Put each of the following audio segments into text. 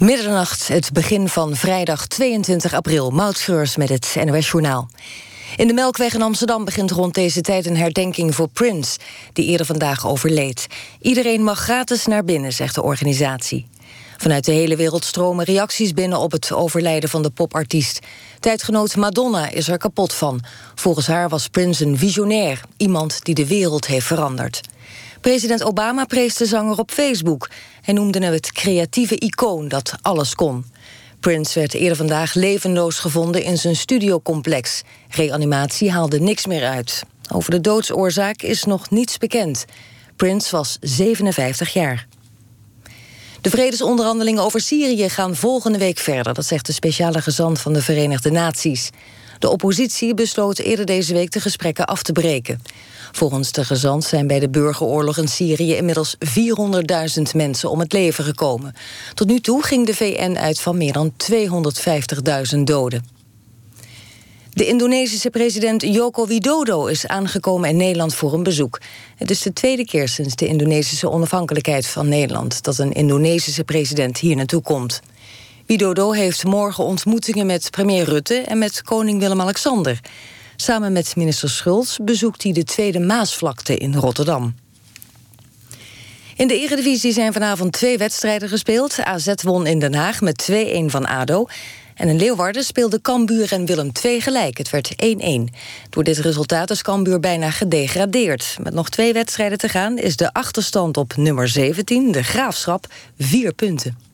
Middernacht, het begin van vrijdag 22 april. Moutschreurs met het NOS Journaal. In de Melkweg in Amsterdam begint rond deze tijd een herdenking voor Prince, die eerder vandaag overleed. Iedereen mag gratis naar binnen, zegt de organisatie. Vanuit de hele wereld stromen reacties binnen op het overlijden van de popartiest. Tijdgenoot Madonna is er kapot van. Volgens haar was Prince een visionair, iemand die de wereld heeft veranderd. President Obama prees de zanger op Facebook. Hij noemde hem het creatieve icoon dat alles kon. Prince werd eerder vandaag levenloos gevonden in zijn studiocomplex. Reanimatie haalde niks meer uit. Over de doodsoorzaak is nog niets bekend. Prince was 57 jaar. De vredesonderhandelingen over Syrië gaan volgende week verder, dat zegt de speciale gezant van de Verenigde Naties. De oppositie besloot eerder deze week de gesprekken af te breken. Volgens de gezant zijn bij de burgeroorlog in Syrië inmiddels 400.000 mensen om het leven gekomen. Tot nu toe ging de VN uit van meer dan 250.000 doden. De Indonesische president Joko Widodo is aangekomen in Nederland voor een bezoek. Het is de tweede keer sinds de Indonesische onafhankelijkheid van Nederland dat een Indonesische president hier naartoe komt. Widodo heeft morgen ontmoetingen met premier Rutte en met koning Willem-Alexander. Samen met minister Schulz bezoekt hij de Tweede Maasvlakte in Rotterdam. In de Eredivisie zijn vanavond twee wedstrijden gespeeld. AZ won in Den Haag met 2-1 van ADO. En in Leeuwarden speelden Cambuur en Willem II gelijk. Het werd 1-1. Door dit resultaat is Cambuur bijna gedegradeerd. Met nog twee wedstrijden te gaan is de achterstand op nummer 17, de Graafschap, vier punten.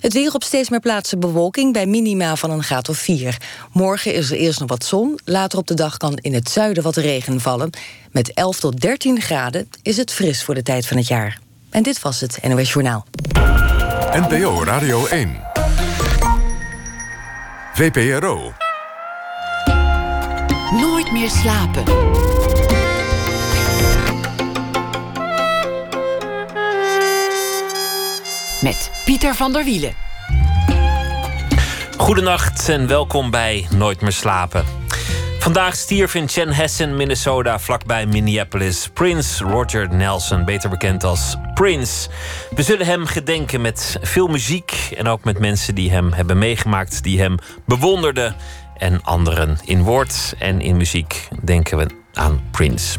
Het weer op steeds meer plaatsen bewolking bij minima van een graad of 4. Morgen is er eerst nog wat zon. Later op de dag kan in het zuiden wat regen vallen. Met 11 tot 13 graden is het fris voor de tijd van het jaar. En dit was het NOS Journaal. NPO Radio 1. VPRO. Nooit meer slapen. Met Pieter van der Wielen. Goedenacht en welkom bij Nooit meer slapen. Vandaag stierf in Chanhassen, Minnesota, vlakbij Minneapolis, Prince Roger Nelson, beter bekend als Prince. We zullen hem gedenken met veel muziek en ook met mensen die hem hebben meegemaakt, die hem bewonderden en anderen. In woord en in muziek denken we aan Prince.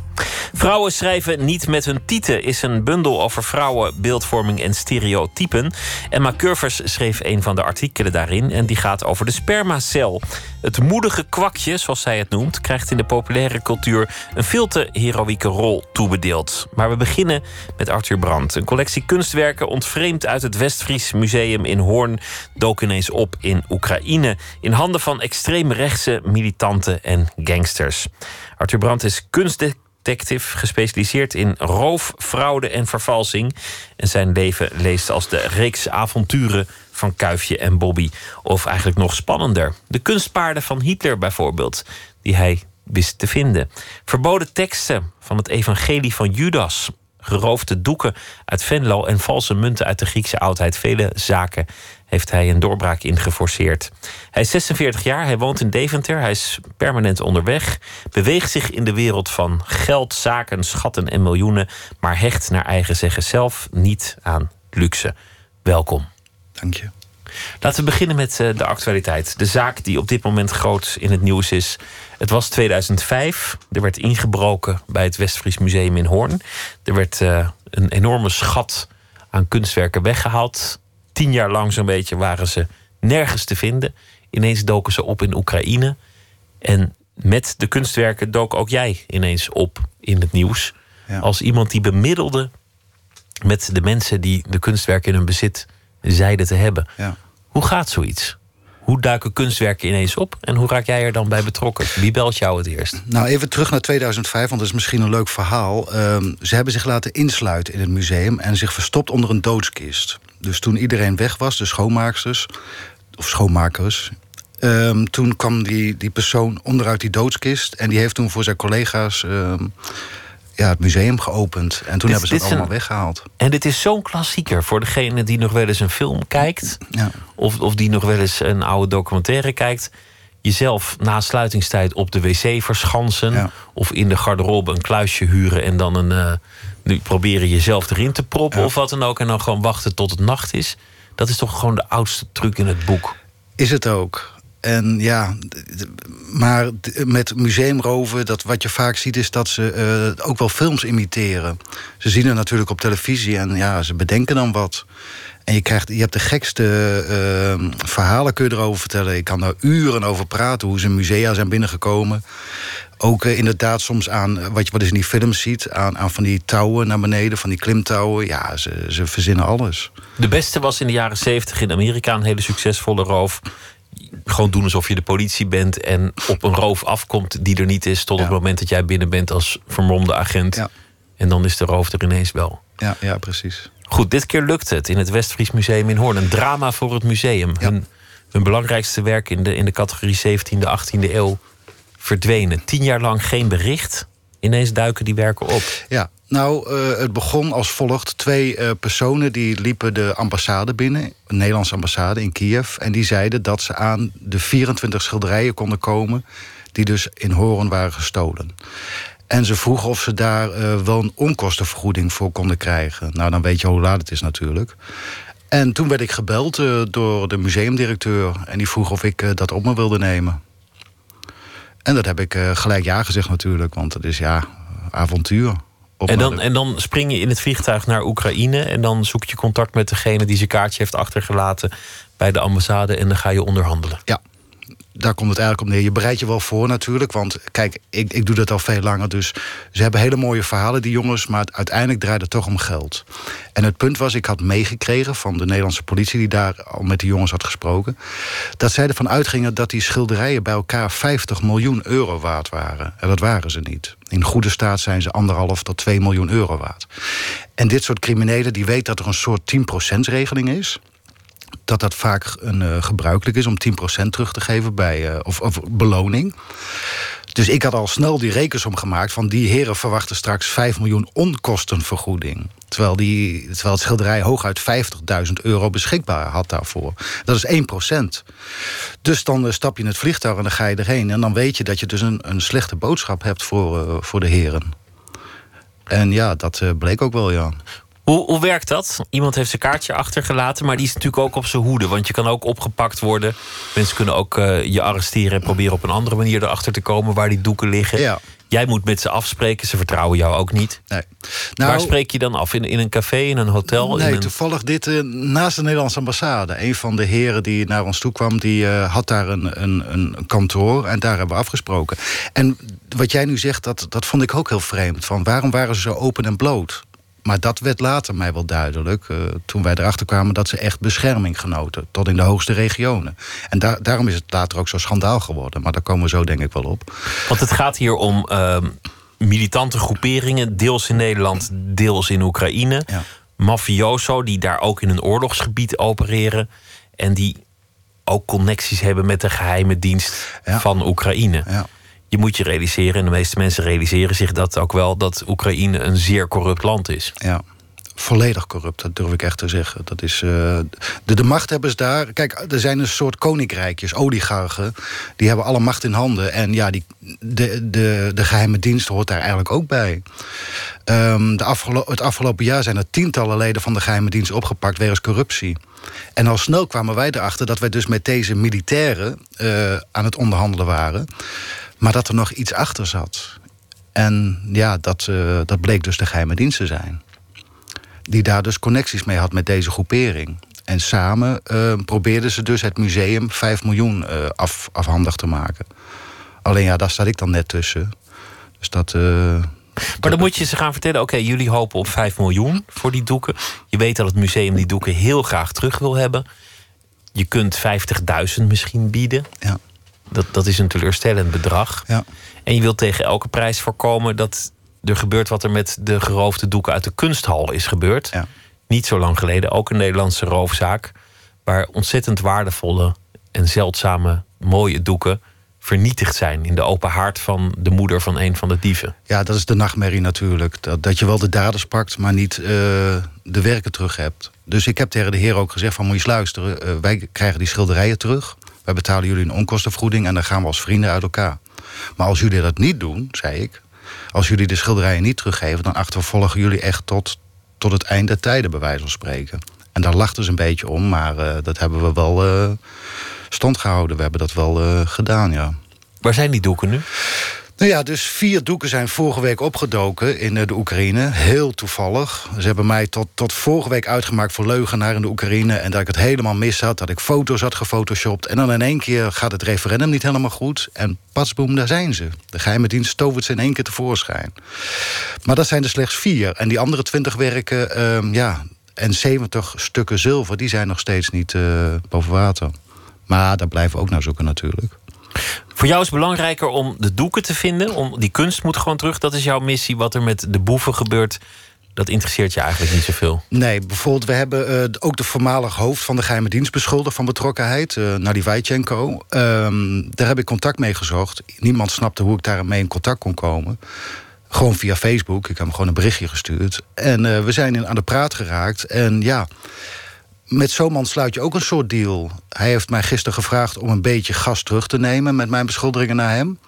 Vrouwen schrijven niet met hun tieten is een bundel over vrouwen, beeldvorming en stereotypen. Emma Curvers schreef een van de artikelen daarin en die gaat over de spermacel. Het moedige kwakje, zoals zij het noemt, krijgt in de populaire cultuur een veel te heroïeke rol toebedeeld. Maar we beginnen met Arthur Brandt. Een collectie kunstwerken ontvreemd uit het Westfries Museum in Hoorn dook ineens op in Oekraïne in handen van extreemrechtse militanten en gangsters. Arthur Brandt is kunstdetective, gespecialiseerd in roof, fraude en vervalsing. En zijn leven leest als de reeks avonturen van Kuifje en Bobby. Of eigenlijk nog spannender. De kunstpaarden van Hitler bijvoorbeeld, die hij wist te vinden. Verboden teksten van het evangelie van Judas. Geroofde doeken uit Venlo en valse munten uit de Griekse oudheid. Vele zaken heeft hij een doorbraak in geforceerd. Hij is 46 jaar, hij woont in Deventer, hij is permanent onderweg, beweegt zich in de wereld van geld, zaken, schatten en miljoenen, maar hecht naar eigen zeggen zelf niet aan luxe. Welkom. Dank je. Laten we beginnen met eh, de actualiteit. De zaak die op dit moment groot in het nieuws is. Het was 2005. Er werd ingebroken bij het Westfries Museum in Hoorn. Er werd uh, een enorme schat aan kunstwerken weggehaald tien jaar lang zo'n beetje waren ze nergens te vinden. Ineens doken ze op in Oekraïne. En met de kunstwerken dook ook jij ineens op in het nieuws. Ja. Als iemand die bemiddelde met de mensen die de kunstwerken in hun bezit zeiden te hebben. Ja. Hoe gaat zoiets? Hoe duiken kunstwerken ineens op en hoe raak jij er dan bij betrokken? Wie belt jou het eerst? Nou, even terug naar 2005, want dat is misschien een leuk verhaal. Um, ze hebben zich laten insluiten in het museum en zich verstopt onder een doodskist. Dus toen iedereen weg was, de schoonmaaksters, of schoonmakers... Um, toen kwam die, die persoon onderuit die doodskist... en die heeft toen voor zijn collega's um, ja, het museum geopend. En toen dit, hebben ze het allemaal een, weggehaald. En dit is zo'n klassieker voor degene die nog wel eens een film kijkt... Ja. Of, of die nog wel eens een oude documentaire kijkt... jezelf na sluitingstijd op de wc verschansen... Ja. of in de garderobe een kluisje huren en dan een... Uh, nu proberen jezelf erin te proppen Ja. of wat dan ook... en dan gewoon wachten tot het nacht is. Dat is toch gewoon de oudste truc in het boek. Is het ook. En ja, maar met museumroven, dat wat je vaak ziet, is dat ze uh, ook wel films imiteren. Ze zien het natuurlijk op televisie en ja, ze bedenken dan wat. En je, krijgt, je hebt de gekste uh, verhalen kun je erover vertellen. Ik kan daar uren over praten, hoe ze musea zijn binnengekomen. Ook uh, inderdaad soms aan, wat je wat is in die films ziet... Aan, aan van die touwen naar beneden, van die klimtouwen. Ja, ze, ze verzinnen alles. De beste was in de jaren zeventig in Amerika een hele succesvolle roof gewoon doen alsof je de politie bent en op een roof afkomt die er niet is, tot het moment dat jij binnen bent als vermomde agent. Ja. En dan is de roof er ineens wel. Ja, ja, precies. Goed, dit keer lukt het in het Westfries Museum in Hoorn. Een drama voor het museum. Hun, hun belangrijkste werk in de, in de categorie 17e, 18e eeuw verdwenen. Tien jaar lang geen bericht. Ineens duiken die werken op. Ja, nou, uh, het begon als volgt. Twee uh, personen die liepen de ambassade binnen, een Nederlandse ambassade in Kiev. En die zeiden dat ze aan de 24 schilderijen konden komen. die dus in Horen waren gestolen. En ze vroegen of ze daar uh, wel een onkostenvergoeding voor konden krijgen. Nou, dan weet je hoe laat het is natuurlijk. En toen werd ik gebeld door de museumdirecteur. En die vroeg of ik dat op me wilde nemen. En dat heb ik gelijk ja gezegd natuurlijk. Want het is ja, avontuur. En dan, en dan spring je in het vliegtuig naar Oekraïne en dan zoek je contact met degene die zijn kaartje heeft achtergelaten bij de ambassade en dan ga je onderhandelen. Ja, daar komt het eigenlijk op neer. Je bereidt je wel voor natuurlijk. Want kijk, ik, ik doe dat al veel langer. Dus ze hebben hele mooie verhalen, die jongens. Maar uiteindelijk draait het toch om geld. En het punt was, ik had meegekregen van de Nederlandse politie... die daar al met die jongens had gesproken... dat zij ervan uitgingen dat die schilderijen bij elkaar 50 miljoen euro waard waren. En dat waren ze niet. In goede staat zijn ze anderhalf tot 2 miljoen euro waard. En dit soort criminelen die weten dat er een soort 10%-regeling is dat dat vaak een, uh, gebruikelijk is om 10% terug te geven bij, uh, of, of, beloning. Dus ik had al snel die rekensom gemaakt van die heren verwachten straks 5 miljoen onkostenvergoeding. Terwijl, die, terwijl het schilderij hooguit 50.000 euro beschikbaar had daarvoor. Dat is 1%. Dus dan uh, stap je in het vliegtuig en dan ga je erheen. En dan weet je dat je dus een, een slechte boodschap hebt voor, voor de heren. En ja, dat bleek ook wel, ja. Hoe, hoe werkt dat? Iemand heeft zijn kaartje achtergelaten, maar die is natuurlijk ook op zijn hoede. Want je kan ook opgepakt worden. Mensen kunnen ook uh, je arresteren en proberen op een andere manier erachter te komen waar die doeken liggen. Ja. Jij moet met ze afspreken, ze vertrouwen jou ook niet. Nee. Nou, Waar spreek je dan af? In, in een café, in een hotel? Nee, een... toevallig dit uh, naast de Nederlandse ambassade. Een van de heren die naar ons toe kwam, die uh, had daar een, een, een kantoor. En daar hebben we afgesproken. En wat jij nu zegt, dat, dat vond ik ook heel vreemd. Van waarom waren ze zo open en bloot? Maar dat werd later mij wel duidelijk, uh, toen wij erachter kwamen dat ze echt bescherming genoten, tot in de hoogste regionen. En daar, daarom is het later ook zo schandaal geworden. Maar daar komen we zo denk ik wel op. Want het gaat hier om uh, militante groeperingen, deels in Nederland, deels in Oekraïne. Ja. Mafioso, die daar ook in een oorlogsgebied opereren. En die ook connecties hebben met de geheime dienst ja. van Oekraïne. Ja je moet je realiseren, en de meeste mensen realiseren zich dat ook wel, dat Oekraïne een zeer corrupt land is. Ja. Volledig corrupt, dat durf ik echt te zeggen. Dat is, uh, de, de machthebbers daar. Kijk, er zijn een soort koninkrijkjes, oligarchen. Die hebben alle macht in handen. En ja, die, de, de, de geheime dienst hoort daar eigenlijk ook bij. Um, de het afgelopen jaar zijn er tientallen leden van de geheime dienst opgepakt wegens corruptie. En al snel kwamen wij erachter dat wij dus met deze militairen uh, aan het onderhandelen waren. Maar dat er nog iets achter zat. En ja, dat, uh, dat bleek dus de geheime dienst te zijn. Die daar dus connecties mee had met deze groepering. En samen uh, probeerden ze dus het museum 5 miljoen uh, af, afhandig te maken. Alleen ja, daar sta ik dan net tussen. Dus dat. maar dan moet je ze gaan vertellen: oké, jullie hopen op 5 miljoen voor die doeken. Je weet dat het museum die doeken heel graag terug wil hebben. Je kunt 50.000 misschien bieden. Ja. Dat, dat is een teleurstellend bedrag. Ja. En je wilt tegen elke prijs voorkomen dat er gebeurt wat er met de geroofde doeken uit de kunsthal is gebeurd. Ja. Niet zo lang geleden, ook een Nederlandse roofzaak. Waar ontzettend waardevolle en zeldzame mooie doeken vernietigd zijn in de open haard van de moeder van een van de dieven. Ja, dat is de nachtmerrie natuurlijk. Dat, dat je wel de daders pakt, maar niet uh, de werken terug hebt. Dus ik heb tegen de heer ook gezegd van moet je eens luisteren. Uh, wij krijgen die schilderijen terug. Wij betalen jullie een onkostenvergoeding en dan gaan we als vrienden uit elkaar. Maar als jullie dat niet doen, zei ik, als jullie de schilderijen niet teruggeven, dan achtervolgen jullie echt tot, tot het einde der tijden, bij wijze van spreken. En daar lachten ze een beetje om, maar eh, dat hebben we wel uh, stand gehouden. We hebben dat wel uh, gedaan, ja. Waar zijn die doeken nu? Nou ja, dus vier doeken zijn vorige week opgedoken in de Oekraïne. Heel toevallig. Ze hebben mij tot, tot vorige week uitgemaakt voor leugenaar in de Oekraïne... en dat ik het helemaal mis had, dat ik foto's had gefotoshopt... en dan in één keer gaat het referendum niet helemaal goed... en pasboom, daar zijn ze. De geheime dienst tovert ze in één keer tevoorschijn. Maar dat zijn er slechts vier. En die andere twintig werken, uh, ja, en 70 stukken zilver... die zijn nog steeds niet uh, boven water. Maar daar blijven we ook naar zoeken natuurlijk. Voor jou is het belangrijker om de doeken te vinden. Om, die kunst moet gewoon terug. Dat is jouw missie. Wat er met de boeven gebeurt, dat interesseert je eigenlijk niet zoveel. Nee, bijvoorbeeld, we hebben uh, ook de voormalig hoofd van de geheime dienst beschuldigd van betrokkenheid, uh, Nadi Vajchenko. Um, daar heb ik contact mee gezocht. Niemand snapte hoe ik daarmee in contact kon komen. Gewoon via Facebook. Ik heb hem gewoon een berichtje gestuurd. En uh, we zijn in, aan de praat geraakt. En ja, met zo'n man sluit je ook een soort deal. Hij heeft mij gisteren gevraagd om een beetje gas terug te nemen... met mijn beschuldigingen naar hem.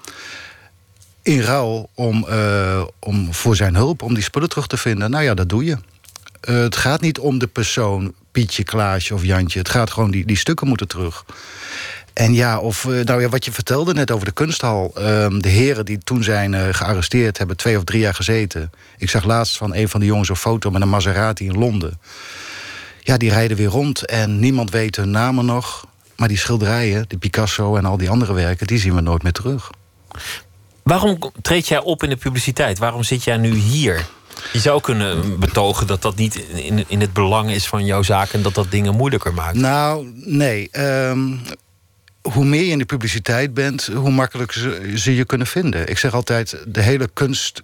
In ruil om, uh, om voor zijn hulp, om die spullen terug te vinden. Nou ja, dat doe je. Uh, het gaat niet om de persoon, Pietje, Klaasje of Jantje. Het gaat gewoon, die, die stukken moeten terug. En ja, of, uh, nou ja, wat je vertelde net over de kunsthal. Ehm, de heren die toen zijn gearresteerd, hebben twee of drie jaar gezeten. Ik zag laatst van een van de jongens een foto met een Maserati in Londen ja, die rijden weer rond en niemand weet hun namen nog. Maar die schilderijen, de Picasso en al die andere werken, die zien we nooit meer terug. Waarom treed jij op in de publiciteit? Waarom zit jij nu hier? Je zou kunnen betogen dat dat niet in, in het belang is van jouw zaak en dat dat dingen moeilijker maakt. Nou, nee. Um, hoe meer je in de publiciteit bent, hoe makkelijker ze, ze je kunnen vinden. Ik zeg altijd: de hele kunst,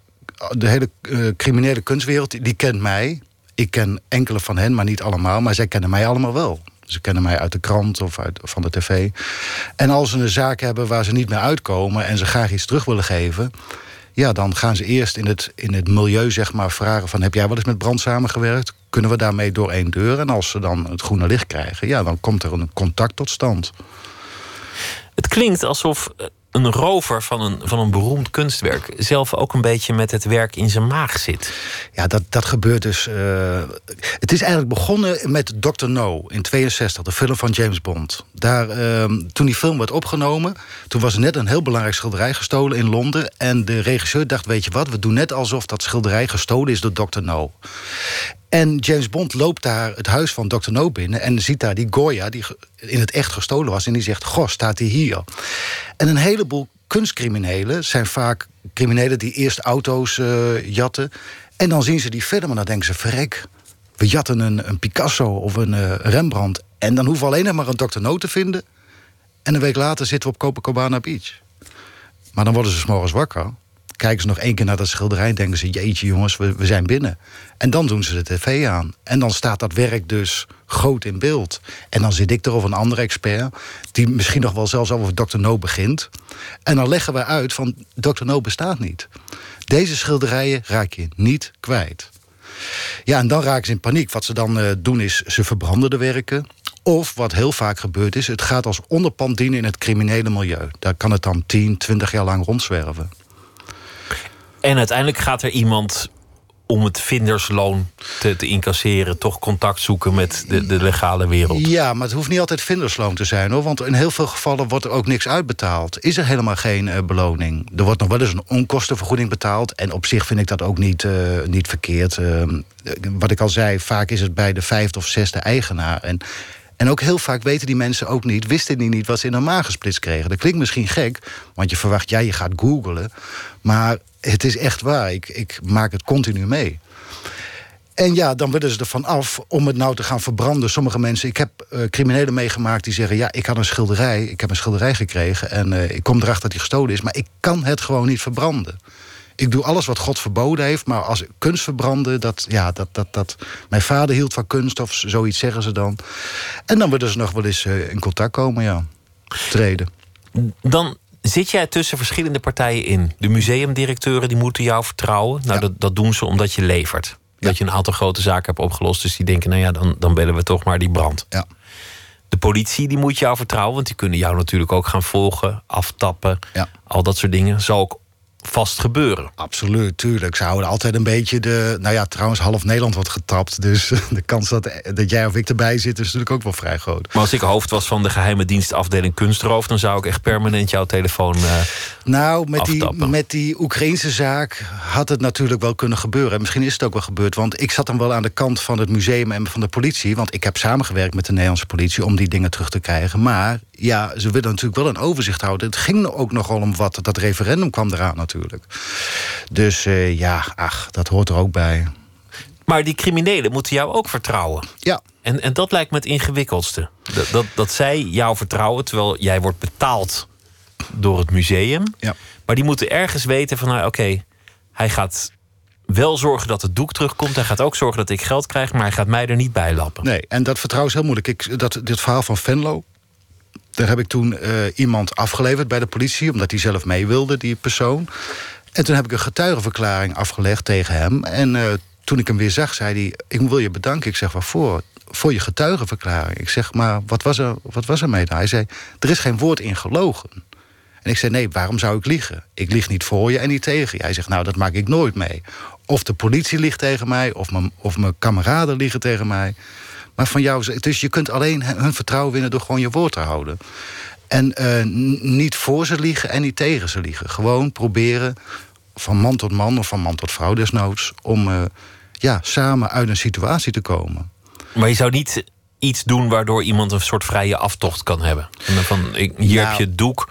de hele uh, criminele kunstwereld, die kent mij. Ik ken enkele van hen, maar niet allemaal. Maar zij kennen mij allemaal wel. Ze kennen mij uit de krant of uit, van de tv. En als ze een zaak hebben waar ze niet meer uitkomen... en ze graag iets terug willen geven... ja, dan gaan ze eerst in het, in het milieu zeg maar, vragen van... heb jij wel eens met brand samengewerkt? Kunnen we daarmee door één deur? En als ze dan het groene licht krijgen... ja, dan komt er een contact tot stand. Het klinkt alsof eh, een rover van een, van een beroemd kunstwerk zelf ook een beetje met het werk in zijn maag zit. Ja, dat, dat gebeurt dus. Uh, het is eigenlijk begonnen met Dr. No in 62, de film van James Bond. Daar, uh, toen die film werd opgenomen, toen was net een heel belangrijk schilderij gestolen in Londen. En de regisseur dacht: Weet je wat, we doen net alsof dat schilderij gestolen is door Dr. No. En James Bond loopt daar het huis van Dr. No binnen... en ziet daar die Goya, die in het echt gestolen was... en die zegt, goh, staat hij hier? En een heleboel kunstcriminelen zijn vaak criminelen... die eerst auto's uh, jatten. En dan zien ze die film en dan denken ze... verrek, we jatten een, een Picasso of een uh, Rembrandt... en dan hoeven we alleen nog maar een Dr. No te vinden... en een week later zitten we op Copacabana Beach. Maar dan worden ze s'morgens wakker kijken ze nog één keer naar dat schilderij en denken ze: jeetje jongens, we, we zijn binnen. En dan doen ze de tv aan. En dan staat dat werk dus groot in beeld. En dan zit ik er of een andere expert, die misschien nog wel zelfs over Dr. No begint. En dan leggen we uit van Dr. No bestaat niet. Deze schilderijen raak je niet kwijt. Ja, en dan raken ze in paniek. Wat ze dan uh, doen is, ze verbranden de werken. Of wat heel vaak gebeurt is, het gaat als onderpand dienen in het criminele milieu. Daar kan het dan 10, 20 jaar lang rondzwerven. En uiteindelijk gaat er iemand om het vindersloon te, te, incasseren, toch contact zoeken met de, de, legale wereld. Ja, maar het hoeft niet altijd vindersloon te zijn hoor. Want in heel veel gevallen wordt er ook niks uitbetaald. Is er helemaal geen uh, beloning. Er wordt nog wel eens een onkostenvergoeding betaald. En op zich vind ik dat ook niet, uh, niet verkeerd. Uh, wat ik al zei, vaak is het bij de vijfde of zesde eigenaar. En en ook heel vaak weten die mensen ook niet, wisten die niet wat ze in hun maag kregen. Dat klinkt misschien gek, want je verwacht, ja, je gaat googlen. Maar het is echt waar. Ik, ik maak het continu mee. En ja, dan willen ze ervan af om het nou te gaan verbranden. Sommige mensen, ik heb uh, criminelen meegemaakt die zeggen... ja, ik had een schilderij, ik heb een schilderij gekregen... en uh, ik kom erachter dat die gestolen is, maar ik kan het gewoon niet verbranden. Ik doe alles wat God verboden heeft, maar als kunst verbranden... Dat, ja, dat, dat, dat, mijn vader hield van kunst of zoiets zeggen ze dan. En dan willen ze nog wel eens uh, in contact komen, ja. Treden. Dan Zit jij tussen verschillende partijen in? De museumdirecteuren die moeten jou vertrouwen. Nou, dat, dat doen ze omdat je levert. Dat je een aantal grote zaken hebt opgelost. Dus die denken, nou ja, dan, dan bellen we toch maar die brand. Ja. De politie die moet jou vertrouwen. Want die kunnen jou natuurlijk ook gaan volgen, aftappen. Ja. Al dat soort dingen. Zal ook vast gebeuren. Absoluut, tuurlijk. Ze houden altijd een beetje de... Nou ja, trouwens, half Nederland wordt getapt. Dus de kans dat, dat jij of ik erbij zit... is natuurlijk ook wel vrij groot. Maar als ik hoofd was van de geheime dienstafdeling kunstroof... dan zou ik echt permanent jouw telefoon uh, Nou, met die, met die Oekraïnse zaak had het natuurlijk wel kunnen gebeuren. misschien is het ook wel gebeurd. Want ik zat dan wel aan de kant van het museum en van de politie. Want ik heb samengewerkt met de Nederlandse politie... om die dingen terug te krijgen. Maar ja, ze willen natuurlijk wel een overzicht houden. Het ging ook nogal om wat. Dat referendum kwam eraan natuurlijk. Dus uh, ja, ach, dat hoort er ook bij. Maar die criminelen moeten jou ook vertrouwen. Ja. En, en dat lijkt me het ingewikkeldste. Dat, dat, dat zij jou vertrouwen terwijl jij wordt betaald door het museum. Ja. Maar die moeten ergens weten van, nou, oké, hij gaat wel zorgen dat het doek terugkomt. Hij gaat ook zorgen dat ik geld krijg, maar hij gaat mij er niet bij lappen. Nee, en dat vertrouwen is heel moeilijk. Ik, dat, dit verhaal van Venlo, daar heb ik toen uh, iemand afgeleverd bij de politie, omdat hij zelf mee wilde, die persoon. En toen heb ik een getuigenverklaring afgelegd tegen hem. En uh, toen ik hem weer zag, zei hij: Ik wil je bedanken. Ik zeg waarvoor? Voor je getuigenverklaring. Ik zeg, maar wat was er, wat was er mee? Hij zei: Er is geen woord in gelogen. En ik zei: Nee, waarom zou ik liegen? Ik lieg niet voor je en niet tegen je. Hij zegt: Nou, dat maak ik nooit mee. Of de politie liegt tegen mij, of mijn, of mijn kameraden liegen tegen mij. Maar van jou, dus je kunt alleen hun vertrouwen winnen door gewoon je woord te houden. En uh, niet voor ze liegen en niet tegen ze liegen. Gewoon proberen van man tot man of van man tot vrouw desnoods... om uh, ja, samen uit een situatie te komen. Maar je zou niet iets doen waardoor iemand een soort vrije aftocht kan hebben. Van, ik, hier nou, heb je het doek,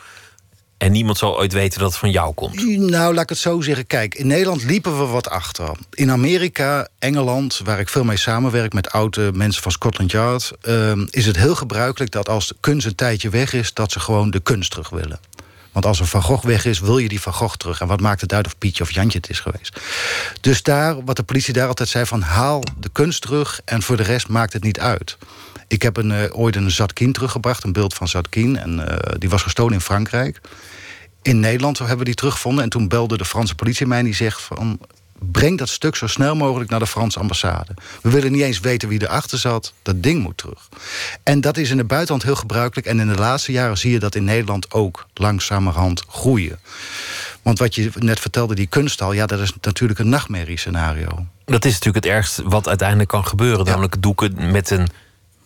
en niemand zal ooit weten dat het van jou komt. Nou, laat ik het zo zeggen. Kijk, in Nederland liepen we wat achter. In Amerika, Engeland, waar ik veel mee samenwerk met oude mensen van Scotland Yard, uh, is het heel gebruikelijk dat als de kunst een tijdje weg is, dat ze gewoon de kunst terug willen. Want als een Van Gogh weg is, wil je die Van Gogh terug. En wat maakt het uit of Pietje of Jantje het is geweest? Dus daar, wat de politie daar altijd zei van... haal de kunst terug en voor de rest maakt het niet uit. Ik heb een, uh, ooit een Zatkin teruggebracht, een beeld van Zatkin. En uh, die was gestolen in Frankrijk. In Nederland hebben we die teruggevonden. En toen belde de Franse politie mij en die zegt van... breng dat stuk zo snel mogelijk naar de Franse ambassade. We willen niet eens weten wie erachter zat. Dat ding moet terug. En dat is in het buitenland heel gebruikelijk. En in de laatste jaren zie je dat in Nederland ook langzamerhand groeien. Want wat je net vertelde, die kunsthal... ja, dat is natuurlijk een nachtmerriescenario. Dat is natuurlijk het ergst wat uiteindelijk kan gebeuren. Ja. Namelijk doeken met een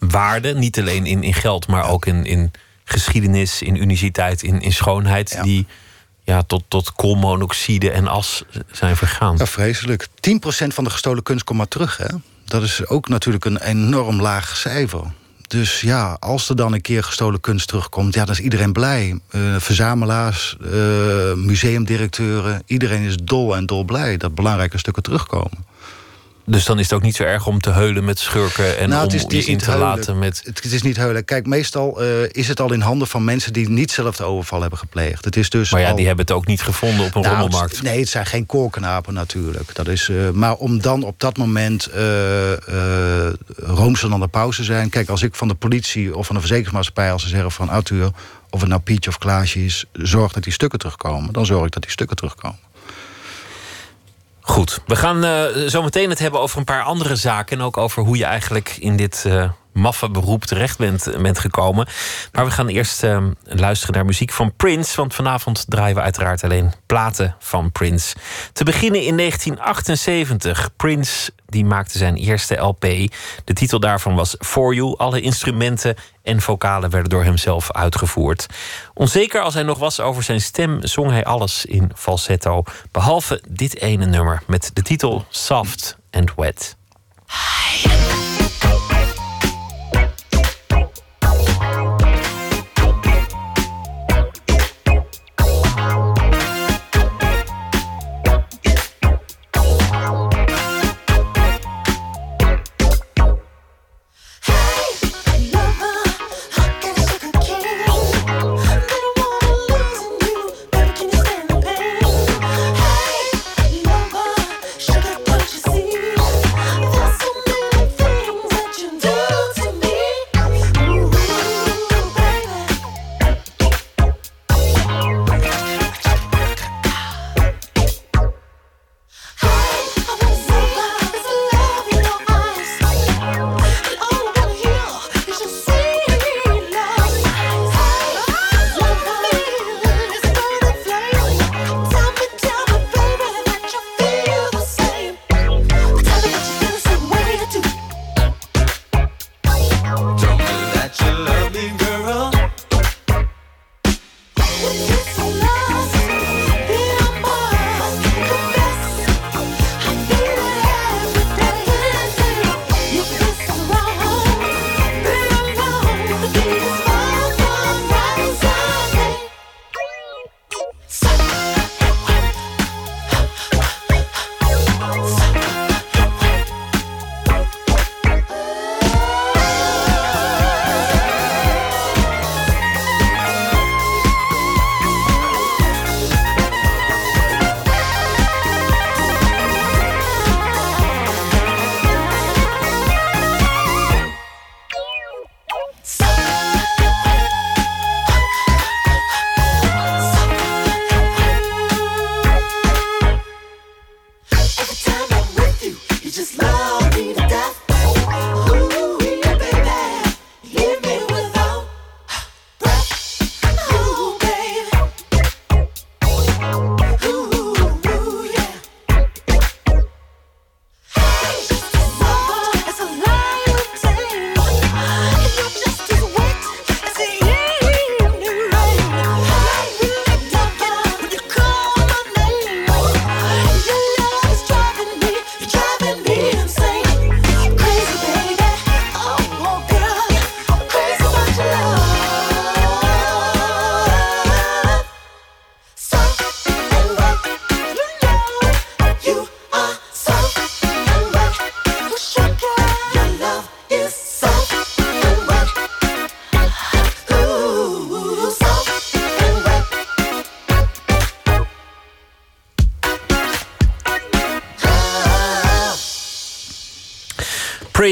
waarde. Niet alleen in, in geld, maar ook in... in geschiedenis, in uniciteit, in, in schoonheid, ja. die ja, tot, tot koolmonoxide en as zijn vergaan. Ja, vreselijk. 10% van de gestolen kunst komt maar terug. Hè? Dat is ook natuurlijk een enorm laag cijfer. Dus ja, als er dan een keer gestolen kunst terugkomt, ja, dan is iedereen blij. Uh, verzamelaars, uh, museumdirecteuren, iedereen is dol en dol blij dat belangrijke stukken terugkomen. Dus dan is het ook niet zo erg om te heulen met schurken en nou, om is, je in te heulen. laten met. Het, het, is niet heulen. Kijk, meestal uh, is het al in handen van mensen die niet zelf de overval hebben gepleegd. Het is dus maar ja, al... die hebben het ook niet gevonden op een nou, rommelmarkt. Het, nee, het zijn geen koorknapen natuurlijk. Dat is, uh, maar om dan op dat moment uh, roomser aan de pauze zijn. Kijk, als ik van de politie of van de verzekeringsmaatschappij als ze zeggen van Arthur, of het nou Pietje of Klaasje is, zorg dat die stukken terugkomen. Dan zorg ik dat die stukken terugkomen. Goed, we gaan uh, zo meteen het hebben over een paar andere zaken. En ook over hoe je eigenlijk in dit uh, maffe beroep terecht bent, gekomen. Maar we gaan eerst uh, luisteren naar muziek van Prince. Want vanavond draaien we uiteraard alleen platen van Prince. Te beginnen in 1978. Prince die maakte zijn eerste LP. De titel daarvan was For You. Alle instrumenten en vocalen werden door hemzelf uitgevoerd. Onzeker als hij nog was over zijn stem, zong hij alles in falsetto. Behalve dit ene nummer met de titel Soft and Wet. Sugar,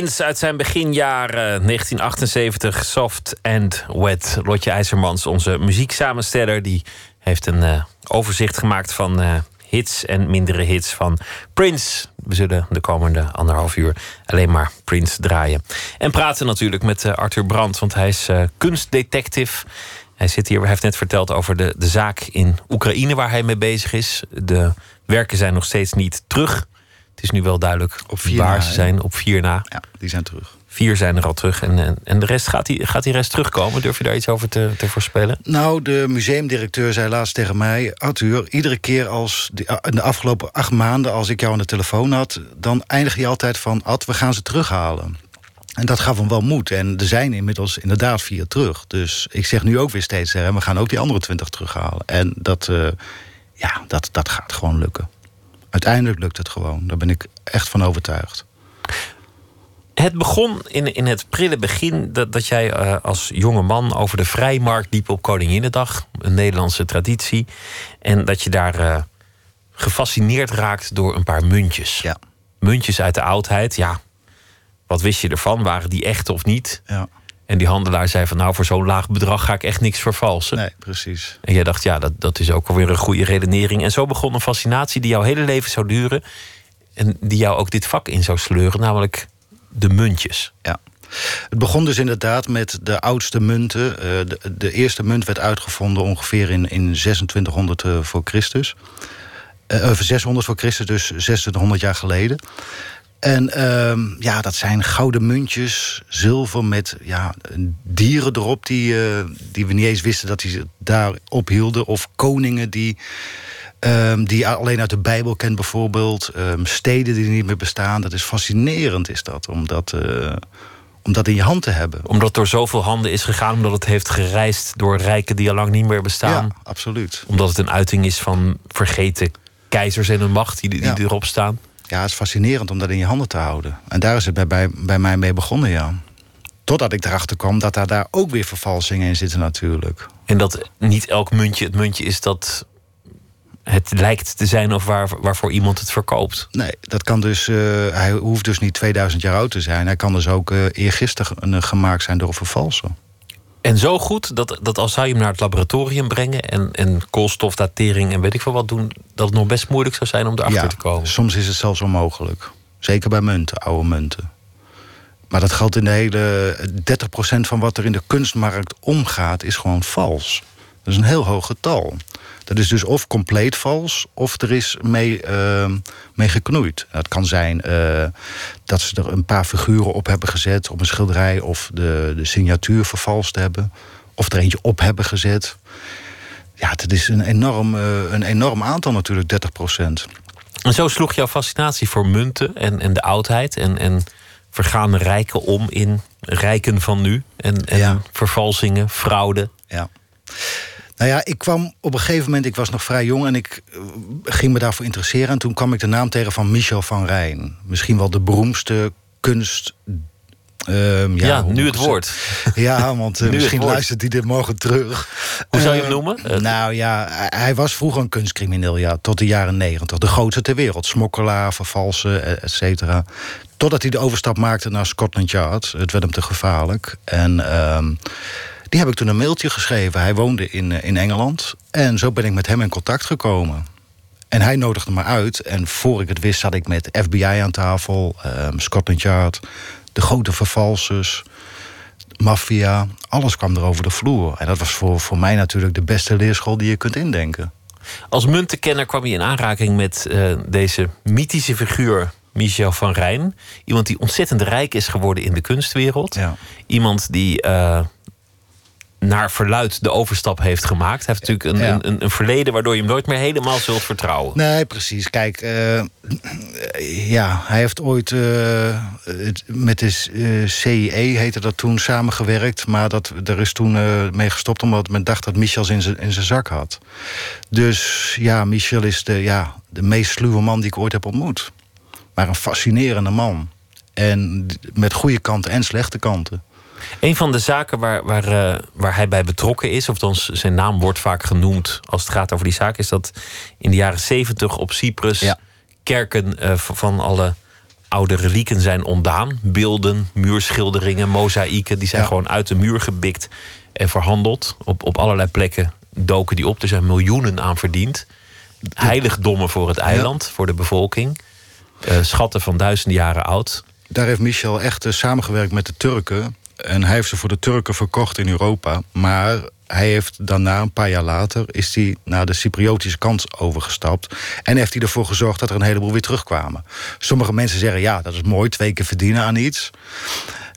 Prince uit zijn beginjaren 1978, Soft and Wet. Lotje IJzermans, onze muzieksamensteller, die heeft een uh, overzicht gemaakt van uh, hits en mindere hits van Prince. We zullen de komende anderhalf uur alleen maar Prince draaien. En praten natuurlijk met uh, Arthur Brandt, want hij is kunstdetective. Hij zit hier, hij heeft net verteld over de, de zaak in Oekraïne waar hij mee bezig is. De werken zijn nog steeds niet terug. Het is nu wel duidelijk op vier waar na, ze zijn, op vier na. Ja, die zijn terug. Vier zijn er al terug. En, en, en de rest, gaat die, gaat die rest terugkomen? Durf je daar iets over te, te voorspellen? Nou, de museumdirecteur zei laatst tegen mij... Arthur, iedere keer als in de afgelopen acht maanden... als ik jou aan de telefoon had... dan eindig je altijd van... Ad, we gaan ze terughalen. En dat gaf hem wel moed. En er zijn inmiddels inderdaad vier terug. Dus ik zeg nu ook weer steeds... Hè, we gaan ook die andere twintig terughalen. En dat, uh, ja, dat, dat gaat gewoon lukken. Uiteindelijk lukt het gewoon. Daar ben ik echt van overtuigd. Het begon in, in het prille begin dat, dat jij uh, als jonge man over de vrijmarkt liep op Koninginnedag, een Nederlandse traditie. En dat je daar uh, gefascineerd raakt door een paar muntjes. Ja. Muntjes uit de oudheid, ja. Wat wist je ervan? Waren die echt of niet? Ja. En die handelaar zei van nou, voor zo'n laag bedrag ga ik echt niks vervalsen. Nee, precies. En jij dacht, ja, dat, dat is ook alweer een goede redenering. En zo begon een fascinatie die jouw hele leven zou duren. En die jou ook dit vak in zou sleuren, namelijk de muntjes. Ja. Het begon dus inderdaad met de oudste munten. Uh, de, de, eerste munt werd uitgevonden ongeveer in, in 2600 uh, voor Christus. Uh, 600 voor Christus, dus 2600 jaar geleden. En uh, ja, dat zijn gouden muntjes, zilver met ja, dieren erop... Die, uh, die we niet eens wisten dat die daar ophielden. Of koningen die, uh, die alleen uit de Bijbel kent bijvoorbeeld. Ehm, steden die niet meer bestaan. Dat is fascinerend, is dat, om dat, om dat in je hand te hebben. Omdat het door zoveel handen is gegaan... omdat het heeft gereisd door rijken die al lang niet meer bestaan. Ja, absoluut. Omdat het een uiting is van vergeten keizers en hun macht die, die ja. erop staan. Ja, het is fascinerend om dat in je handen te houden. En daar is het bij, bij, bij mij mee begonnen, ja. Totdat ik erachter kwam dat daar, daar ook weer vervalsingen in zitten natuurlijk. En dat niet elk muntje het muntje is dat het lijkt te zijn of waar, waarvoor iemand het verkoopt. Nee, dat kan dus. Uh, hij hoeft dus niet 2000 jaar oud te zijn. Hij kan dus ook uh, eergisteren gemaakt zijn door een vervalsen. En zo goed dat, dat als zou je hem naar het laboratorium brengen en, en koolstofdatering en weet ik veel wat doen, dat het nog best moeilijk zou zijn om erachter ja, te komen. Soms is het zelfs onmogelijk. Zeker bij munten, oude munten. Maar dat geldt in de hele. 30% van wat er in de kunstmarkt omgaat, is gewoon vals. Dat is een heel hoog getal. Dat is dus of compleet vals, of er is mee, uh, mee geknoeid. Het kan zijn uh, dat ze er een paar figuren op hebben gezet op een schilderij, of de, de signatuur vervalst hebben, of er eentje op hebben gezet. Ja, dat is een enorm, uh, een enorm aantal natuurlijk, 30 procent. En zo sloeg jouw fascinatie voor munten en, en de oudheid en, en vergaande rijken om in rijken van nu en, en Ja. vervalsingen, fraude. Ja. Nou ja, ik kwam op een gegeven moment, ik was nog vrij jong en ik eh, ging me daarvoor interesseren. En toen kwam ik de naam tegen van Michel van Rijn. Misschien wel de beroemdste kunst. ehm, Ja, hoe nu het woord. Ja, want eh, misschien luistert hij dit morgen terug. Hoe zou je hem noemen? Eh, nou ja, hij- was vroeger een kunstcrimineel, ja, tot de jaren negentig. De grootste ter wereld. Smokkelaar, vervalsen, eh, et cetera. Totdat hij de overstap maakte naar Scotland Yard. Het werd hem te gevaarlijk. En ehm, die heb ik toen een mailtje geschreven. Hij woonde in, eh, in Engeland. En zo ben ik met hem in contact gekomen. En hij nodigde me uit. En voor ik het wist zat ik met FBI aan tafel. ehm, Scotland Yard. De grote vervalsers. Maffia. Alles kwam er over de vloer. En dat was voor, voor mij natuurlijk de beste leerschool die je kunt indenken. Als muntenkenner kwam je in aanraking met eh, deze mythische figuur Michel van Rijn. Iemand die ontzettend rijk is geworden in de kunstwereld. Ja. Iemand die eh, naar verluid de overstap heeft gemaakt. Hij heeft natuurlijk een, Ja. een, een, een verleden waardoor je hem nooit meer helemaal zult vertrouwen. Nee, precies. Kijk, eh, ja, hij heeft ooit eh, met de eh, CIE, heette dat toen, samengewerkt. Maar dat, er is toen eh, mee gestopt omdat men dacht dat Michel in zijn- in zijn zak had. Dus ja, Michel is de, ja, de meest sluwe man die ik ooit heb ontmoet. Maar een fascinerende man. En met goede kanten en slechte kanten. Een van de zaken waar, waar, eh, waar hij bij betrokken is, of althans zijn naam wordt vaak genoemd als het gaat over die zaak, is dat in de jaren zeventig op Cyprus Ja. kerken eh, van alle oude relieken zijn ontdaan. Beelden, muurschilderingen, mozaïeken. Die zijn Ja. gewoon uit de muur gebikt en verhandeld. Op, op allerlei plekken doken die op. Er zijn miljoenen aan verdiend. Heiligdommen voor het eiland, voor de bevolking. Eh, schatten van duizenden jaren oud. Daar heeft Michel echt samengewerkt met de Turken. En hij heeft ze voor de Turken verkocht in Europa. Maar hij heeft daarna, een paar jaar later, is hij naar de Cypriotische kant overgestapt. En heeft hij ervoor gezorgd dat er een heleboel weer terugkwamen. Sommige mensen zeggen, ja, dat is mooi, twee keer verdienen aan iets.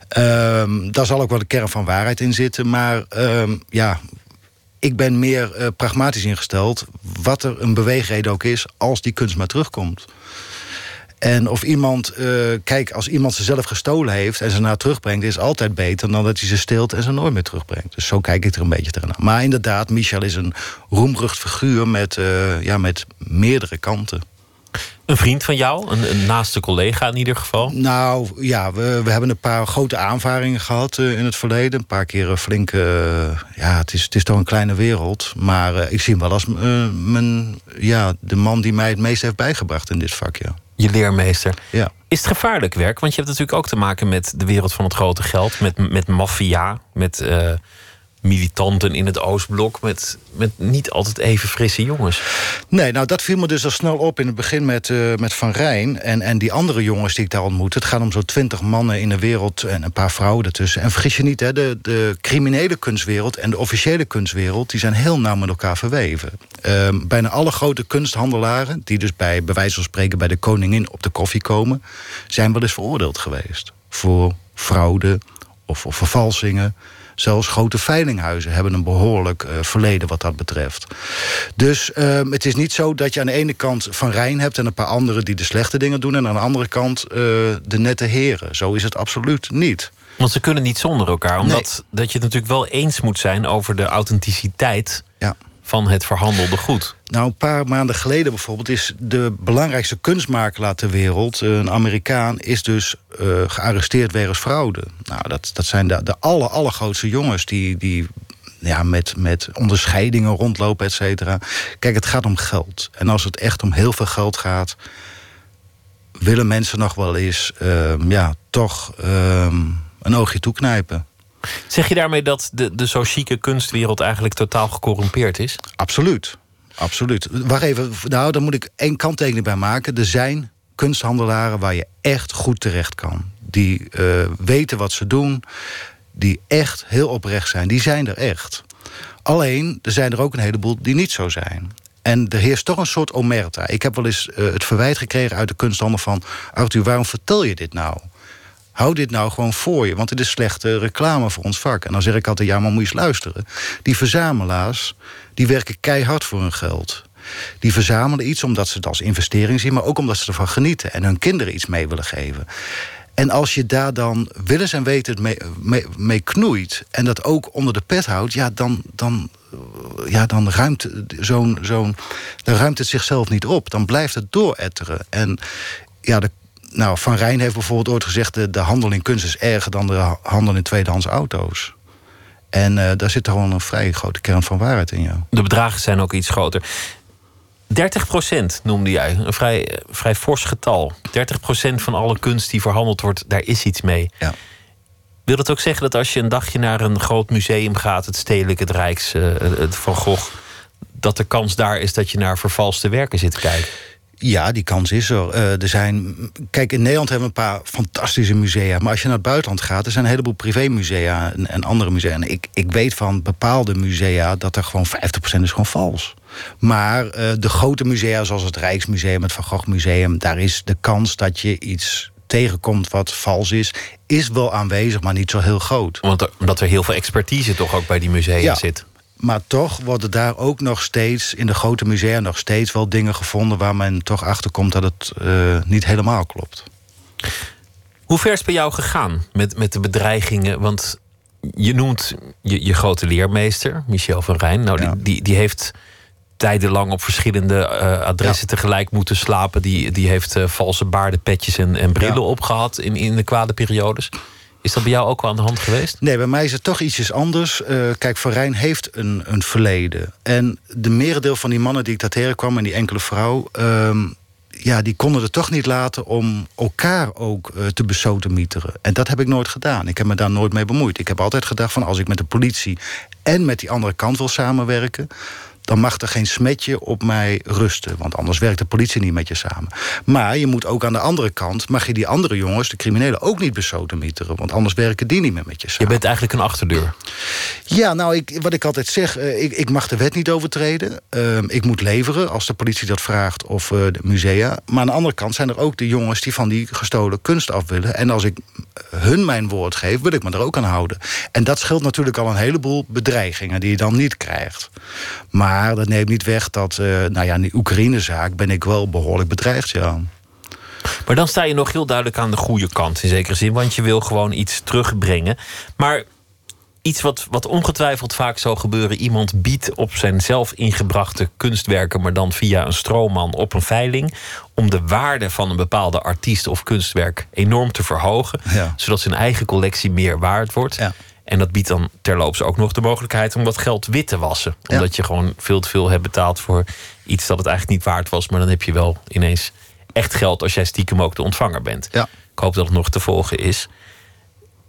Ehm, daar zal ook wel de kern van waarheid in zitten. Maar ehm, ja, ik ben meer eh, pragmatisch ingesteld. Wat er een beweegreden ook is, als die kunst maar terugkomt. En of iemand, eh, kijk, als iemand ze zelf gestolen heeft en ze naar terugbrengt, is altijd beter dan dat hij ze steelt en ze nooit meer terugbrengt. Dus zo kijk ik er een beetje tegenaan. Maar inderdaad, Michel is een roemrucht figuur met, eh, ja, met meerdere kanten. Een vriend van jou, een, een naaste collega in ieder geval. Nou ja, we, we hebben een paar grote aanvaringen gehad eh, in het verleden. Een paar keer een flinke. eh, ja, het is, het is toch een kleine wereld. Maar eh, ik zie hem wel als eh, mijn, ja, de man die mij het meest heeft bijgebracht in dit vak. Ja. Je leermeester. Ja. Is het gevaarlijk werk? Want je hebt natuurlijk ook te maken met de wereld van het grote geld. Met, met maffia, met eh, militanten in het Oostblok. Met, met niet altijd even frisse jongens. Nee, nou dat viel me dus al snel op in het begin met, eh, met Van Rijn. En, en die andere jongens die ik daar ontmoet. Het gaat om zo'n twintig mannen in de wereld en een paar vrouwen ertussen. En vergis je niet, hè, de, de criminele kunstwereld en de officiële kunstwereld... die zijn heel nauw met elkaar verweven. Ehm, bijna alle grote kunsthandelaren... die dus bij, bij wijze van spreken bij de koningin op de koffie komen... zijn wel eens veroordeeld geweest. Voor fraude of, of vervalsingen... Zelfs grote veilinghuizen hebben een behoorlijk eh, verleden wat dat betreft. Dus ehm, het is niet zo dat je aan de ene kant Van Rijn hebt... en een paar anderen die de slechte dingen doen... en aan de andere kant eh, de nette heren. Zo is het absoluut niet. Want ze kunnen niet zonder elkaar. Omdat dat je het natuurlijk wel eens moet zijn over de authenticiteit Ja. Van het verhandelde goed. Nou, een paar maanden geleden bijvoorbeeld is de belangrijkste kunstmakelaar ter wereld, een Amerikaan, is dus eh, gearresteerd wegens fraude. Nou, dat, dat zijn de, de aller, allergrootste jongens die, die ja, met, met onderscheidingen rondlopen, et cetera. Kijk, het gaat om geld. En als het echt om heel veel geld gaat, willen mensen nog wel eens ehm, ja, toch ehm, een oogje toeknijpen. Zeg je daarmee dat de, de zo chique kunstwereld eigenlijk totaal gecorrumpeerd is? Absoluut. Absoluut. Wacht even, nou, daar moet ik één kanttekening bij maken. Er zijn kunsthandelaren waar je echt goed terecht kan. Die eh, weten wat ze doen. Die echt heel oprecht zijn. Die zijn er echt. Alleen, er zijn er ook een heleboel die niet zo zijn. En er heerst toch een soort omerta. Ik heb wel eens eh, het verwijt gekregen uit de kunsthandel van... Arthur, waarom vertel je dit nou? Hou dit nou gewoon voor je, want het is slechte reclame voor ons vak. En dan zeg ik altijd, ja, maar moet je eens luisteren. Die verzamelaars, die werken keihard voor hun geld. Die verzamelen iets omdat ze het als investering zien... maar ook omdat ze ervan genieten en hun kinderen iets mee willen geven. En als je daar dan willens en weten mee, mee, knoeit... en dat ook onder de pet houdt, ja, dan, dan, ja, dan, ruimt, zo'n, zo'n, dan ruimt het zichzelf niet op. Dan blijft het dooretteren. En ja, de nou, Van Rijn heeft bijvoorbeeld ooit gezegd... De, de handel in kunst is erger dan de handel in tweedehands auto's. En uh, daar zit gewoon een vrij grote kern van waarheid in, ja. De bedragen zijn ook iets groter. 30% noemde jij, een vrij, vrij fors getal. 30% van alle kunst die verhandeld wordt, daar is iets mee. Ja. Wil dat ook zeggen dat als je een dagje naar een groot museum gaat... het Stedelijk, het Rijks, het Van Gogh... dat de kans daar is dat je naar vervalste werken zit te kijken? Ja, die kans is er. Uh, er zijn, kijk, in Nederland hebben we een paar fantastische musea. Maar als je naar het buitenland gaat, er zijn een heleboel privémusea en, en andere musea. En ik, ik weet van bepaalde musea dat er gewoon 50% is gewoon vals. Maar uh, de grote musea, zoals het Rijksmuseum, het Van Gogh Museum... daar is de kans dat je iets tegenkomt wat vals is... is wel aanwezig, maar niet zo heel groot. Want er, omdat er heel veel expertise toch ook bij die musea ja. zit. Maar toch worden daar ook nog steeds, in de grote musea... nog steeds wel dingen gevonden waar men toch achterkomt... dat het uh, niet helemaal klopt. Hoe ver is het bij jou gegaan met, met de bedreigingen? Want je noemt je, je grote leermeester, Michel van Rijn. Nou, ja. die, die, die heeft tijdenlang op verschillende uh, adressen ja. tegelijk moeten slapen. Die, die heeft uh, valse baarden, petjes en, en brillen ja. opgehad in, in de kwade periodes. Is dat bij jou ook wel aan de hand geweest? Nee, bij mij is het toch ietsjes anders. Uh, kijk, Van heeft een, een verleden. En de merendeel van die mannen die ik daar tegenkwam... en die enkele vrouw... Um, ja, die konden het toch niet laten om elkaar ook uh, te besodemieteren. En dat heb ik nooit gedaan. Ik heb me daar nooit mee bemoeid. Ik heb altijd gedacht van als ik met de politie en met die andere kant wil samenwerken dan mag er geen smetje op mij rusten. Want anders werkt de politie niet met je samen. Maar je moet ook aan de andere kant... mag je die andere jongens, de criminelen, ook niet besodemieteren. Want anders werken die niet meer met je samen. Je bent eigenlijk een achterdeur. Ja, nou, ik, wat ik altijd zeg... Uh, ik, ik, mag de wet niet overtreden. Uh, ik moet leveren als de politie dat vraagt of uh, de musea. Maar aan de andere kant zijn er ook de jongens... die van die gestolen kunst af willen. En als ik hun mijn woord geef, wil ik me er ook aan houden. En dat scheelt natuurlijk al een heleboel bedreigingen... die je dan niet krijgt. Maar dat neemt niet weg dat, uh, nou ja, in die Oekraïne-zaak ben ik wel behoorlijk bedreigd, ja. Maar dan sta je nog heel duidelijk aan de goede kant in zekere zin, want je wil gewoon iets terugbrengen. Maar iets wat, wat ongetwijfeld vaak zou gebeuren: iemand biedt op zijn zelf ingebrachte kunstwerken, maar dan via een stroomman op een veiling. Om de waarde van een bepaalde artiest of kunstwerk enorm te verhogen, ja. zodat zijn eigen collectie meer waard wordt. Ja. En dat biedt dan terloops ook nog de mogelijkheid om dat geld wit te wassen. Ja. Omdat je gewoon veel te veel hebt betaald voor iets dat het eigenlijk niet waard was. Maar dan heb je wel ineens echt geld als jij stiekem ook de ontvanger bent. Ja. Ik hoop dat het nog te volgen is.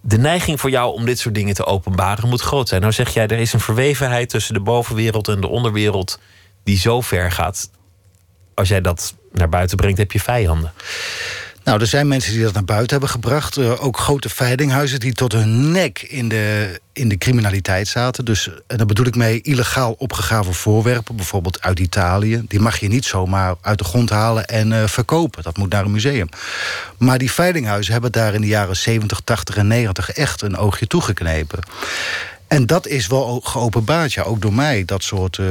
De neiging voor jou om dit soort dingen te openbaren moet groot zijn. Nou zeg jij, er is een verwevenheid tussen de bovenwereld en de onderwereld die zo ver gaat. Als jij dat naar buiten brengt, heb je vijanden. Nou, er zijn mensen die dat naar buiten hebben gebracht. Uh, ook grote veilinghuizen die tot hun nek in de, in de criminaliteit zaten. Dus en daar bedoel ik mee illegaal opgegraven voorwerpen, bijvoorbeeld uit Italië. Die mag je niet zomaar uit de grond halen en uh, verkopen. Dat moet naar een museum. Maar die veilinghuizen hebben daar in de jaren 70, 80 en 90 echt een oogje toegeknepen. En dat is wel geopenbaard, ja, ook door mij, dat soort uh,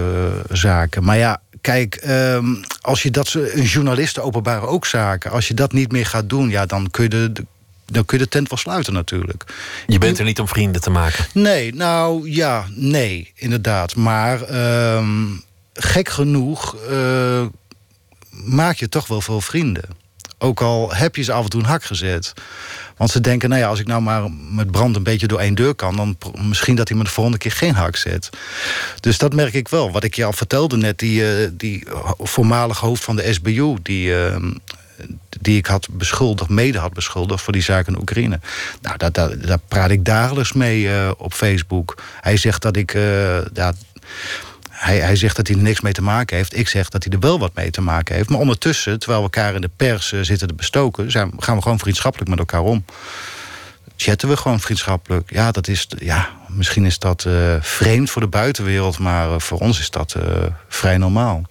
zaken. Maar ja, kijk, um, als je dat een journalisten openbaren ook zaken, als je dat niet meer gaat doen, ja, dan kun je de, de dan kun je de tent wel sluiten natuurlijk. Je bent er niet om vrienden te maken. Nee, nou ja, nee, inderdaad. Maar um, gek genoeg uh, maak je toch wel veel vrienden. Ook al heb je ze af en toe een hak gezet. Want ze denken, nou ja, als ik nou maar met brand een beetje door één deur kan... dan misschien dat hij me de volgende keer geen hak zet. Dus dat merk ik wel. Wat ik je al vertelde net, die, uh, die voormalig hoofd van de SBU... die, uh, die ik had beschuldigd, mede had beschuldigd... voor die zaak in Oekraïne. Nou, daar, daar, praat ik dagelijks mee uh, op Facebook. Hij zegt dat ik... ja, hij, hij, zegt dat hij er niks mee te maken heeft. Ik zeg dat hij er wel wat mee te maken heeft. Maar ondertussen, terwijl we elkaar in de pers uh, zitten te bestoken... Zijn, gaan we gewoon vriendschappelijk met elkaar om. Chatten we gewoon vriendschappelijk. Ja, dat is, ja misschien is dat uh, vreemd voor de buitenwereld... maar uh, voor ons is dat vrij normaal.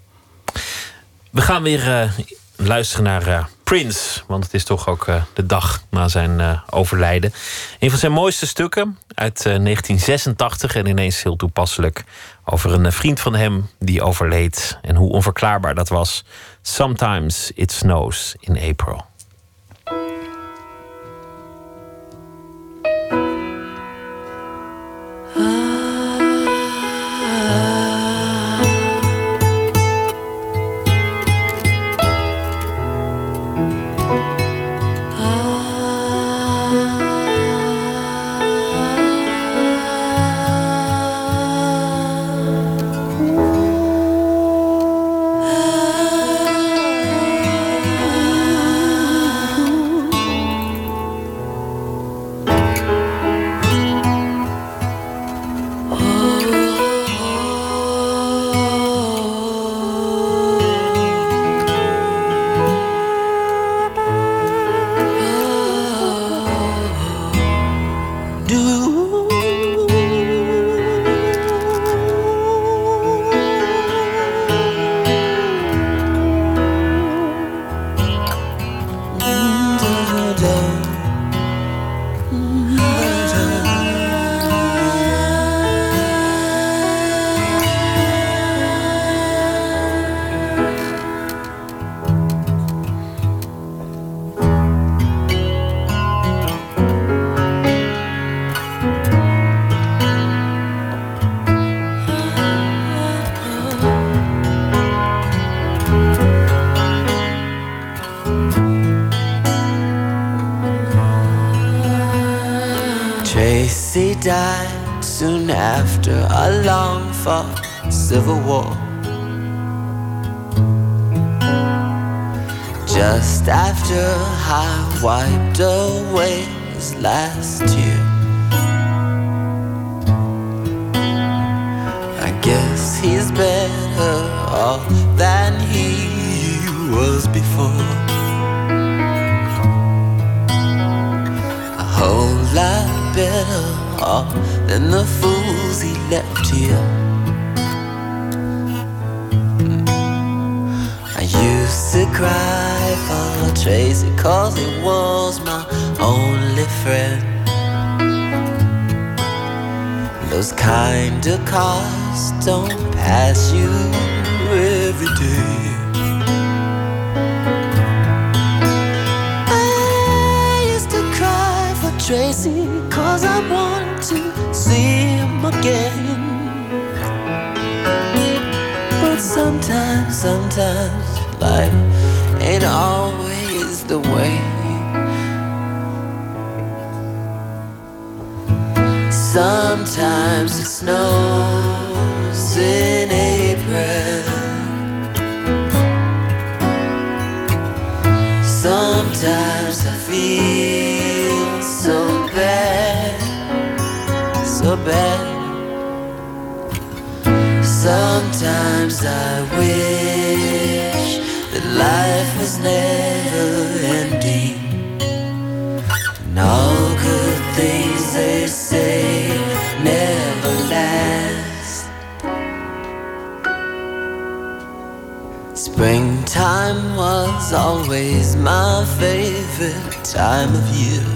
We gaan weer luisteren naar Prince. Want het is toch ook de dag na zijn overlijden. Een van zijn mooiste stukken uit 1986 en ineens heel toepasselijk over een vriend van hem die overleed en hoe onverklaarbaar dat was. Sometimes it snows in April. Those kind of cars don't pass you every day. I used to cry for Tracy cause I want to see him again. But sometimes, sometimes life ain't always the way. Sometimes it snows in April. Sometimes I feel so bad, so bad. Sometimes I wish that life was never ending. And all good things they say never last. Springtime was always my favorite time of year.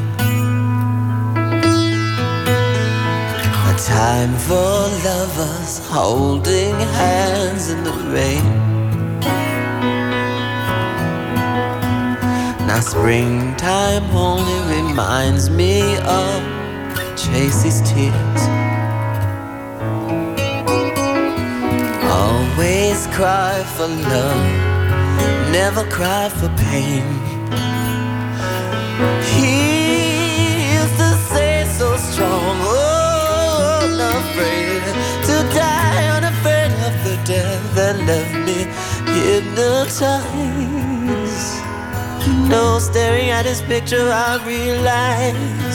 A time for lovers holding hands in the rain. Now springtime only reminds me of Tracy's tears. Always cry for love, never cry for pain. He used to say so strong, oh, unafraid to die, unafraid of the death that left me hypnotized. Know, staring at his picture, I realized.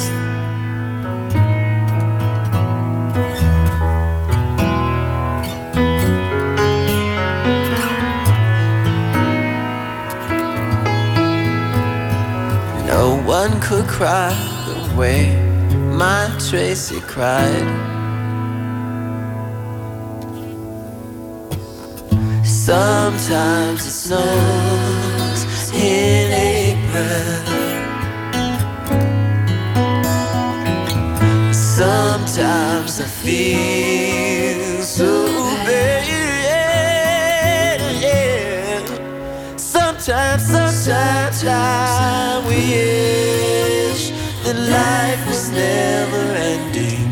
One could cry the way my Tracy cried. Sometimes it snows in April. Sometimes I feel so bad. Sometimes, sometimes I wish that life was never ending.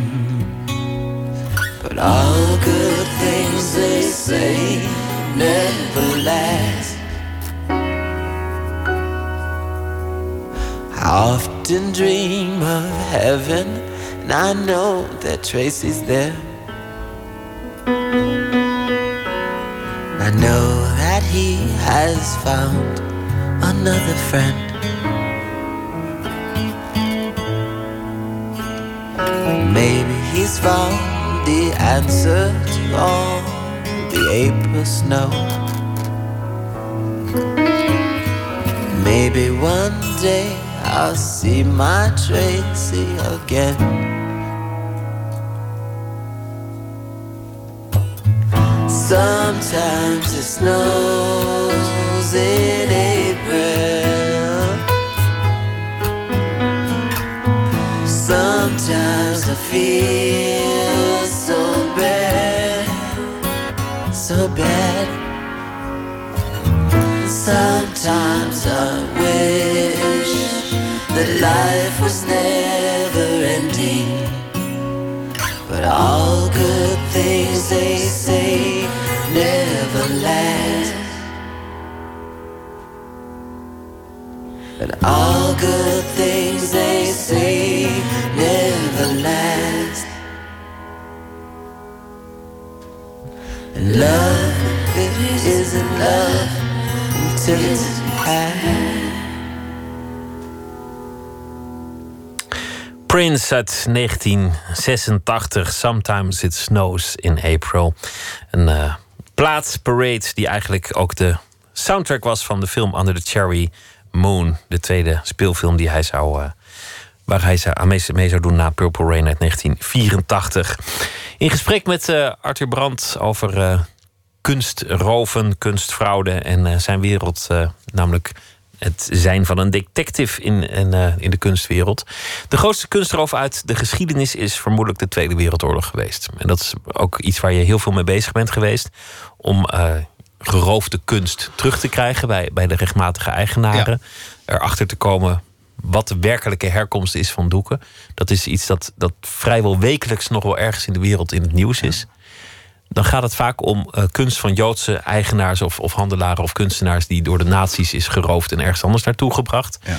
But all good things they say never last. I often dream of heaven, and I know that Tracy's there. I know that he has found another friend. He's found the answer to all the April snow. Maybe one day I'll see my Tracy again. Sometimes it snows in April. I feel so bad, so bad. Sometimes I wish that life was never ending. But all good things they say never last. But all good things they say love it. Prince uit 1986, Sometimes It Snows in April. Een eh, plaats plaatsparade die eigenlijk ook de soundtrack was van de film Under the Cherry Moon. De tweede speelfilm die hij zou eh, waar hij zou, mee, mee, zou doen na Purple Rain uit 1984. In gesprek met uh, Arthur Brandt over kunstroven, kunstfraude en zijn wereld, namelijk het zijn van een detective in, in, uh, in de kunstwereld. De grootste kunstroof uit de geschiedenis is vermoedelijk de Tweede Wereldoorlog geweest. En dat is ook iets waar je heel veel mee bezig bent geweest. Om uh, geroofde kunst terug te krijgen bij, bij de rechtmatige eigenaren. Ja. Erachter te komen wat de werkelijke herkomst is van doeken. Dat is iets dat, dat vrijwel wekelijks nog wel ergens in de wereld in het nieuws is. Dan gaat het vaak om uh, kunst van Joodse eigenaars of, of, handelaren of kunstenaars die door de nazi's is geroofd en ergens anders naartoe gebracht. Ja.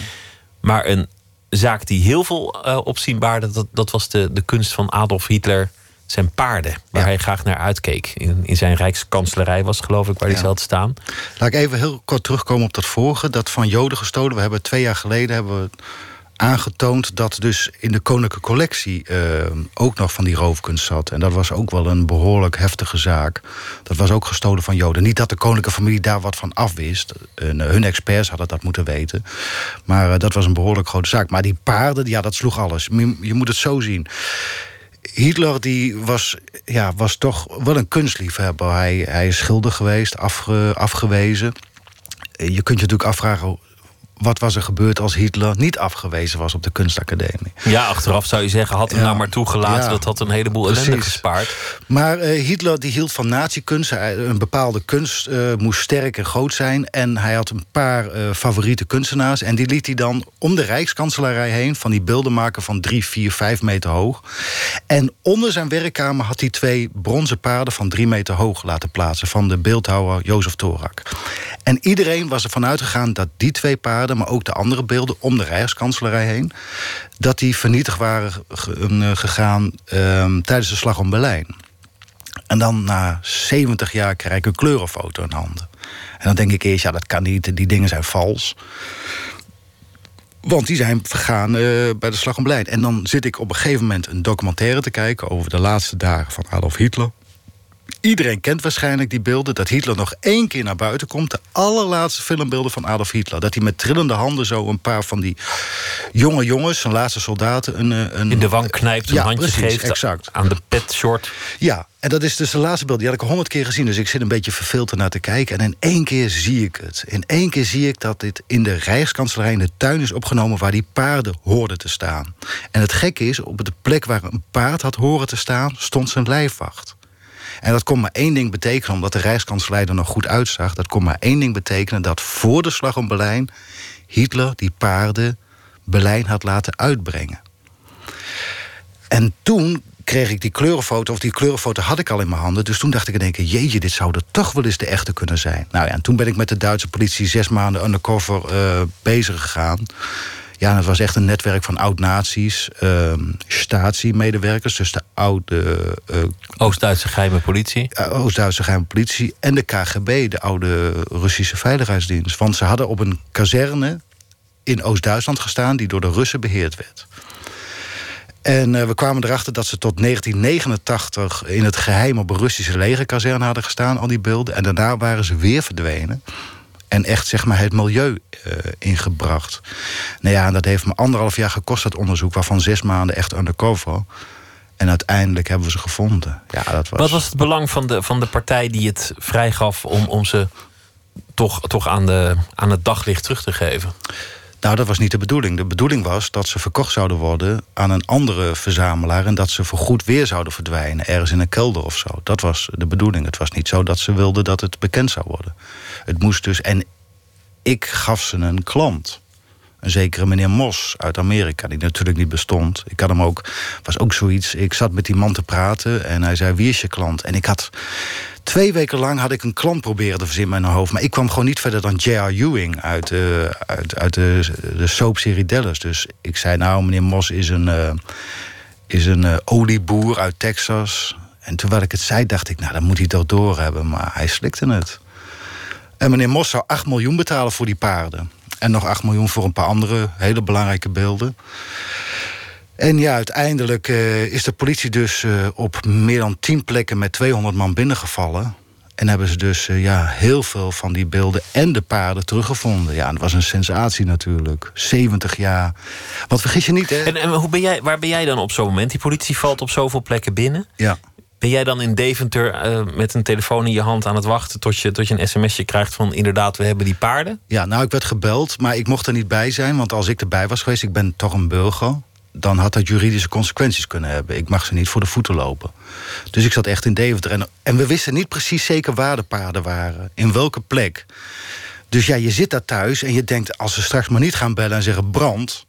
Maar een zaak die heel veel uh, opzien baarde, dat, dat was de, de kunst van Adolf Hitler, zijn paarden, waar ja. hij graag naar uitkeek. In, in zijn rijkskanslerij was geloof ik waar hij ja. zat staan. Laat ik even heel kort terugkomen op dat vorige, dat van Joden gestolen. We hebben twee jaar geleden hebben we aangetoond dat dus in de koninklijke collectie uh, ook nog van die roofkunst zat. En dat was ook wel een behoorlijk heftige zaak. Dat was ook gestolen van Joden. Niet dat de koninklijke familie daar wat van afwist. En, uh, hun experts hadden dat moeten weten. Maar uh, dat was een behoorlijk grote zaak. Maar die paarden, ja, dat sloeg alles. Je moet het zo zien. Hitler die was, ja, was toch wel een kunstliefhebber. Hij, hij is schilder geweest, afge, afgewezen. Je kunt je natuurlijk afvragen wat was er gebeurd als Hitler niet afgewezen was op de kunstacademie? Ja, achteraf zou je zeggen, had hem ja, nou maar toegelaten. Ja, dat had een heleboel precies. ellende gespaard. Maar uh, Hitler die hield van nazi-kunst. Een bepaalde kunst uh, moest sterk en groot zijn. En hij had een paar uh, favoriete kunstenaars. En die liet hij dan om de Rijkskanselarij heen... van die beelden maken van drie, vier, vijf meter hoog. En onder zijn werkkamer had hij twee bronzen paarden... van drie meter hoog laten plaatsen... van de beeldhouwer Jozef Torak. En iedereen was ervan uitgegaan dat die twee paarden maar ook de andere beelden om de Rijkskanselarij heen, dat die vernietigd waren eh, gegaan um, tijdens de slag om Berlijn. En dan na 70 jaar krijg ik een kleurenfoto in handen. En dan denk ik eerst, ja, dat kan niet, die dingen zijn vals. Want die zijn vergaan uh, bij de slag om Berlijn. En dan zit ik op een gegeven moment een documentaire te kijken... over de laatste dagen van Adolf Hitler. Iedereen kent waarschijnlijk die beelden dat Hitler nog één keer naar buiten komt. De allerlaatste filmbeelden van Adolf Hitler. Dat hij met trillende handen zo een paar van die jonge jongens, zijn laatste soldaten, een, eh, een in de wang knijpt, een ja, handje precies, geeft exact. aan de pet short. Ja, en dat is dus de laatste beeld. Die had ik honderd keer gezien, dus ik zit een beetje verveeld ernaar te kijken. En in één keer zie ik het. In één keer zie ik dat dit in de Rijkskanselarij in de tuin is opgenomen waar die paarden hoorden te staan. En het gekke is, op de plek waar een paard had horen te staan, stond zijn lijfwacht. En dat kon maar één ding betekenen, omdat de Rijkskanselier er nog goed uitzag. Dat kon maar één ding betekenen: dat voor de slag om Berlijn Hitler die paarden Berlijn had laten uitbrengen. En toen kreeg ik die kleurenfoto, of die kleurenfoto had ik al in mijn handen. Dus toen dacht ik in één jeetje, dit zou er toch wel eens de echte kunnen zijn. Nou ja, en toen ben ik met de Duitse politie zes maanden undercover uh, bezig gegaan. Ja, het was echt een netwerk van oud-nazi's, uh, statiemedewerkers, dus de oude... Uh, Oost-Duitse geheime politie? Uh, Oost-Duitse geheime politie en de KGB, de oude Russische veiligheidsdienst. Want ze hadden op een kazerne in Oost-Duitsland gestaan die door de Russen beheerd werd. En uh, we kwamen erachter dat ze tot 1989 in het geheim op een Russische legerkazerne hadden gestaan, al die beelden. En daarna waren ze weer verdwenen en echt zeg maar, het milieu uh, ingebracht. Nou ja, dat heeft me anderhalf jaar gekost, dat onderzoek... waarvan zes maanden echt undercover. En uiteindelijk hebben we ze gevonden. Ja, dat was... Wat was het belang van de, van de partij die het vrijgaf... om, om ze toch, toch aan, de, aan het daglicht terug te geven? Nou, dat was niet de bedoeling. De bedoeling was dat ze verkocht zouden worden aan een andere verzamelaar... en dat ze voorgoed weer zouden verdwijnen, ergens in een kelder of zo. Dat was de bedoeling. Het was niet zo dat ze wilden dat het bekend zou worden. Het moest dus... En ik gaf ze een klant. Een zekere meneer Mos uit Amerika, die natuurlijk niet bestond. Ik had hem ook, was ook zoiets. Ik zat met die man te praten en hij zei: Wie is je klant? En ik had twee weken lang had ik een klant proberen te verzinnen in mijn hoofd. Maar ik kwam gewoon niet verder dan J.R. Ewing uit, uh, uit, uit de, de soapserie Dallas. Dus ik zei: Nou, meneer Mos is een, uh, is een uh, olieboer uit Texas. En terwijl ik het zei, dacht ik: Nou, dan moet hij toch doorhebben. Maar hij slikte het. En meneer Mos zou 8 miljoen betalen voor die paarden. En nog 8 miljoen voor een paar andere hele belangrijke beelden. En ja, uiteindelijk eh, is de politie dus eh, op meer dan tien plekken met 200 man binnengevallen. En hebben ze dus eh, ja, heel veel van die beelden en de paarden teruggevonden. Ja, dat was een sensatie natuurlijk. 70 jaar. Want vergis je niet, hè? En, en hoe ben jij, waar ben jij dan op zo'n moment? Die politie valt op zoveel plekken binnen. Ja. Ben jij dan in Deventer eh, met een telefoon in je hand aan het wachten tot je, tot je een sms'je krijgt van inderdaad, we hebben die paarden? Ja, nou, ik werd gebeld, maar ik mocht er niet bij zijn. Want als ik erbij was geweest, ik ben toch een burger... dan had dat juridische consequenties kunnen hebben. Ik mag ze niet voor de voeten lopen. Dus ik zat echt in Deventer. En, en we wisten niet precies zeker waar de paarden waren. In welke plek. Dus ja, je zit daar thuis en je denkt... als ze straks maar niet gaan bellen en zeggen brand...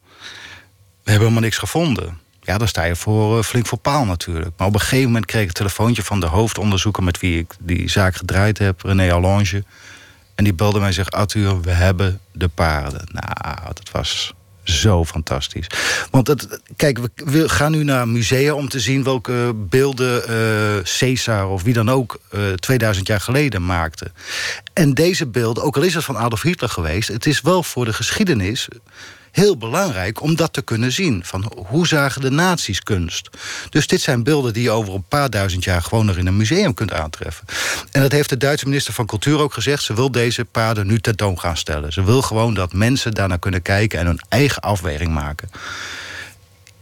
we hebben helemaal niks gevonden. Ja, dan sta je voor, eh, flink voor paal natuurlijk. Maar op een gegeven moment kreeg ik een telefoontje van de hoofdonderzoeker... met wie ik die zaak gedraaid heb, René Allange. En die belde mij en zegt... Arthur, we hebben de paarden. Nou, dat was zo fantastisch. Want het, kijk, we, gaan nu naar musea om te zien welke beelden eh Caesar of wie dan ook eh 2000 jaar geleden maakte. En deze beelden, ook al is het van Adolf Hitler geweest, het is wel voor de geschiedenis heel belangrijk om dat te kunnen zien. Van hoe zagen de nazi's kunst? Dus dit zijn beelden die je over een paar duizend jaar gewoon nog in een museum kunt aantreffen. En dat heeft de Duitse minister van Cultuur ook gezegd. Ze wil deze paarden nu tentoon gaan stellen. Ze wil gewoon dat mensen daarnaar kunnen kijken en hun eigen afweging maken.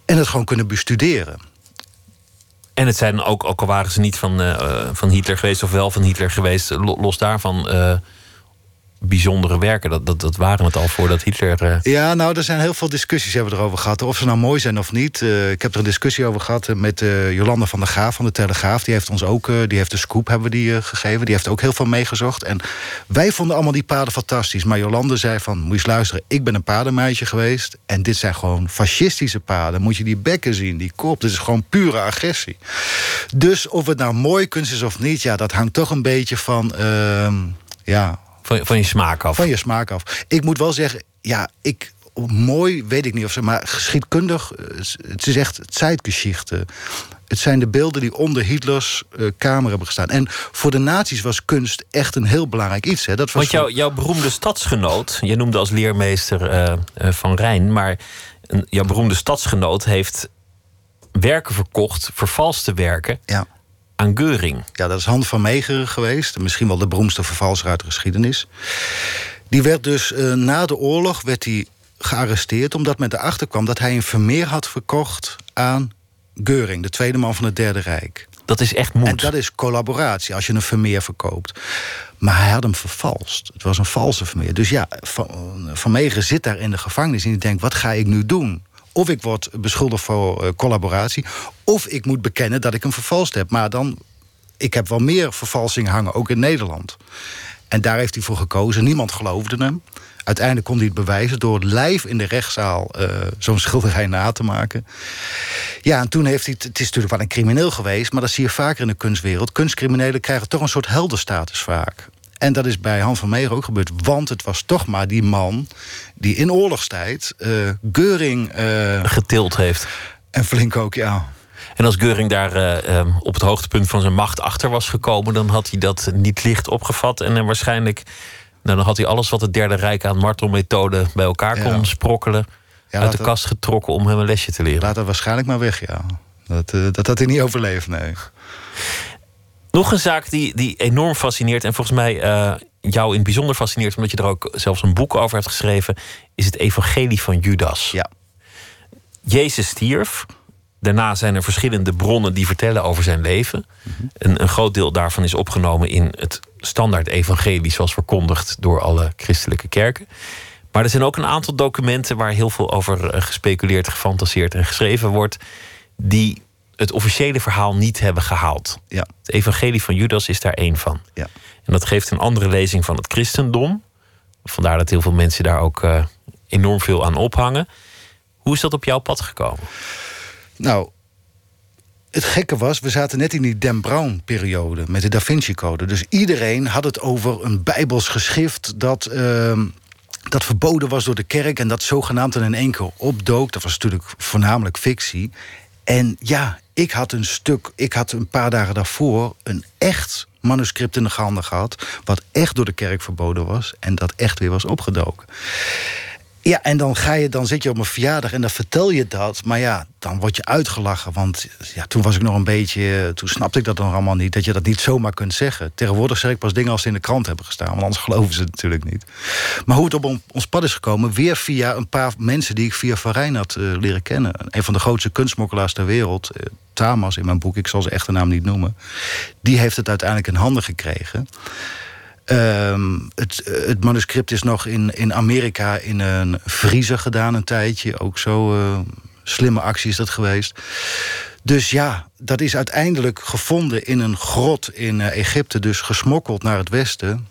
En het gewoon kunnen bestuderen. En het zijn ook, ook al waren ze niet van, eh, eh, van Hitler geweest of wel van Hitler geweest, lo- los daarvan eh, bijzondere werken. Dat, dat, dat waren het al voordat Hitler. eh, Ja, nou, er zijn heel veel discussies hebben we erover gehad. Of ze nou mooi zijn of niet. Eh, ik heb er een discussie over gehad eh, met Jolanda van der Graaf van de Telegraaf. Die heeft ons ook, die heeft de scoop hebben we die, gegeven. Die heeft ook heel veel meegezocht. En wij vonden allemaal die paarden fantastisch. Maar Jolande zei van, moet je eens luisteren. Ik ben een paardenmeisje geweest. En dit zijn gewoon fascistische paarden. Moet je die bekken zien, die kop. Dit is gewoon pure agressie. Dus of het nou mooi kunst is of niet. Ja, dat hangt toch een beetje van... ehm, ja, van, van je smaak af. van je smaak af. Ik moet wel zeggen, ja, ik mooi weet ik niet of ze, maar geschiedkundig, eh, het is echt Zeitgeschichte. Het zijn de beelden die onder Hitlers eh, kamer hebben gestaan. En voor de nazi's was kunst echt een heel belangrijk iets. Hè. Dat was Want jouw, jouw beroemde stadsgenoot, je noemde als leermeester eh, van Rijn, maar jouw beroemde stadsgenoot heeft werken verkocht, vervalste werken, ja. Aan Geuring. Ja, dat is Han van Meegeren geweest. Misschien wel de beroemdste vervalser uit de geschiedenis. Die werd dus eh, na de oorlog werd hij gearresteerd... omdat men erachter kwam dat hij een Vermeer had verkocht aan Geuring... de tweede man van het Derde Rijk. Dat is echt moed. En dat is collaboratie, als je een Vermeer verkoopt. Maar hij had hem vervalst. Het was een valse Vermeer. Dus ja, Van, van Meegeren zit daar in de gevangenis... en die denkt, wat ga ik nu doen? Of ik word beschuldigd voor eh, collaboratie... of ik moet bekennen dat ik hem vervalst heb. Maar dan, ik heb wel meer vervalsingen hangen, ook in Nederland. En daar heeft hij voor gekozen. Niemand geloofde hem. Uiteindelijk kon hij het bewijzen door live in de rechtszaal eh, zo'n schilderij na te maken. Ja, en toen heeft hij. Het is natuurlijk wel een crimineel geweest, maar dat zie je vaker in de kunstwereld. Kunstcriminelen krijgen toch een soort heldenstatus vaak. En dat is bij Han van Meijeren ook gebeurd. Want het was toch maar die man die in oorlogstijd eh Geuring. eh, Getild heeft. en flink ook, ja. En als Geuring daar eh, eh, op het hoogtepunt van zijn macht achter was gekomen, dan had hij dat niet licht opgevat. En waarschijnlijk, nou, dan had hij alles wat het Derde Rijk aan martelmethode bij elkaar Ja. kon sprokkelen, Ja, uit de dat- kast getrokken om hem een lesje te leren. Laat dat waarschijnlijk maar weg, ja. Dat, dat had hij niet overleefd, nee. Nog een zaak die, die enorm fascineert en volgens mij eh, jou in het bijzonder fascineert, omdat je er ook zelfs een boek over hebt geschreven, is het Evangelie van Judas. Ja. Jezus stierf. Daarna zijn er verschillende bronnen die vertellen over zijn leven. een, een groot deel daarvan is opgenomen in het standaard evangelie, zoals verkondigd door alle christelijke kerken. Maar er zijn ook een aantal documenten waar heel veel over eh, gespeculeerd, gefantaseerd en geschreven wordt, die het officiële verhaal niet hebben gehaald. Ja. Het evangelie van Judas is daar één van. Ja. En dat geeft een andere lezing van het christendom. Vandaar dat heel veel mensen daar ook eh, enorm veel aan ophangen. Hoe is dat op jouw pad gekomen? Nou, het gekke was, we zaten net in die Dan Brown-periode met de Da Vinci-code. Dus iedereen had het over een bijbels geschrift dat, ehm, dat verboden was door de kerk... en dat zogenaamd in één keer opdook. Dat was natuurlijk voornamelijk fictie. En ja, ik had een stuk, ik had een paar dagen daarvoor... een echt manuscript in de handen gehad... wat echt door de kerk verboden was en dat echt weer was opgedoken. Ja, en dan, ga je, dan zit je op een verjaardag en dan vertel je dat. Maar ja, dan word je uitgelachen. Want ja, toen was ik nog een beetje... Toen snapte ik dat nog allemaal niet. Dat je dat niet zomaar kunt zeggen. Tegenwoordig zeg ik pas dingen als ze in de krant hebben gestaan. Want anders geloven ze het natuurlijk niet. Maar hoe het op ons pad is gekomen... weer via een paar mensen die ik via Van Rijn had uh, leren kennen. Een van de grootste kunstmokkelaars ter wereld... Uh, Tamas in mijn boek, ik zal zijn echte naam niet noemen... die heeft het uiteindelijk in handen gekregen... Um, het, het, manuscript is nog in, in Amerika in een vriezer gedaan een tijdje. Ook zo uh, slimme actie is dat geweest. Dus ja, dat is uiteindelijk gevonden in een grot in uh, Egypte. Dus gesmokkeld naar het westen.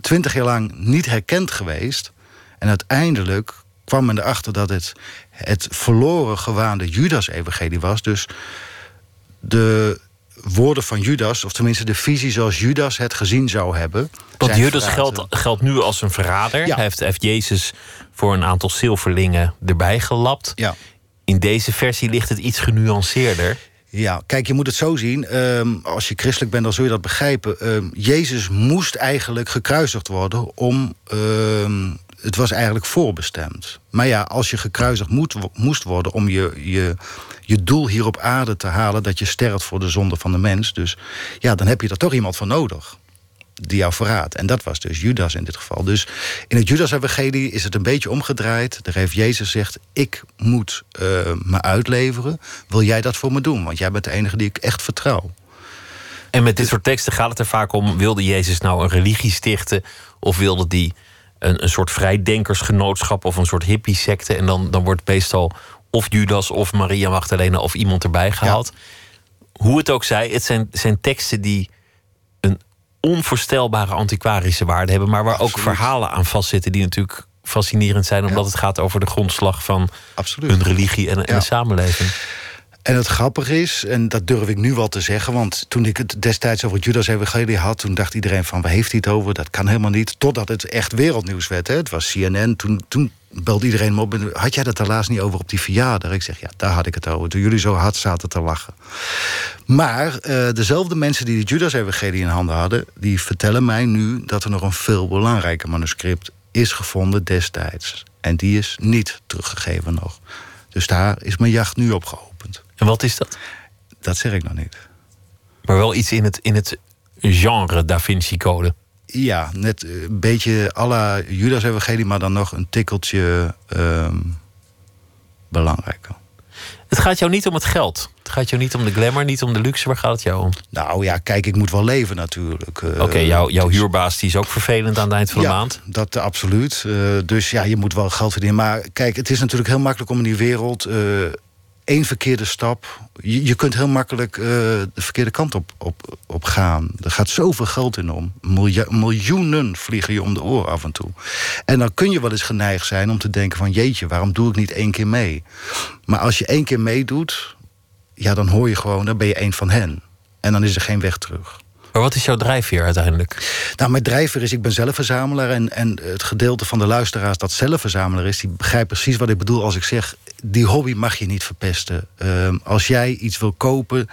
Twintig jaar lang niet herkend geweest. En uiteindelijk kwam men erachter dat het het verloren gewaande Judas-evangelie was. Dus de woorden van Judas, of tenminste de visie zoals Judas het gezien zou hebben. Want Judas geldt, geldt nu als een verrader. Hij heeft, heeft Jezus voor een aantal zilverlingen erbij gelapt. Ja. In deze versie ligt het iets genuanceerder. Ja, kijk, je moet het zo zien. Um, als je christelijk bent, dan zul je dat begrijpen. Um, Jezus moest eigenlijk gekruisigd worden om um, het was eigenlijk voorbestemd. Maar ja, als je gekruisigd moet, moest worden om je, je, je doel hier op aarde te halen, dat je sterft voor de zonde van de mens. Dus ja, dan heb je er toch iemand voor nodig. Die jou verraadt. En dat was dus Judas in dit geval. Dus in het Judas-evangelie is het een beetje omgedraaid. Daar heeft Jezus gezegd: Ik moet uh, me uitleveren. Wil jij dat voor me doen? Want jij bent de enige die ik echt vertrouw. En met dit soort teksten gaat het er vaak om: wilde Jezus nou een religie stichten? Of wilde die een, een soort vrijdenkersgenootschap of een soort hippie-secte. En dan, dan wordt meestal of Judas of Maria Magdalena of iemand erbij gehaald. Hoe het ook zij, het zijn, zijn teksten die een onvoorstelbare antiquarische waarde hebben, maar waar ook verhalen aan vastzitten die natuurlijk fascinerend zijn, omdat het gaat over de grondslag van Absoluut. hun religie en, samenleving. En het grappige is, en dat durf ik nu wel te zeggen... want toen ik het destijds over Judas Evangelie had... toen dacht iedereen van, waar heeft hij het over? Dat kan helemaal niet. Totdat het echt wereldnieuws werd. Hè? Het was CNN. Toen, toen belde iedereen me op. Had jij dat helaas niet over op die verjaardag? Ik zeg, ja, daar had ik het over. Toen jullie zo hard zaten te lachen. Maar uh, dezelfde mensen die de Judas Evangelie in handen hadden... die vertellen mij nu dat er nog een veel belangrijker manuscript is gevonden destijds. En die is niet teruggegeven nog. Dus daar is mijn jacht nu op geopend. En wat is dat? Dat zeg ik nog niet. Maar wel iets in het, in het genre Da Vinci Code. Ja, net een beetje à la Judas Evangelie, maar dan nog een tikkeltje um, belangrijker. Het gaat jou niet om het geld. Het gaat jou niet om de glamour, niet om de luxe. Waar gaat het jou om? Nou ja, kijk, ik moet wel leven natuurlijk. Oké, okay, jou, jouw huurbaas die is ook vervelend aan het eind van ja, de maand. dat absoluut. Uh, dus ja, je moet wel geld verdienen. Maar kijk, het is natuurlijk heel makkelijk om in die wereld één verkeerde stap. Je, kunt heel makkelijk uh, de verkeerde kant op, op, op gaan. Er gaat zoveel geld in om. miljoenen vliegen je om de oren af en toe. En dan kun je wel eens geneigd zijn om te denken van... jeetje, waarom doe ik niet één keer mee? Maar als je één keer meedoet... ja, dan hoor je gewoon, dan ben je één van hen. En dan is er geen weg terug. Maar wat is jouw drijfveer uiteindelijk? Nou, mijn drijfveer is, ik ben zelf verzamelaar. En, en het gedeelte van de luisteraars dat zelf verzamelaar is... die begrijpt precies wat ik bedoel als ik zeg... die hobby mag je niet verpesten. Uh, als jij iets wil kopen...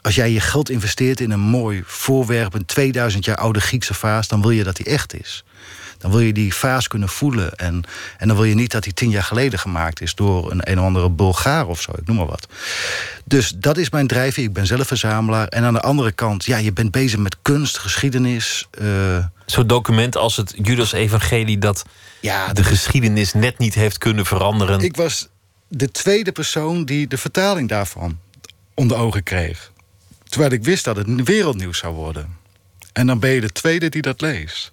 Als jij je geld investeert in een mooi voorwerp... een 2000 jaar oude Griekse vaas... dan wil je dat die echt is. Dan wil je die vaas kunnen voelen. En, en dan wil je niet dat die tien jaar geleden gemaakt is... door een een of andere Bulgaar of zo, ik noem maar wat. Dus dat is mijn drijfveer. Ik ben zelf verzamelaar. En aan de andere kant, ja, je bent bezig met kunst, geschiedenis. Uh... Zo'n document als het Judas-evangelie... dat ja, de geschiedenis net niet heeft kunnen veranderen. Ik was de tweede persoon die de vertaling daarvan onder ogen kreeg. Terwijl ik wist dat het wereldnieuws zou worden. En dan ben je de tweede die dat leest.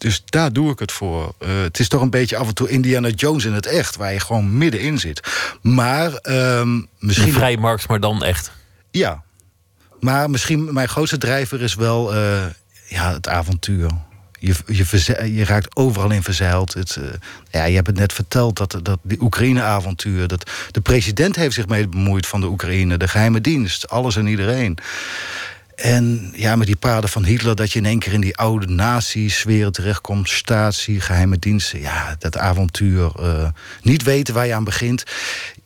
Dus daar doe ik het voor. Uh, het is toch een beetje af en toe Indiana Jones in het echt, waar je gewoon middenin zit. Maar uh, misschien. Een vrij Marx, maar dan echt. Ja. Maar misschien mijn grootste drijver is wel uh, ja, het avontuur. Je, je, je, raakt overal in verzeild. Het, uh, ja, je hebt het net verteld, dat, dat die Oekraïne-avontuur... Dat, de president heeft zich mee bemoeid van de Oekraïne. De geheime dienst, alles en iedereen. En ja, met die paden van Hitler, dat je in één keer in die oude nazi-sfeer terechtkomt. Statie, geheime diensten. Ja, dat avontuur. Uh, niet weten waar je aan begint.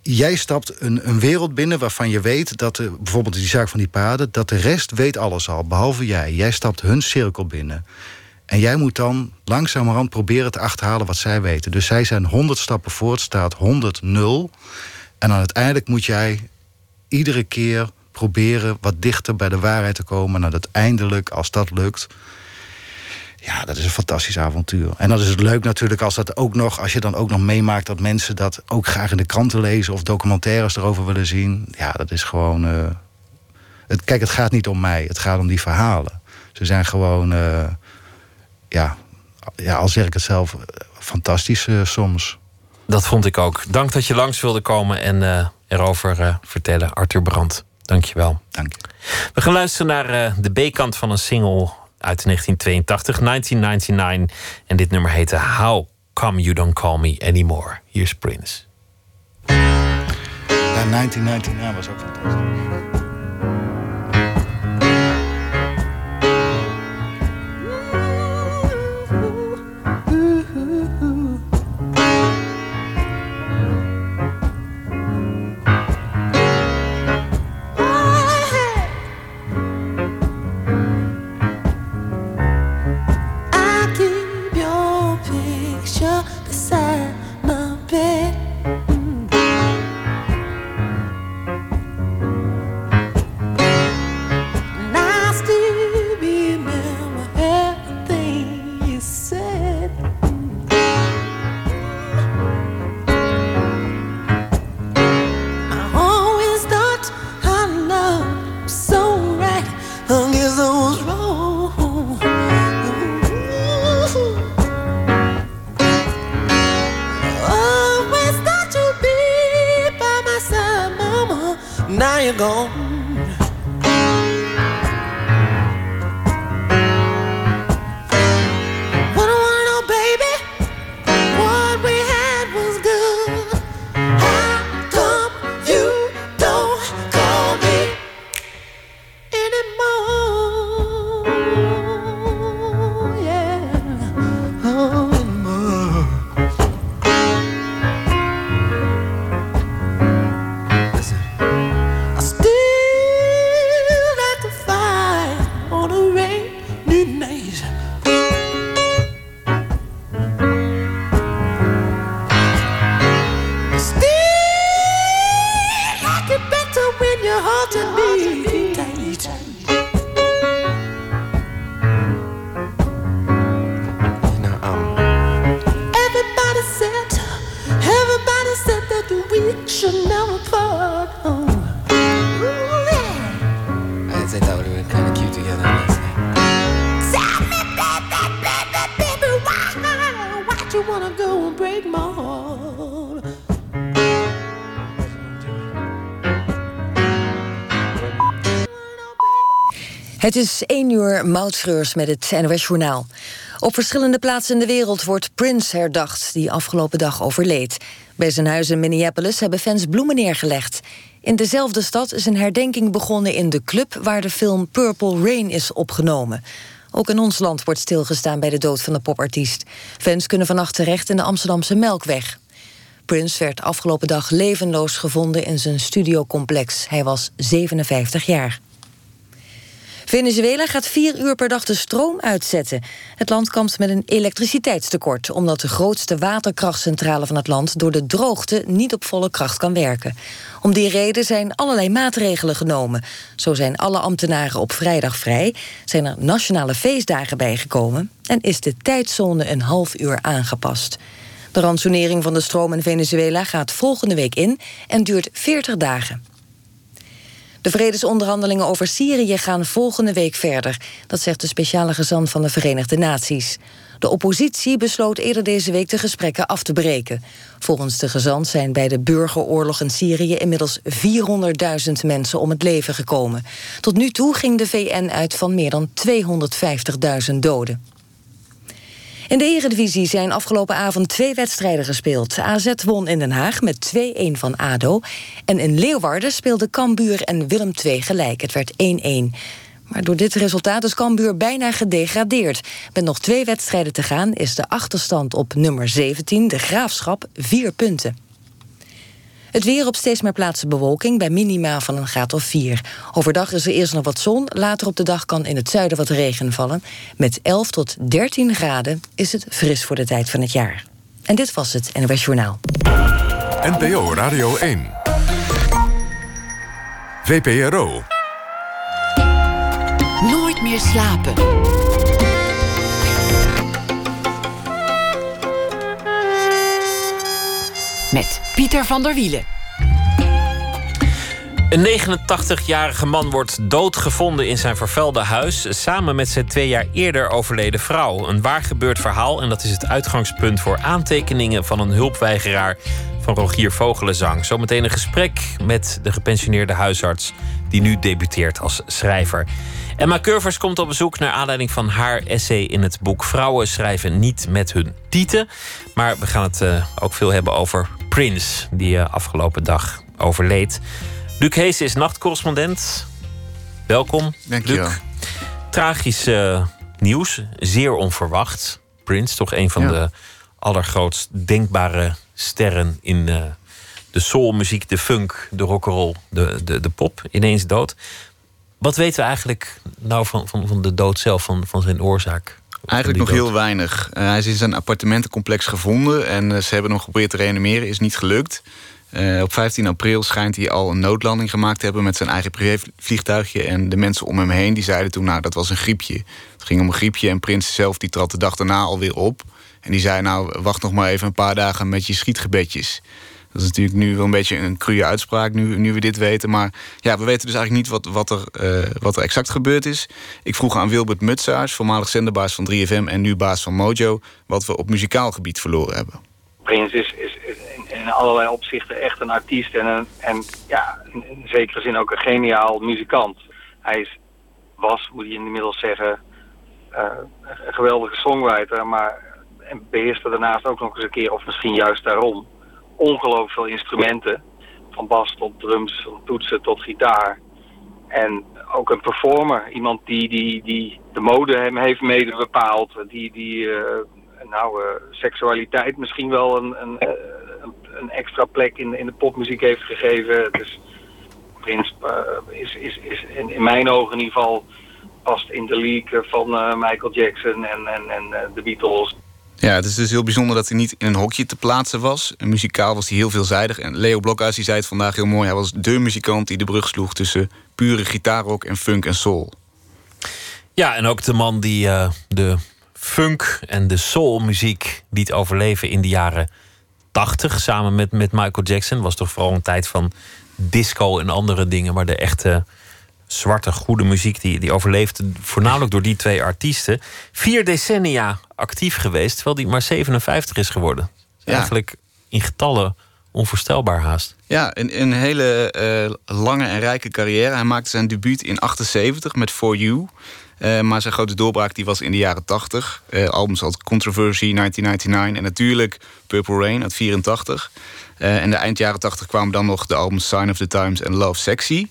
Jij stapt een, een wereld binnen waarvan je weet dat, uh, bijvoorbeeld die zaak van die paden, dat de rest weet alles al, behalve jij. Jij stapt hun cirkel binnen. En jij moet dan langzamerhand proberen te achterhalen wat zij weten. Dus zij zijn 100 stappen voor, staat 100 0. En dan uiteindelijk moet jij iedere keer proberen wat dichter bij de waarheid te komen. En uiteindelijk, als dat lukt, ja, dat is een fantastisch avontuur. En dat is het leuk natuurlijk als dat ook nog, als je dan ook nog meemaakt dat mensen dat ook graag in de kranten lezen of documentaires erover willen zien. Ja, dat is gewoon. Uh, het, kijk, het gaat niet om mij, het gaat om die verhalen. Ze zijn gewoon, uh, ja, ja, al zeg ik het zelf, fantastisch uh, soms. Dat vond ik ook. Dank dat je langs wilde komen en erover vertellen, Arthur Brandt. Dank je wel. Dank je. We gaan luisteren naar de B-kant van een single uit 1982, 1999. En dit nummer heette How Come You Don't Call Me Anymore. Hier is Prince. Ja, 1999 was ook fantastisch. Het is één uur moutschreurs met het NOS Journaal. Op verschillende plaatsen in de wereld wordt Prince herdacht... die afgelopen dag overleed. Bij zijn huis in Minneapolis hebben fans bloemen neergelegd. In dezelfde stad is een herdenking begonnen in de club... waar de film Purple Rain is opgenomen. Ook in ons land wordt stilgestaan bij de dood van de popartiest. Fans kunnen vannacht terecht in de Amsterdamse Melkweg. Prince werd afgelopen dag levenloos gevonden in zijn studiocomplex. Hij was 57 jaar. Venezuela gaat vier uur per dag de stroom uitzetten. Het land kampt met een elektriciteitstekort... omdat de grootste waterkrachtcentrale van het land... door de droogte niet op volle kracht kan werken. Om die reden zijn allerlei maatregelen genomen. Zo zijn alle ambtenaren op vrijdag vrij... zijn er nationale feestdagen bijgekomen... en is de tijdzone een half uur aangepast. De ransonering van de stroom in Venezuela gaat volgende week in... en duurt 40 dagen. De vredesonderhandelingen over Syrië gaan volgende week verder. Dat zegt de speciale gezant van de Verenigde Naties. De oppositie besloot eerder deze week de gesprekken af te breken. Volgens de gezant zijn bij de burgeroorlog in Syrië inmiddels 400.000 mensen om het leven gekomen. Tot nu toe ging de VN uit van meer dan 250.000 doden. In de Eredivisie zijn afgelopen avond twee wedstrijden gespeeld. AZ won in Den Haag met 2-1 van ADO. En in Leeuwarden speelden Cambuur en Willem II gelijk. Het werd 1-1. Maar door dit resultaat is Cambuur bijna gedegradeerd. Met nog twee wedstrijden te gaan is de achterstand op nummer 17, de Graafschap, vier punten. Het weer op steeds meer plaatsen bewolking bij minima van een graad of 4. Overdag is er eerst nog wat zon, later op de dag kan in het zuiden wat regen vallen. Met 11 tot 13 graden is het fris voor de tijd van het jaar. En dit was het NOS Journaal. NPO Radio 1. VPRO. Nooit meer slapen. Met Pieter van der Wielen. Een 89-jarige man wordt doodgevonden in zijn vervuilde huis... samen met zijn twee jaar eerder overleden vrouw. Een waar gebeurd verhaal en dat is het uitgangspunt... voor aantekeningen van een hulpweigeraar van Rogier Vogelenzang. Zometeen een gesprek met de gepensioneerde huisarts... die nu debuteert als schrijver. Emma Curvers komt op bezoek naar aanleiding van haar essay in het boek Vrouwen schrijven niet met hun tieten. Maar we gaan het uh, ook veel hebben over Prince, die uh, afgelopen dag overleed. Luc Hees is nachtcorrespondent. Welkom. Dank je wel. Tragisch uh, nieuws, zeer onverwacht. Prince, toch een van ja. de allergrootst denkbare sterren in de soulmuziek, de funk, de rock'n'roll, de, de, de pop. Ineens dood. Wat weten we eigenlijk nou van, van, van de dood zelf, van, van zijn oorzaak? Eigenlijk nog dood? heel weinig. Uh, hij is in zijn appartementencomplex gevonden en uh, ze hebben hem geprobeerd te reanimeren, is niet gelukt. Uh, op 15 april schijnt hij al een noodlanding gemaakt te hebben met zijn eigen privévliegtuigje. En de mensen om hem heen die zeiden toen, nou dat was een griepje. Het ging om een griepje en Prins zelf die trad de dag daarna alweer op. En die zei, nou wacht nog maar even een paar dagen met je schietgebedjes. Dat is natuurlijk nu wel een beetje een cruwe uitspraak, nu, nu we dit weten. Maar ja, we weten dus eigenlijk niet wat, wat, er, uh, wat er exact gebeurd is. Ik vroeg aan Wilbert Mutsaars, voormalig zenderbaas van 3FM en nu baas van Mojo... wat we op muzikaal gebied verloren hebben. Prins is, is, in allerlei opzichten echt een artiest en, een, en ja, in, zekere zin ook een geniaal muzikant. Hij is, was, moet je inmiddels zeggen, uh, een geweldige songwriter, maar beheerste daarnaast ook nog eens een keer, of misschien juist daarom, ongelooflijk veel instrumenten. Van bas tot drums, van toetsen tot gitaar. En ook een performer. Iemand die, die, die de mode hem heeft mede bepaald. Die, die uh, nou, uh, seksualiteit misschien wel een, een, een, een, extra plek in, in de popmuziek heeft gegeven. Dus Prins is, is, is in, in, mijn ogen in ieder geval past in de league van Michael Jackson en, en, en de Beatles. Ja, het is dus heel bijzonder dat hij niet in een hokje te plaatsen was. Muzikaal was hij heel veelzijdig. En Leo Blokhuis die zei het vandaag heel mooi. Hij was de muzikant die de brug sloeg tussen pure gitaarrock en funk en soul. Ja, en ook de man die uh, de funk en de soulmuziek liet overleven in de jaren 80 samen met, met Michael Jackson. Was toch vooral een tijd van disco en andere dingen, maar de echte zwarte, goede muziek die, die overleefde voornamelijk door die twee artiesten. Vier decennia actief geweest, terwijl die maar 57 is geworden. Ja. Eigenlijk in getallen onvoorstelbaar haast. Ja, een, een hele uh, lange en rijke carrière. Hij maakte zijn debuut in 78 met For You. Uh, maar zijn grote doorbraak die was in de jaren 80. Uh, albums als Controversy 1999 en natuurlijk Purple Rain uit 84. en de eind jaren 80 kwamen dan nog de albums Sign of the Times en Love Sexy.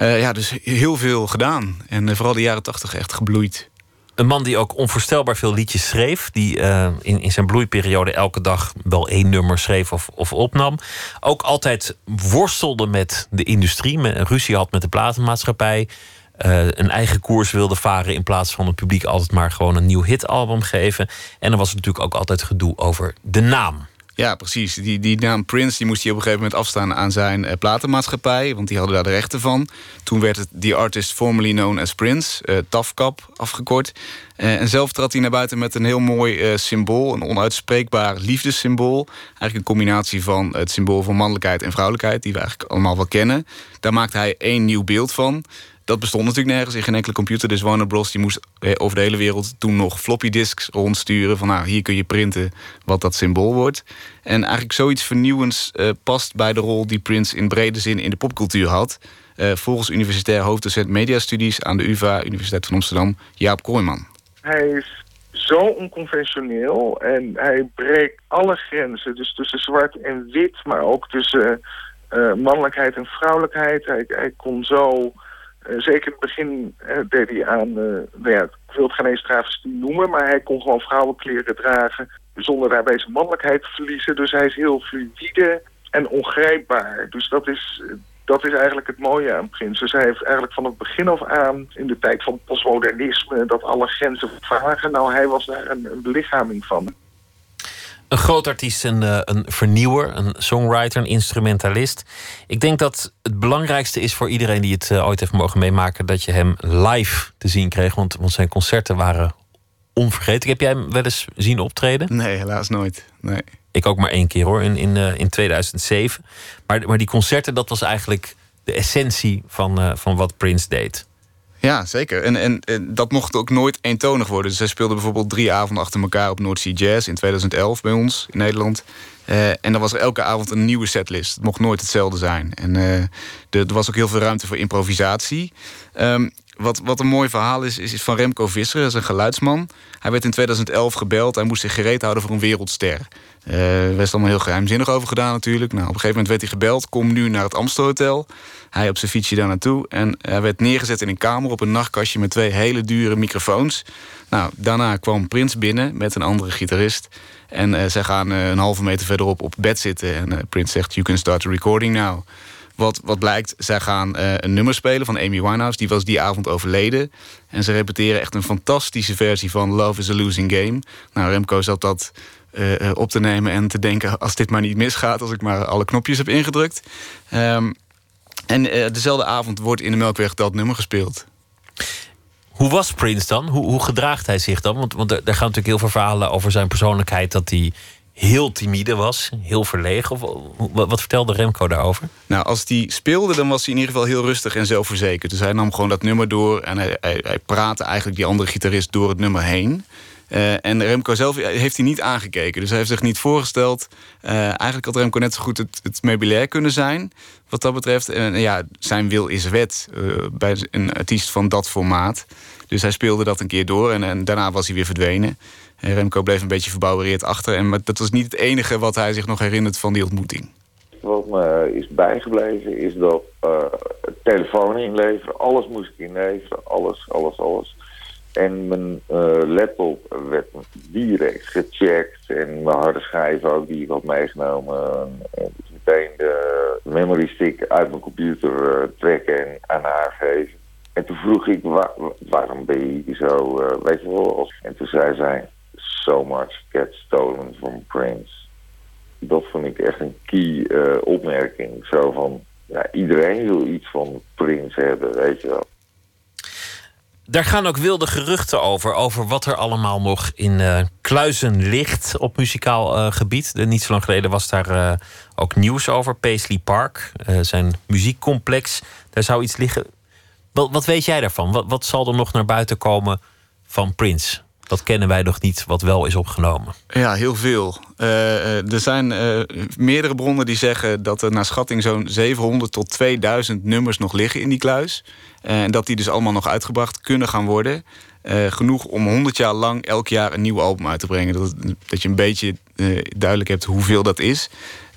Uh, ja, dus heel veel gedaan. En uh, vooral de jaren tachtig echt gebloeid. Een man die ook onvoorstelbaar veel liedjes schreef. Die uh, in, in zijn bloeiperiode elke dag wel één nummer schreef of, of opnam. Ook altijd worstelde met de industrie. Met, ruzie had met de platenmaatschappij. een eigen koers wilde varen. In plaats van het publiek altijd maar gewoon een nieuw hitalbum geven. En er was natuurlijk ook altijd gedoe over de naam. Ja, precies. Die, die naam Prince die moest hij op een gegeven moment afstaan aan zijn uh, platenmaatschappij. Want die hadden daar de rechten van. Toen werd het Artist Formerly Known as Prince, uh, TAFCAP afgekort. Uh, en zelf trad hij naar buiten met een heel mooi symbool. Een onuitspreekbaar liefdessymbool. Eigenlijk een combinatie van het symbool van mannelijkheid en vrouwelijkheid. Die we eigenlijk allemaal wel kennen. Daar maakte hij één nieuw beeld van dat bestond natuurlijk nergens in geen enkele computer. Dus Warner Bros. die moest over de hele wereld toen nog floppy disks rondsturen. Van nou, hier kun je printen wat dat symbool wordt. En eigenlijk zoiets vernieuwends uh, past bij de rol die Prince in brede zin in de popcultuur had. Uh, volgens universitair hoofddocent mediastudies aan de UvA, Universiteit van Amsterdam, Jaap Kooijman. Hij is zo onconventioneel en hij breekt alle grenzen. Dus tussen zwart en wit, maar ook tussen uh, mannelijkheid en vrouwelijkheid. Hij, kon zo zeker in het begin deed hij aan, uh, nou ja, ik wil het geen eens noemen, maar hij kon gewoon vrouwenkleren dragen zonder daarbij zijn mannelijkheid te verliezen. Dus hij is heel fluïde, en ongrijpbaar. Dus dat is, dat is eigenlijk het mooie aan Prins. Dus hij heeft eigenlijk van het begin af aan, in de tijd van postmodernisme, dat alle grenzen vervagen. Nou, hij was daar een belichaming van. Een groot artiest, een, eh, een vernieuwer, een songwriter, een instrumentalist. Ik denk dat het belangrijkste is voor iedereen die het eh, ooit heeft mogen meemaken, dat je hem live te zien kreeg. Want, want zijn concerten waren onvergetelijk. Heb jij hem wel eens zien optreden? Nee, helaas nooit. Nee. Ik ook maar één keer hoor, in, in, uh, in 2007. Maar, maar die concerten, dat was eigenlijk de essentie van, van wat Prince deed. Ja, zeker. En, en, en, dat mocht ook nooit eentonig worden. Dus zij speelde bijvoorbeeld drie avonden achter elkaar op Sea Jazz in 2011 bij ons in Nederland. Uh, en dan was er elke avond een nieuwe setlist. Het mocht nooit hetzelfde zijn. En uh, er was ook heel veel ruimte voor improvisatie. Um, wat, wat een mooi verhaal is, is van Remco Visser, dat is een geluidsman. Hij werd in 2011 gebeld. Hij moest zich gereed houden voor een wereldster. Uh, er werd allemaal heel geheimzinnig over gedaan natuurlijk. Nou, op een gegeven moment werd hij gebeld. Kom nu naar het Amstelhotel. Hij op zijn fietsje daar naartoe. En hij werd neergezet in een kamer op een nachtkastje... met twee hele dure microfoons. Nou, daarna kwam Prins binnen met een andere gitarist. En uh, zij gaan uh, een halve meter verderop op bed zitten. En Prins zegt, you can start the recording now. Wat, wat blijkt, zij gaan uh, een nummer spelen van Amy Winehouse. Die was die avond overleden. En ze repeteren echt een fantastische versie van Love is a Losing Game. Nou, Remco zat dat uh, op te nemen en te denken... als dit maar niet misgaat, als ik maar alle knopjes heb ingedrukt. Um, en dezelfde avond wordt in de Melkweg dat nummer gespeeld. Hoe was Prince dan? Hoe, hoe gedraagt hij zich dan? Want, want er gaan natuurlijk heel veel verhalen over zijn persoonlijkheid... dat hij heel timide was, heel verlegen. Wat, wat vertelde Remco daarover? Nou, als hij speelde, dan was hij in ieder geval heel rustig en zelfverzekerd. Dus hij nam gewoon dat nummer door en hij, hij, praatte eigenlijk die andere gitarist door het nummer heen. Uh, en Remco zelf heeft hij niet aangekeken. Dus hij heeft zich niet voorgesteld. Uh, eigenlijk had Remco net zo goed het, het meubilair kunnen zijn. Wat dat betreft. En ja, zijn wil is wet. Uh, bij een artiest van dat formaat. Dus hij speelde dat een keer door. En, en daarna was hij weer verdwenen. En Remco bleef een beetje verbouwereerd achter. En, dat was niet het enige wat hij zich nog herinnert van die ontmoeting. Wat me is bijgebleven is dat uh, telefoon inleveren. Alles moest ik inleveren. Alles, alles, alles. En mijn uh, laptop werd direct gecheckt. En mijn harde schijf ook, die ik had meegenomen. En dus meteen de memory stick uit mijn computer uh, trekken en aan haar geven. En toen vroeg ik, waar, waarom ben je zo, uh, weet je wel. En toen zei zij, so much gets stolen from Prince. Dat vond ik echt een key uh, opmerking. Zo van, ja, iedereen wil iets van Prince hebben, weet je wel. Daar gaan ook wilde geruchten over. Over wat er allemaal nog in uh, kluizen ligt op muzikaal uh, gebied. De, niet zo lang geleden was daar ook nieuws over. Paisley Park, zijn muziekcomplex. Daar zou iets liggen. Wat, wat weet jij daarvan? Wat, wat zal er nog naar buiten komen van Prince? Dat kennen wij nog niet, wat wel is opgenomen. Ja, heel veel. Uh, er zijn uh, meerdere bronnen die zeggen dat er naar schatting zo'n 700 tot 2000 nummers nog liggen in die kluis. En dat die dus allemaal nog uitgebracht kunnen gaan worden. Genoeg om 100 jaar lang elk jaar een nieuw album uit te brengen. Dat, dat je een beetje duidelijk hebt hoeveel dat is.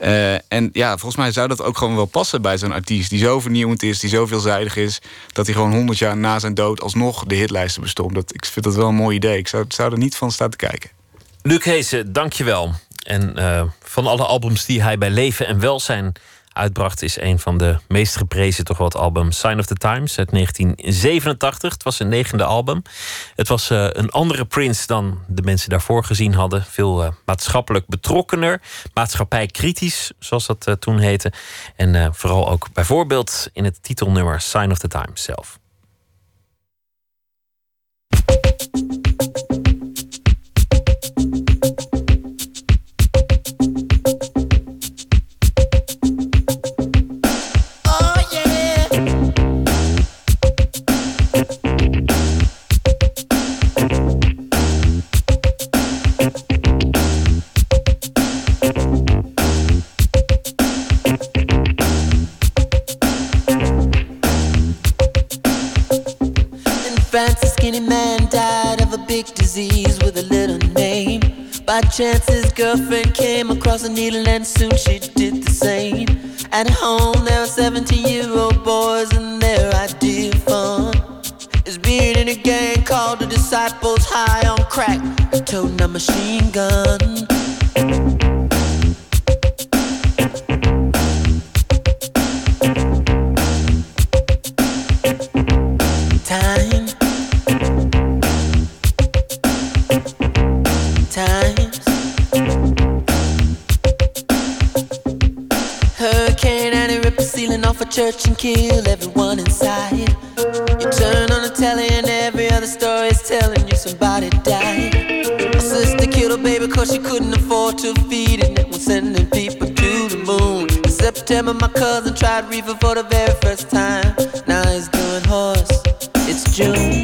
Uh, en ja, volgens mij zou dat ook gewoon wel passen bij zo'n artiest... die zo vernieuwend is, die zo veelzijdig is... dat hij gewoon 100 jaar na zijn dood alsnog de hitlijsten bestond. Dat, ik vind dat wel een mooi idee. Ik zou, zou er niet van staan te kijken. Luc Heesen, dank je wel. En van alle albums die hij bij Leven en Welzijn uitbracht, is een van de meest geprezen toch wat album Sign of the Times uit 1987. Het was een negende album. Het was uh, een andere Prince dan de mensen daarvoor gezien hadden. Veel uh, maatschappelijk betrokkener, maatschappijkritisch, zoals dat uh, toen heette. En vooral ook bijvoorbeeld in het titelnummer Sign of the Times zelf. By chance, his girlfriend came across a needle, and soon she did the same. At home, there were 17 year old boys, and their idea of fun is being in a gang called the Disciples, high on crack, toting a machine gun. Search and kill everyone inside. You turn on the telly and every other story is telling you somebody died. My sister killed her baby cause she couldn't afford to feed it. And was sending people to the moon. In September, my cousin tried reefer for the very first time. Now he's doing horse. It's June.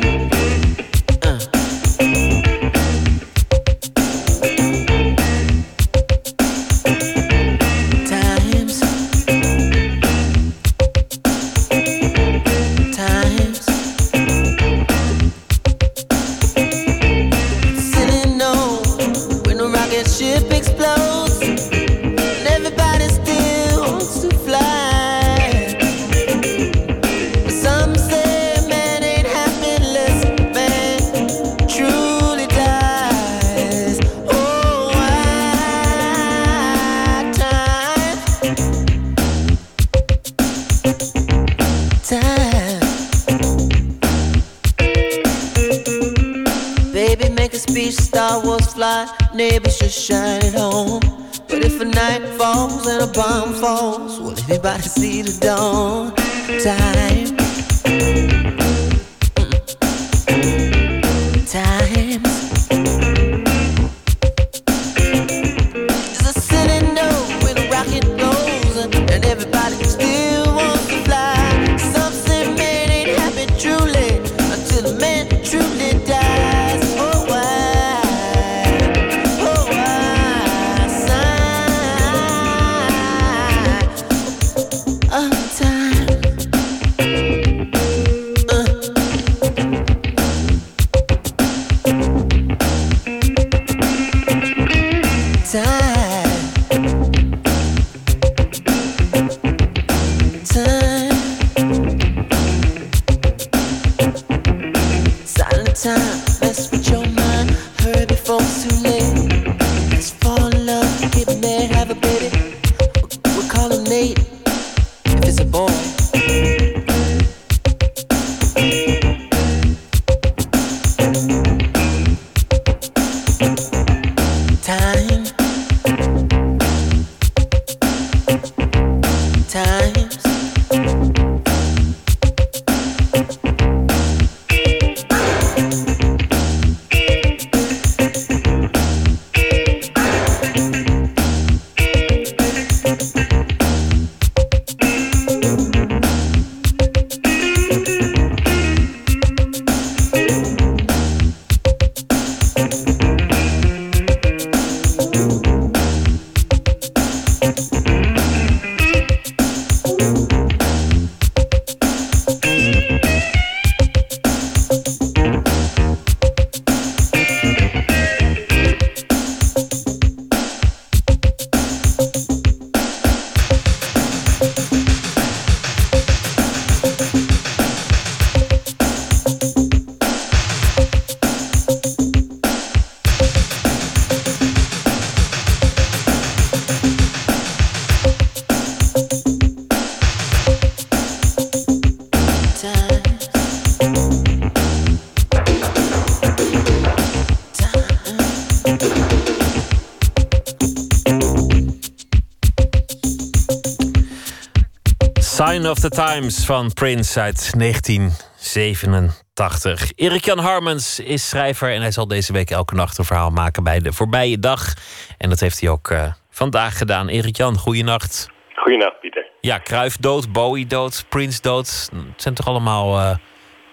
The Times van Prince uit 1987. Erik-Jan Harmens is schrijver en hij zal deze week elke nacht een verhaal maken bij de voorbije dag. En dat heeft hij ook uh, vandaag gedaan. Erik-Jan, goeienacht. Goeienacht, Pieter. Ja, Kruif dood, Bowie dood, Prince dood. Het zijn toch allemaal uh,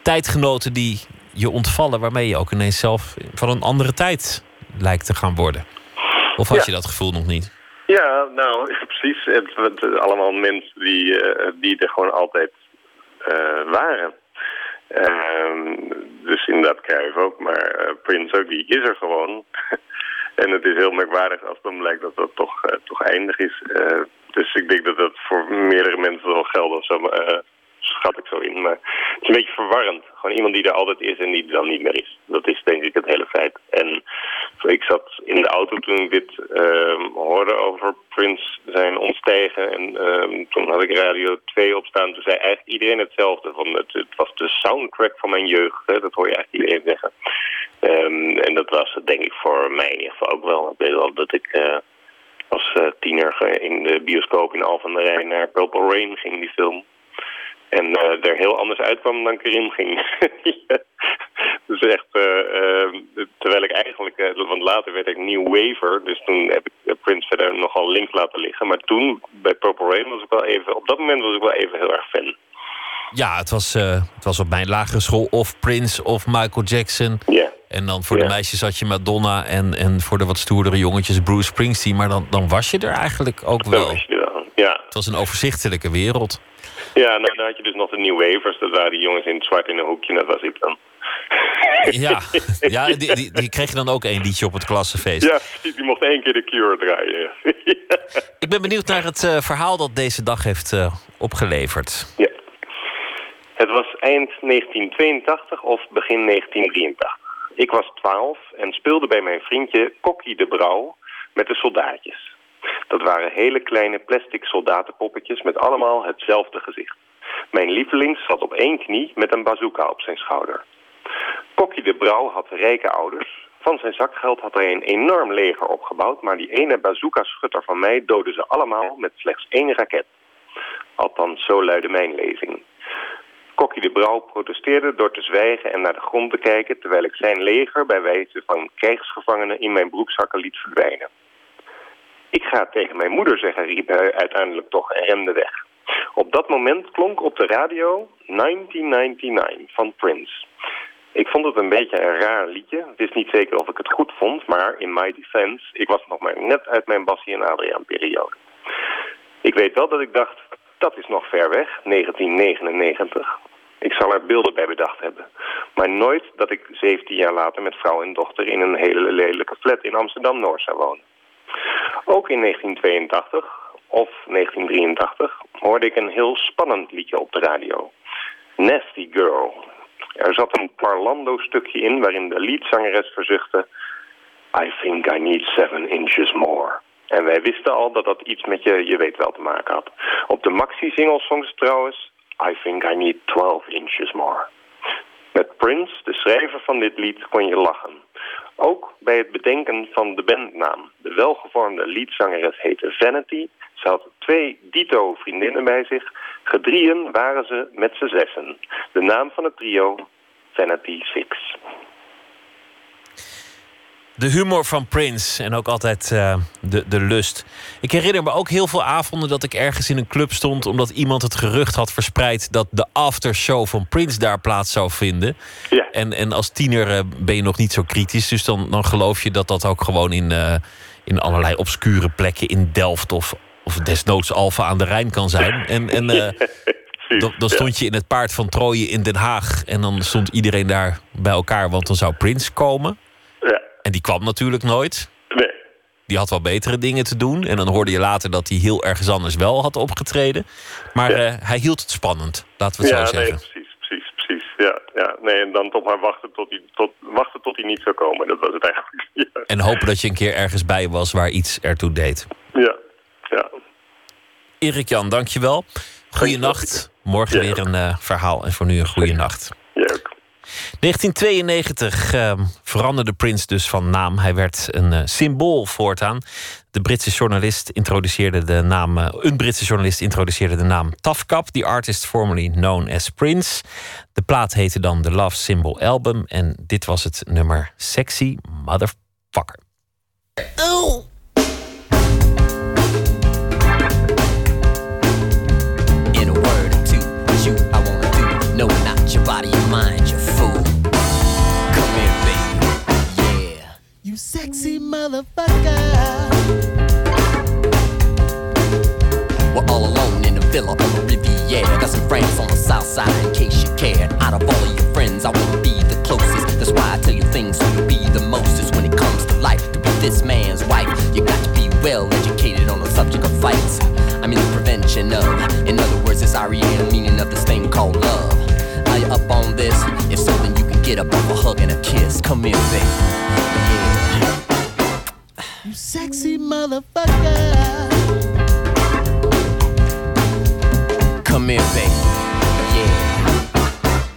tijdgenoten die je ontvallen... waarmee je ook ineens zelf van een andere tijd lijkt te gaan worden. Of had je dat gevoel nog niet? Ja, nou, precies. Het, het, allemaal mensen die, uh, die er gewoon altijd uh, waren. Uh, dus inderdaad Cruijff ook, maar uh, Prince ook, die is er gewoon. en het is heel merkwaardig als dan blijkt dat dat toch, toch eindig is. dus ik denk dat dat voor meerdere mensen wel geldt. Of zo, schat ik zo in. Maar het is een beetje verwarrend. Gewoon iemand die er altijd is en die er dan niet meer is. Dat is denk ik het hele feit. En ik zat in de auto toen ik dit uh, hoorde over Prince zijn ontstijgen. En uh, toen had ik Radio 2 opstaan. Toen zei eigenlijk iedereen hetzelfde. Van het, het was de soundtrack van mijn jeugd. Hè? Dat hoor je eigenlijk iedereen zeggen. Um, en dat was denk ik voor mij in ieder geval ook wel. Ik weet wel dat ik... Uh, als uh, tiener in de bioscoop in Al van der Rijn naar Purple Rain ging, die film. En uh, er heel anders uitkwam dan ik erin ging. dus echt, uh, terwijl ik eigenlijk, want later werd ik New Waver, dus toen heb ik Prince verder nogal links laten liggen. Maar toen, bij Purple Rain, was ik wel even, op dat moment was ik wel even heel erg fan. Ja, het was, het was op mijn lagere school of Prince of Michael Jackson. Ja. En dan voor de meisjes had je Madonna en, en voor de wat stoerdere jongetjes Bruce Springsteen. Maar dan, dan was je er eigenlijk ook wel. was je er ja. Het was een overzichtelijke wereld. Ja, nou, dan had je dus nog de New Wavers. Dat waren die jongens in het zwart in een hoekje. Dat was ik dan. Ja, ja die, die, die kreeg je dan ook één liedje op het klassenfeest. Ja, die mocht één keer de Cure draaien. Ik ben benieuwd naar het uh, verhaal dat deze dag heeft uh, opgeleverd. Ja. Het was eind 1982 of begin 1983. Ik was 12 en speelde bij mijn vriendje Kokkie de Brouw met de soldaatjes. Dat waren hele kleine plastic soldatenpoppetjes met allemaal hetzelfde gezicht. Mijn lieveling zat op één knie met een bazooka op zijn schouder. Kokkie de Brouw had rijke ouders. Van zijn zakgeld had hij een enorm leger opgebouwd... maar die ene bazooka-schutter van mij doodde ze allemaal met slechts één raket. Althans, zo luidde mijn lezing. Kokkie de Brouw protesteerde door te zwijgen en naar de grond te kijken... terwijl ik zijn leger bij wijze van krijgsgevangenen in mijn broekzakken liet verdwijnen. Ik ga tegen mijn moeder zeggen, riep hij uiteindelijk toch en rende weg. Op dat moment klonk op de radio 1999 van Prince. Ik vond het een beetje een raar liedje. Het is niet zeker of ik het goed vond, maar in my defense... ik was nog maar net uit mijn Bassie en Adriaan periode. Ik weet wel dat ik dacht, dat is nog ver weg, 1999. Ik zal er beelden bij bedacht hebben. Maar nooit dat ik 17 jaar later met vrouw en dochter... in een hele lelijke flat in Amsterdam-Noord zou wonen. Ook in 1982 of 1983 hoorde ik een heel spannend liedje op de radio. Nasty Girl. Er zat een parlando-stukje in waarin de liedzangeres verzuchtte... I think I need seven inches more. En wij wisten al dat dat iets met je, je weet wel te maken had. Op de maxi-singlesongs trouwens... I think I need 12 inches more. Met Prince, de schrijver van dit lied, kon je lachen. Ook bij het bedenken van de bandnaam. De welgevormde liedzangeres heette Vanity. Ze had twee dito vriendinnen bij zich. Gedrieën waren ze met z'n zessen. De naam van het trio, Vanity Six. De humor van Prince en ook altijd uh, de, de lust. Ik herinner me ook heel veel avonden dat ik ergens in een club stond... omdat iemand het gerucht had verspreid... dat de aftershow van Prince daar plaats zou vinden. Ja. En, en als tiener uh, ben je nog niet zo kritisch... dus dan, dan geloof je dat dat ook gewoon in, uh, in allerlei obscure plekken... in Delft of, of desnoods Alfa aan de Rijn kan zijn. En, en dan, dan stond je in het paard van Troje in Den Haag... en dan stond iedereen daar bij elkaar, want dan zou Prince komen... En die kwam natuurlijk nooit. Nee. Die had wel betere dingen te doen. En dan hoorde je later dat hij heel ergens anders wel had opgetreden. Maar ja. uh, hij hield het spannend, laten we het ja, zo zeggen. Nee, precies, precies, precies. Ja, ja. Nee, en dan toch maar wachten tot hij, tot, wachten tot hij niet zou komen. Dat was het eigenlijk. Ja. En hopen dat je een keer ergens bij was waar iets ertoe deed. Ja, ja. Erik Jan, dankjewel. Goeienacht. Morgen weer een uh, verhaal. En voor nu een goede nacht. Ja. 1992 uh, veranderde Prince dus van naam. Hij werd een uh, symbool voortaan. De Britse journalist introduceerde de naam. Uh, een Britse journalist introduceerde de naam Tafkap, the artist formerly known as Prince. De plaat heette dan The Love Symbol Album. En dit was het nummer Sexy Motherfucker. Oh. Motherfucker. We're all alone in a villa on the Riviera. Got some friends on the south side in case you cared. Out of all of your friends, I wanna be the closest. That's why I tell you things so you'll be the mostest when it comes to life. To be this man's wife, you got to be well educated on the subject of fights. I mean the prevention of. In other words, it's REM meaning of this thing called love. Are you up on this? If so, then you can get up off a hug and a kiss. Come here, baby. Yeah. You sexy motherfucker. Come in, baby. Yeah.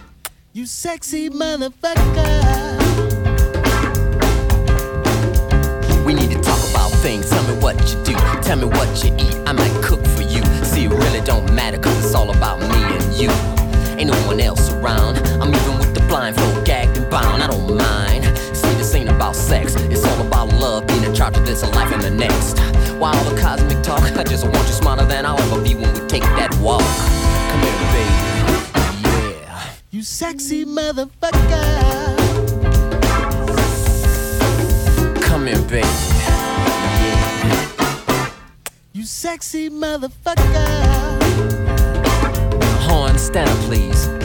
You sexy motherfucker. We need to talk about things. Tell me what you do. Tell me what you eat. I might cook for you. See, it really don't matter, cause it's all about me and you. Ain't no one else around. I'm even with the blindfold, gagged and bound. I don't mind. See, this ain't about sex, it's all about love this life and the next. While all the cosmic talk, I just want you smarter than I'll ever be when we take that walk. Come here, baby. Yeah. You sexy motherfucker. Come here, baby. Yeah. You sexy motherfucker. Horn, stand up, please.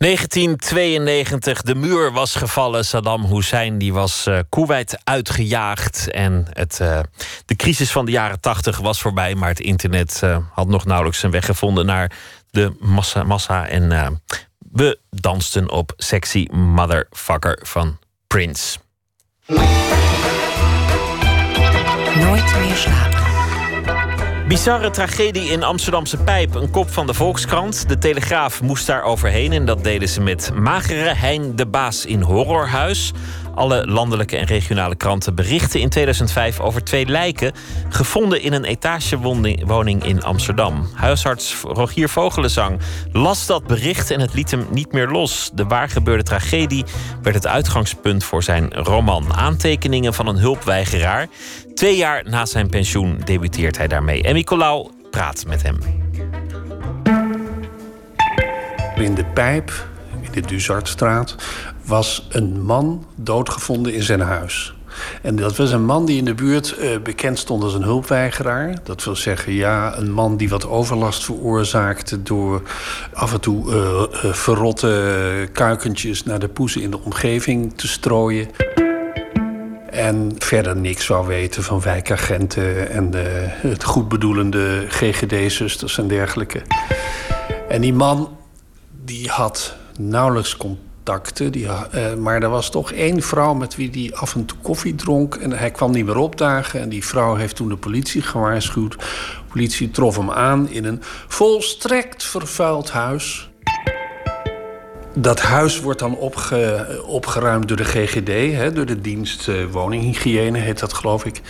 1992, de muur was gevallen. Saddam Hussein die was uh, uitgejaagd. En het, eh, de crisis van de jaren 80 was voorbij. Maar het internet eh, had nog nauwelijks zijn weg gevonden naar de massa. massa en we dansten op Sexy Motherfucker van Prince. Nooit meer slapen. Bizarre tragedie in Amsterdamse Pijp. Een kop van de Volkskrant. De Telegraaf moest daar overheen en dat deden ze met magere Hein de Baas in Horrorhuis. Alle landelijke en regionale kranten berichten in 2005 over twee lijken gevonden in een etagewoning in Amsterdam. Huisarts Rogier Vogelenzang las dat bericht en het liet hem niet meer los. De waargebeurde tragedie werd het uitgangspunt voor zijn roman. Aantekeningen van een hulpweigeraar. Twee jaar na zijn pensioen debuteert hij daarmee. En Nicolaou praat met hem. In de pijp, in de Duzartstraat, was een man doodgevonden in zijn huis. En dat was een man die in de buurt eh, bekend stond als een hulpweigeraar. Dat wil zeggen, ja, een man die wat overlast veroorzaakte... door af en toe eh, eh, verrotte kuikentjes naar de poezen in de omgeving te strooien. En verder niks zou weten van wijkagenten en de, het goedbedoelende GGD-zusters en dergelijke. En die man die had nauwelijks Die, eh, maar er was toch één vrouw met wie hij af en toe koffie dronk. En hij kwam niet meer opdagen. En die vrouw heeft toen de politie gewaarschuwd. De politie trof hem aan in een volstrekt vervuild huis. Dat huis wordt dan opge, opgeruimd door de GGD, hè, door de dienst uh, woninghygiëne, heet dat geloof ik.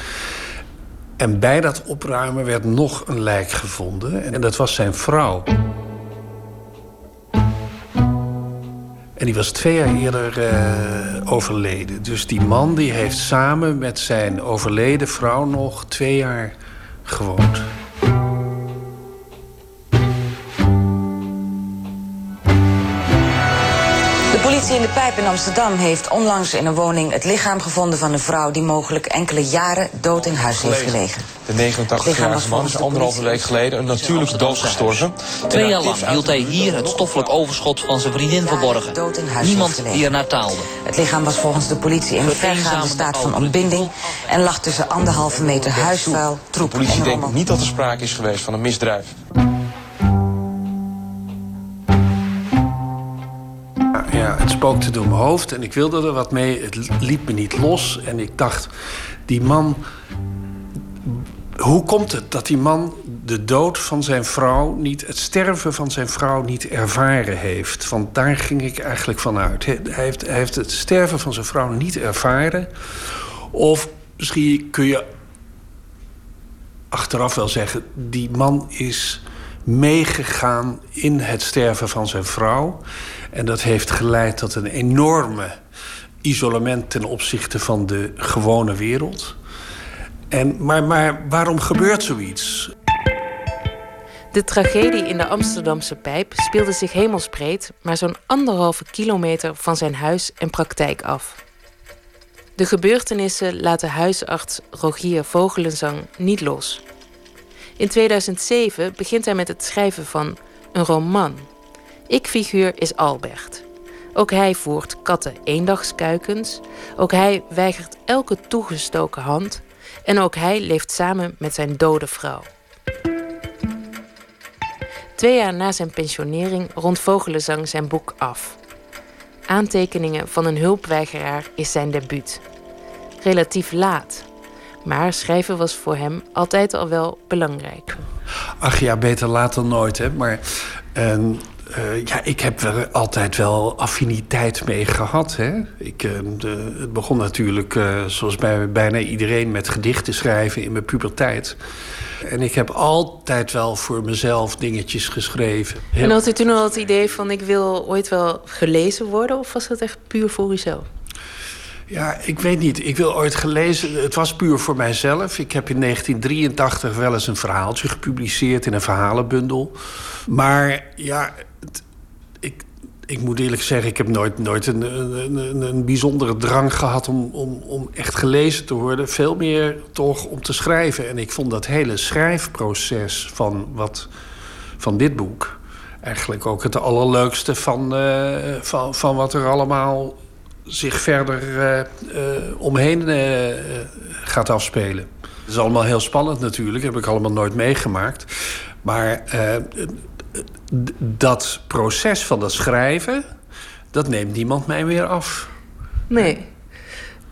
En bij dat opruimen werd nog een lijk gevonden. En dat was zijn vrouw. En die was twee jaar eerder uh, overleden. Dus die man die heeft samen met zijn overleden vrouw nog twee jaar gewoond. Politie in de Pijp in Amsterdam heeft onlangs in een woning het lichaam gevonden van een vrouw die mogelijk enkele jaren dood in huis heeft gelegen. De 89-jarige man is anderhalve week geleden een natuurlijk dood gestorven. Twee jaar lang hield hij hier het stoffelijk overschot van zijn vriendin verborgen. Niemand die ernaar taalde. Het lichaam was volgens de politie in een vergaande staat van ontbinding... en lag tussen anderhalve meter huisvuil, troep De politie en denkt niet dat er sprake is geweest van een misdrijf. Spookte door mijn hoofd en ik wilde er wat mee. Het liet me niet los en ik dacht, die man... Hoe komt het dat die man de dood van zijn vrouw niet, het sterven van zijn vrouw niet ervaren heeft? Want daar ging ik eigenlijk van uit. Hij heeft, hij heeft het sterven van zijn vrouw niet ervaren. Of misschien kun je achteraf wel zeggen, die man is meegegaan in het sterven van zijn vrouw. En dat heeft geleid tot een enorme isolement ten opzichte van de gewone wereld. En, maar, maar waarom gebeurt zoiets? De tragedie in de Amsterdamse pijp speelde zich hemelsbreed, maar zo'n anderhalve kilometer van zijn huis en praktijk af. De gebeurtenissen laten huisarts Rogier Vogelenzang niet los. In 2007 begint hij met het schrijven van een roman. Ik-figuur is Albert. Ook hij voert katten eendagskuikens. Ook hij weigert elke toegestoken hand. En ook hij leeft samen met zijn dode vrouw. Twee jaar na zijn pensionering rondt Vogelenzang zijn boek af. Aantekeningen van een hulpweigeraar is zijn debuut. Relatief laat, maar schrijven was voor hem altijd al wel belangrijk. Ach ja, beter laat dan nooit, hè. Maar ehm, eh, ja, ik heb er altijd wel affiniteit mee gehad, hè. Ik, eh, de, het begon natuurlijk, eh, zoals bij bijna iedereen... met gedichten schrijven in mijn puberteit. En ik heb altijd wel voor mezelf dingetjes geschreven. En had u toen al het idee van ik wil ooit wel gelezen worden... of was dat echt puur voor uzelf? Ja, ik weet niet. Ik wil ooit gelezen. Het was puur voor mijzelf. Ik heb in 1983 wel eens een verhaaltje gepubliceerd in een verhalenbundel. Maar ja, ik, ik moet eerlijk zeggen, ik heb nooit, nooit een, een, een, een bijzondere drang gehad om, om, om echt gelezen te worden. Veel meer toch om te schrijven. En ik vond dat hele schrijfproces van, wat, van dit boek eigenlijk ook het allerleukste van, eh, van, van wat er allemaal zich verder eh, eh, omheen eh, gaat afspelen. Het is allemaal heel spannend natuurlijk, heb ik allemaal nooit meegemaakt. Maar dat proces van dat schrijven, dat neemt niemand mij meer af. Nee.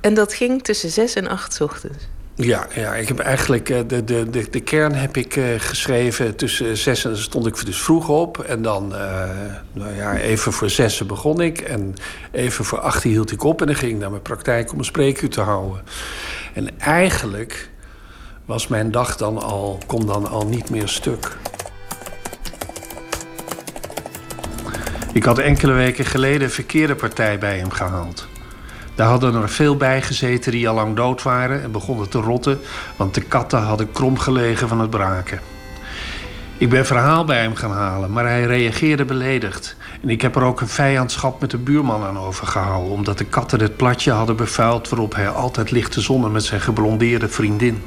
En dat ging tussen zes en acht ochtends. Ja, ja, ik heb eigenlijk eh, de, de, de, de kern heb ik uh, geschreven tussen zes en stond ik dus vroeg op. En dan, uh, nou ja, even voor zessen begon ik. En even voor achter hield ik op. En dan ging ik naar mijn praktijk om een spreekuur te houden. En eigenlijk was mijn dag dan al, kon dan al niet meer stuk. Ik had enkele weken geleden een verkeerde partij bij hem gehaald. Daar hadden er veel bij gezeten die al lang dood waren en begonnen te rotten, want de katten hadden krom gelegen van het braken. Ik ben verhaal bij hem gaan halen, maar hij reageerde beledigd. En ik heb er ook een vijandschap met de buurman aan overgehouden, omdat de katten het platje hadden bevuild waarop hij altijd ligt te zonnen met zijn geblondeerde vriendin.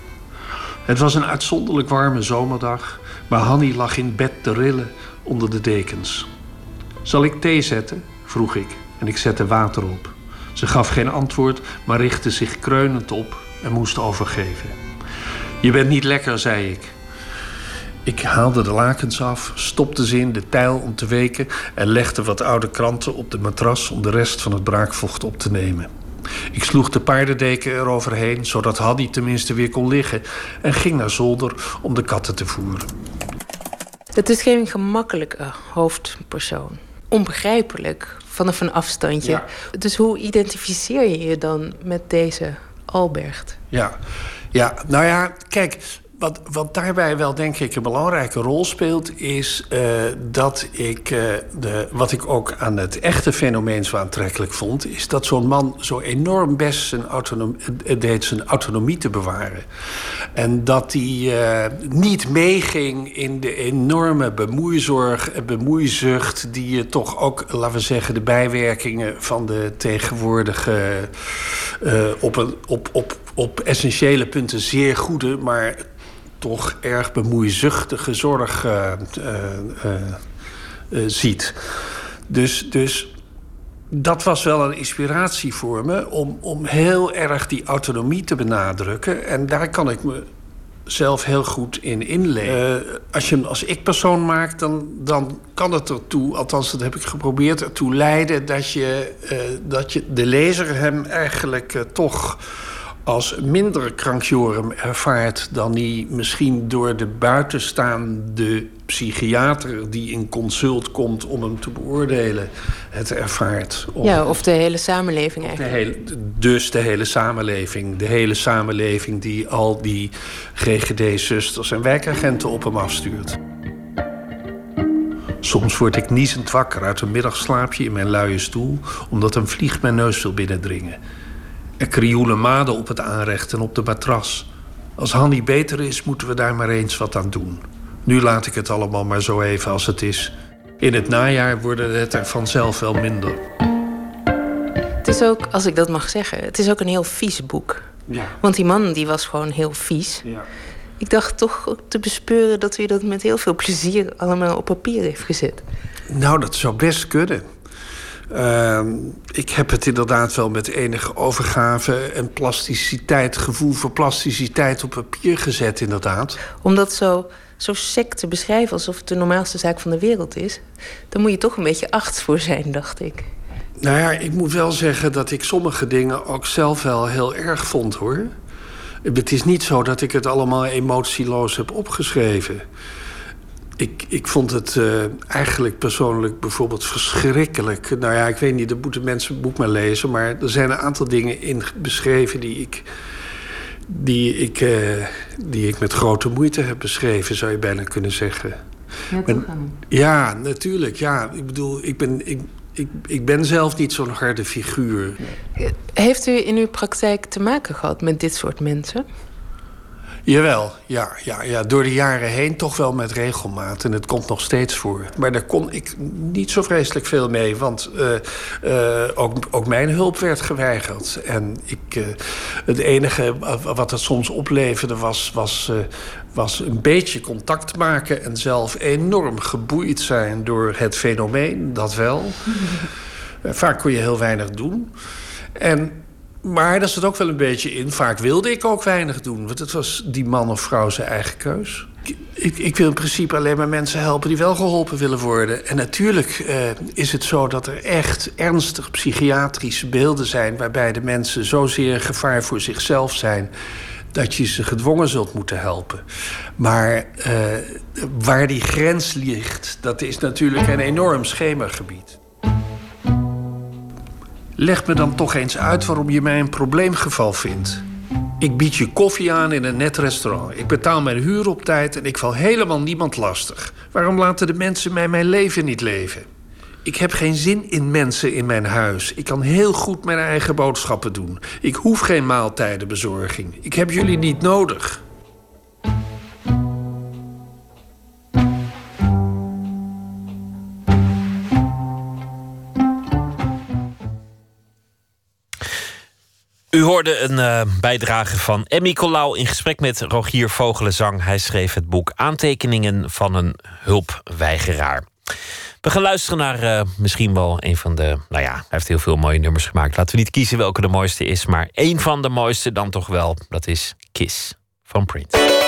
Het was een uitzonderlijk warme zomerdag, maar Hanny lag in bed te rillen onder de dekens. Zal ik thee zetten? vroeg ik en ik zette water op. Ze gaf geen antwoord, maar richtte zich kreunend op en moest overgeven. Je bent niet lekker, zei ik. Ik haalde de lakens af, stopte ze in de tijl om te weken en legde wat oude kranten op de matras om de rest van het braakvocht op te nemen. Ik sloeg de paardendeken eroverheen, zodat Haddy tenminste weer kon liggen, en ging naar zolder om de katten te voeren. Het is geen gemakkelijke hoofdpersoon. Onbegrijpelijk vanaf een afstandje. Ja. Dus hoe identificeer je je dan met deze Albert? Ja, ja nou ja, kijk, wat, wat daarbij wel denk ik een belangrijke rol speelt, is uh, dat ik, uh, de, wat ik ook aan het echte fenomeen zo aantrekkelijk vond, is dat zo'n man zo enorm best zijn autonomie, deed zijn autonomie te bewaren. En dat hij niet meeging in de enorme bemoeizorg bemoeizucht die je toch ook, laten we zeggen, de bijwerkingen van de tegenwoordige op, een, op, op, op essentiële punten zeer goede, maar toch erg bemoeizuchtige zorg uh, uh, uh, ziet. Dus, dus dat was wel een inspiratie voor me om, om heel erg die autonomie te benadrukken. En daar kan ik me zelf heel goed in inleven. als je hem als ik-persoon maakt, dan, dan kan het ertoe, althans dat heb ik geprobeerd, ertoe leiden dat je, dat je de lezer hem eigenlijk toch als minder krankjorum ervaart dan hij misschien door de buitenstaande psychiater die in consult komt om hem te beoordelen, het ervaart. Of, ja, of de hele samenleving eigenlijk. De hele, dus de hele samenleving. De hele samenleving die al die GGD-zusters en wijkagenten op hem afstuurt. Soms word ik niezend wakker uit een middagslaapje in mijn luie stoel, omdat een vlieg mijn neus wil binnendringen. Er krioelen maden op het aanrecht en op de matras. Als Hanny beter is, moeten we daar maar eens wat aan doen. Nu laat ik het allemaal maar zo even als het is. In het najaar worden het er vanzelf wel minder. Het is ook, als ik dat mag zeggen, het is ook een heel vies boek. Ja. Want die man die was gewoon heel vies. Ja. Ik dacht toch te bespeuren dat u dat met heel veel plezier allemaal op papier heeft gezet. Nou, dat zou best kunnen. Uh, ik heb het inderdaad wel met enige overgave en plasticiteit, gevoel voor plasticiteit op papier gezet, inderdaad. Om dat zo, zo sec te beschrijven alsof het de normaalste zaak van de wereld is, dan moet je toch een beetje acht voor zijn, dacht ik. Nou ja, ik moet wel zeggen dat ik sommige dingen ook zelf wel heel erg vond hoor. Het is niet zo dat ik het allemaal emotieloos heb opgeschreven. Ik, ik vond het uh, eigenlijk persoonlijk bijvoorbeeld verschrikkelijk. Nou ja, ik weet niet, dat moeten mensen het boek maar lezen. Maar er zijn een aantal dingen in beschreven die ik, die ik, uh, die ik met grote moeite heb beschreven, zou je bijna kunnen zeggen. Ja, ja natuurlijk. Ja, ik bedoel, ik ben, ik, ik, ik ben zelf niet zo'n harde figuur. Heeft u in uw praktijk te maken gehad met dit soort mensen? Jawel, ja, ja, ja. Door de jaren heen toch wel met regelmaat. En het komt nog steeds voor. Maar daar kon ik niet zo vreselijk veel mee. Want uh, uh, ook, ook mijn hulp werd geweigerd. En ik, uh, het enige wat het soms opleverde was, was, was een beetje contact maken... en zelf enorm geboeid zijn door het fenomeen. Dat wel. Vaak kon je heel weinig doen. En maar daar zit ook wel een beetje in. Vaak wilde ik ook weinig doen. Want het was die man of vrouw zijn eigen keus. Ik, ik, wil in principe alleen maar mensen helpen die wel geholpen willen worden. En natuurlijk uh, is het zo dat er echt ernstig psychiatrische beelden zijn... waarbij de mensen zozeer gevaar voor zichzelf zijn... dat je ze gedwongen zult moeten helpen. Maar uh, waar die grens ligt, dat is natuurlijk een enorm schemergebied. Leg me dan toch eens uit waarom je mij een probleemgeval vindt. Ik bied je koffie aan in een net restaurant. Ik betaal mijn huur op tijd en ik val helemaal niemand lastig. Waarom laten de mensen mij mijn leven niet leven? Ik heb geen zin in mensen in mijn huis. Ik kan heel goed mijn eigen boodschappen doen. Ik hoef geen maaltijdenbezorging. Ik heb jullie niet nodig. U hoorde een uh, bijdrage van Emmy Colau in gesprek met Rogier Vogelenzang. Hij schreef het boek Aantekeningen van een hulpweigeraar. We gaan luisteren naar uh, misschien wel een van de. Nou ja, hij heeft heel veel mooie nummers gemaakt. Laten we niet kiezen welke de mooiste is, maar één van de mooiste dan toch wel. Dat is Kiss van Prince.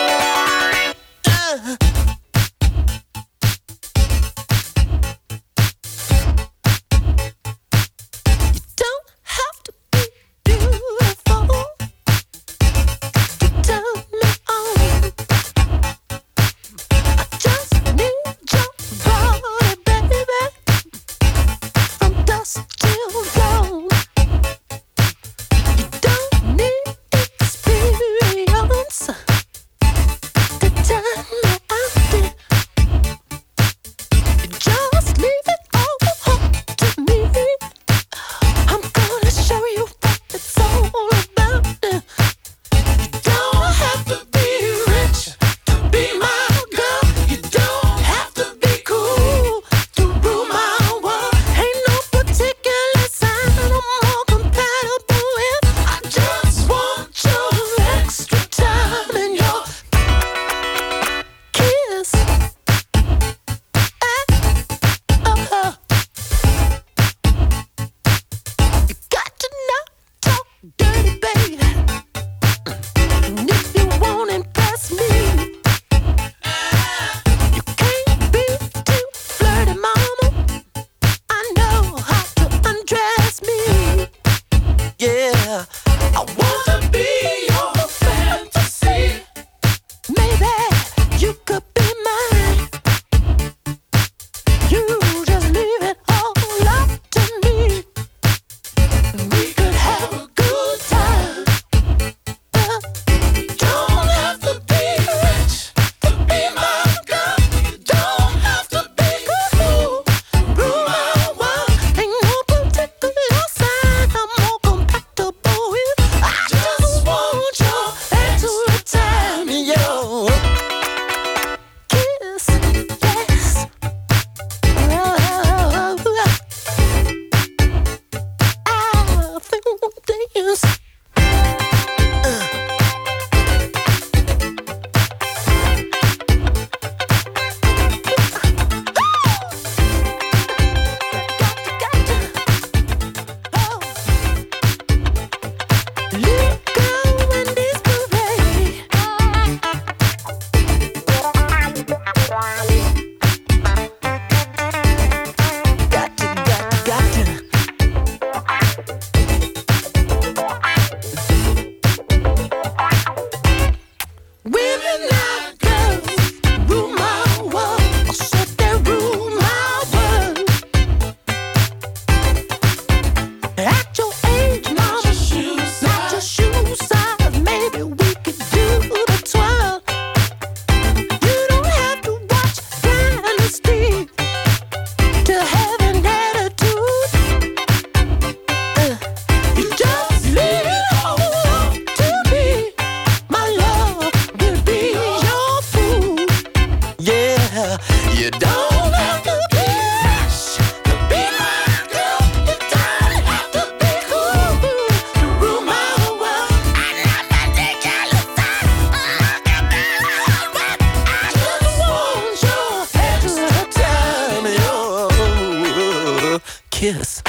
kiss.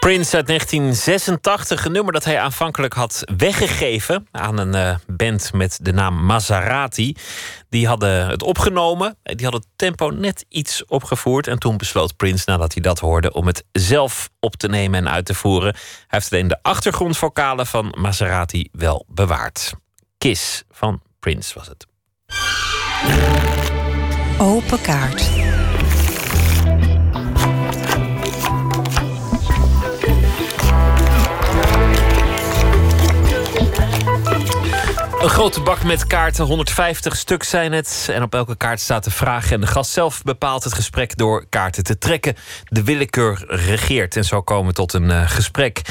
Prince uit 1986, een nummer dat hij aanvankelijk had weggegeven aan een eh, band met de naam Maserati. Die hadden het opgenomen, die hadden het tempo net iets opgevoerd. En toen besloot Prince, nadat hij dat hoorde, om het zelf op te nemen en uit te voeren. Hij heeft alleen de achtergrondvokalen van Maserati wel bewaard. Kiss van Prince was het. Open kaart. Een grote bak met kaarten, 150 stuk zijn het. En op elke kaart staat de vraag. En de gast zelf bepaalt het gesprek door kaarten te trekken. De willekeur regeert. En zo komen we tot een uh, gesprek.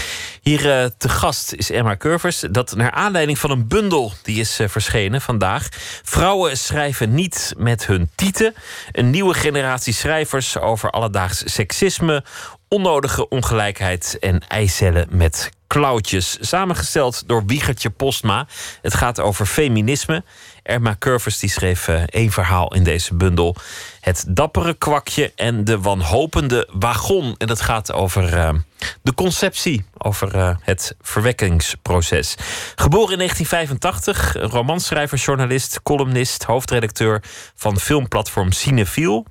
Hier uh, te gast is Emma Curvers. Dat naar aanleiding van een bundel die is uh, verschenen vandaag. Vrouwen schrijven niet met hun tieten. Een nieuwe generatie schrijvers over alledaags seksisme, onnodige ongelijkheid en eicellen met klauwtjes. Samengesteld door Wiegertje Postma. Het gaat over feminisme. Erma Curvers die schreef uh, één verhaal in deze bundel. Het dappere kwakje en de wanhopende wagon. En dat gaat over uh, de conceptie, over uh, het verwekkingsproces. Geboren in 1985, romanschrijver, journalist, columnist, hoofdredacteur van filmplatform Cinefiel.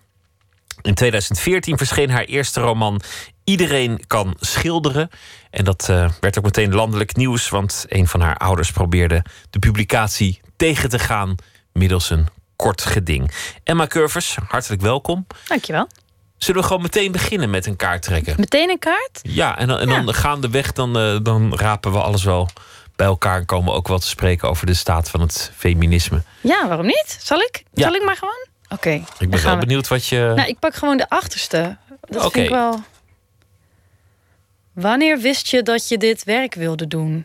In 2014 verscheen haar eerste roman Iedereen kan schilderen. En dat uh, werd ook meteen landelijk nieuws, want een van haar ouders probeerde de publicatie tegen te gaan middels een kort geding. Emma Curvers, hartelijk welkom. Dankjewel. Zullen we gewoon meteen beginnen met een kaart trekken? Meteen een kaart? Ja, en dan, en dan ja. gaandeweg dan, uh, dan rapen we alles wel bij elkaar en komen ook wel te spreken over de staat van het feminisme. Ja, waarom niet? Zal ik? Ja. Zal ik maar gewoon? Oké. Okay, ik ben wel benieuwd wat je. Nou, ik pak gewoon de achterste. Dat okay. vind ik wel. Wanneer wist je dat je dit werk wilde doen?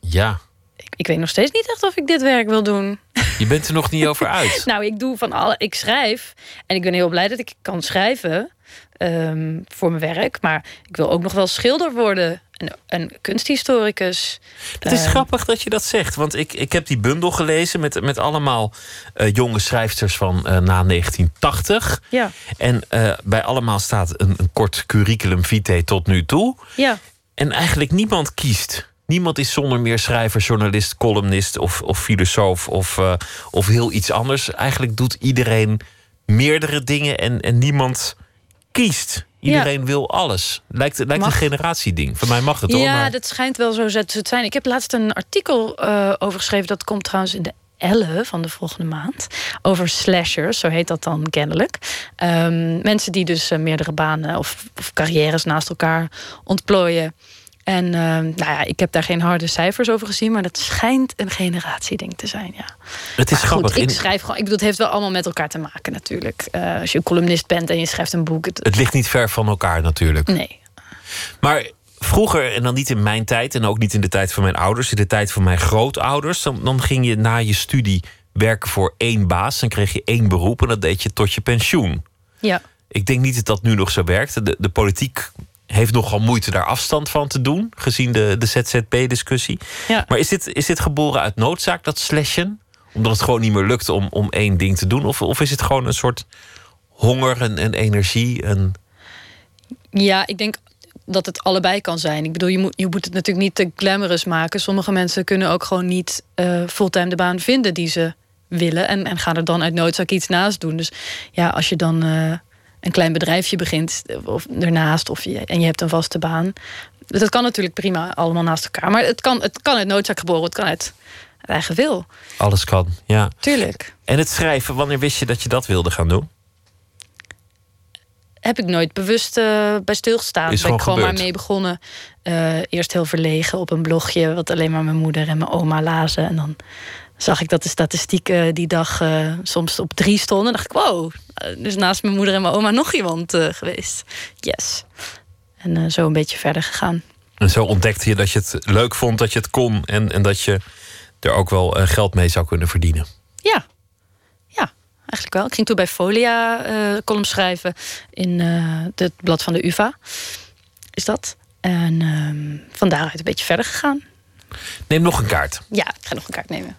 Ja. Ik, ik, weet nog steeds niet echt of ik dit werk wil doen. Je bent er nog niet over uit. nou, ik doe van alle. Ik schrijf. En ik ben heel blij dat ik kan schrijven um, voor mijn werk. Maar ik wil ook nog wel schilder worden. En, en kunsthistoricus. Het is uh, grappig dat je dat zegt. Want ik, ik heb die bundel gelezen met, met allemaal uh, jonge schrijfsters van uh, na 1980. Ja. En bij allemaal staat een, een kort curriculum vitae tot nu toe. Ja. En eigenlijk niemand kiest. Niemand is zonder meer schrijver, journalist, columnist of, of filosoof of, uh, of heel iets anders. Eigenlijk doet iedereen meerdere dingen en, en niemand kiest. Iedereen ja. wil alles. Lijkt, lijkt een generatieding. Voor mij mag het hoor. Ja, maar... dat schijnt wel zo te zijn. Ik heb laatst een artikel uh, over geschreven. Dat komt trouwens in de Elle van de volgende maand. Over slashers, zo heet dat dan kennelijk. Um, mensen die dus uh, meerdere banen of, of carrières naast elkaar ontplooien. En uh, nou ja, ik heb daar geen harde cijfers over gezien, maar dat schijnt een generatieding te zijn. Ja. Het is maar grappig. Goed, ik schrijf gewoon. Ik bedoel, het heeft wel allemaal met elkaar te maken, natuurlijk. Uh, als je een columnist bent en je schrijft een boek. Het... het ligt niet ver van elkaar, natuurlijk. Nee. Maar vroeger, en dan niet in mijn tijd, en ook niet in de tijd van mijn ouders, in de tijd van mijn grootouders, dan, dan ging je na je studie werken voor één baas. Dan kreeg je één beroep en dat deed je tot je pensioen. Ja. Ik denk niet dat dat nu nog zo werkt. De, de politiek heeft nogal moeite daar afstand van te doen, gezien de, de ZZP-discussie. Ja. Maar is dit, is dit geboren uit noodzaak, dat slashen? Omdat het gewoon niet meer lukt om, om één ding te doen? Of, of is het gewoon een soort honger en, en energie? En... Ja, ik denk dat het allebei kan zijn. Ik bedoel, je moet, je moet het natuurlijk niet te glamorous maken. Sommige mensen kunnen ook gewoon niet uh, fulltime de baan vinden die ze willen. En, en gaan er dan uit noodzaak iets naast doen. Dus ja, als je dan... Uh, een klein bedrijfje begint of ernaast of je, en je hebt een vaste baan. Dat kan natuurlijk prima allemaal naast elkaar. Maar het kan, het kan uit noodzaak geboren, het kan uit, uit eigen wil. Alles kan, ja. Tuurlijk. En het schrijven, wanneer wist je dat je dat wilde gaan doen? Heb ik nooit bewust uh, bij stilgestaan. Is ben ik gewoon gebeurd. maar mee begonnen. Uh, eerst heel verlegen op een blogje, wat alleen maar mijn moeder en mijn oma lazen. En dan zag ik dat de statistieken die dag uh, soms op drie stonden. En dacht ik, wow, dus naast mijn moeder en mijn oma nog iemand uh, geweest. Yes. En uh, zo een beetje verder gegaan. En zo ontdekte je dat je het leuk vond, dat je het kon... en, en dat je er ook wel geld mee zou kunnen verdienen. Ja, ja, eigenlijk wel. Ik ging toen bij Folia column schrijven in het blad van de UvA. Is dat. En ehm, van daaruit een beetje verder gegaan. Neem nog een kaart. Ja, ik ga nog een kaart nemen.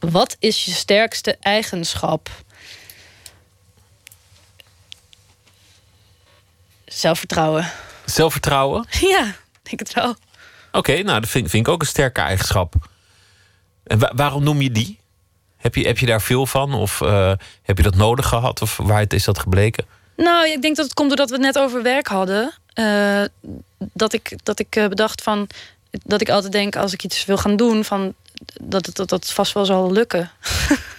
Wat is je sterkste eigenschap? zelfvertrouwen. Zelfvertrouwen? Ja, denk het wel. Oké, nou, dat vind, vind ik ook een sterke eigenschap. En wa- waarom noem je die? Heb je, heb je daar veel van? Of eh, heb je dat nodig gehad? Of waaruit is dat gebleken? Nou, ik denk dat het komt doordat we het net over werk hadden. Eh, dat ik, dat ik eh, bedacht van. Dat ik altijd denk als ik iets wil gaan doen, van, dat het dat, dat vast wel zal lukken.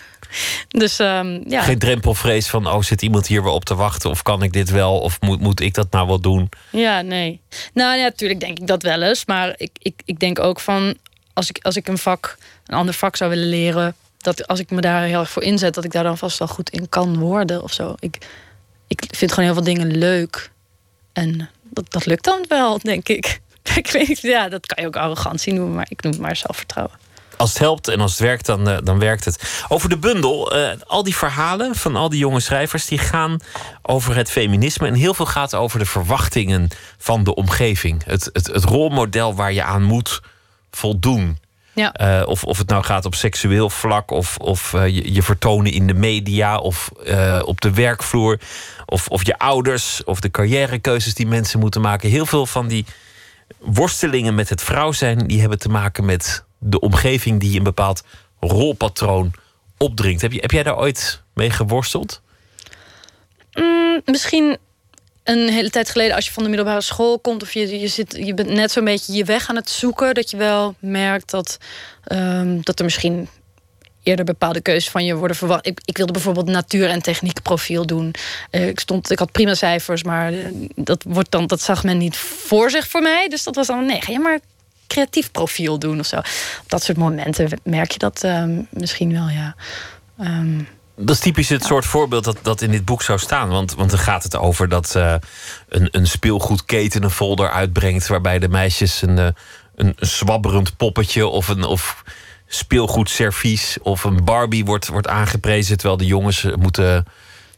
dus ehm, ja. Geen drempelvrees van, oh, zit iemand hier weer op te wachten? Of kan ik dit wel? Of moet, moet ik dat nou wel doen? Ja, nee. Nou ja, natuurlijk denk ik dat wel eens. Maar ik, ik, ik denk ook van als ik, als ik een vak, een ander vak zou willen leren, dat als ik me daar heel erg voor inzet, dat ik daar dan vast wel goed in kan worden of zo. Ik, ik vind gewoon heel veel dingen leuk. En dat, dat lukt dan wel, denk ik. ik weet ja, dat kan je ook arrogantie noemen, maar ik noem het maar zelfvertrouwen. Als het helpt en als het werkt, dan, eh, dan werkt het. Over de bundel, eh, al die verhalen van al die jonge schrijvers... die gaan over het feminisme. En heel veel gaat over de verwachtingen van de omgeving. Het, het, het rolmodel waar je aan moet voldoen. Ja. Eh, of, of het nou gaat op seksueel vlak, of, of je, je vertonen in de media, of op de werkvloer, of, of je ouders, of de carrièrekeuzes die mensen moeten maken. Heel veel van die worstelingen met het vrouw zijn, die hebben te maken met de omgeving die een bepaald rolpatroon opdringt. Heb, je, heb jij daar ooit mee geworsteld? Mm, misschien een hele tijd geleden, als je van de middelbare school komt, of je, je, zit, je bent net zo'n beetje je weg aan het zoeken, dat je wel merkt dat, ehm, dat er misschien eerder bepaalde keuzes van je worden verwacht. Ik, ik wilde bijvoorbeeld natuur- en techniekprofiel doen. Eh, ik, stond, ik had prima cijfers, maar eh, dat, wordt dan, dat zag men niet voor zich voor mij. Dus dat was dan, nee, ga je maar creatief profiel doen of zo. Op dat soort momenten merk je dat ehm, misschien wel, ja. Ehm, Dat is typisch het soort voorbeeld dat, dat in dit boek zou staan. Want, want dan gaat het over dat eh, een, een speelgoedketen een folder uitbrengt. waarbij de meisjes een, eh, een, een zwabberend poppetje of een. Of speelgoedservies of een Barbie wordt, wordt aangeprezen. terwijl de jongens eh, moeten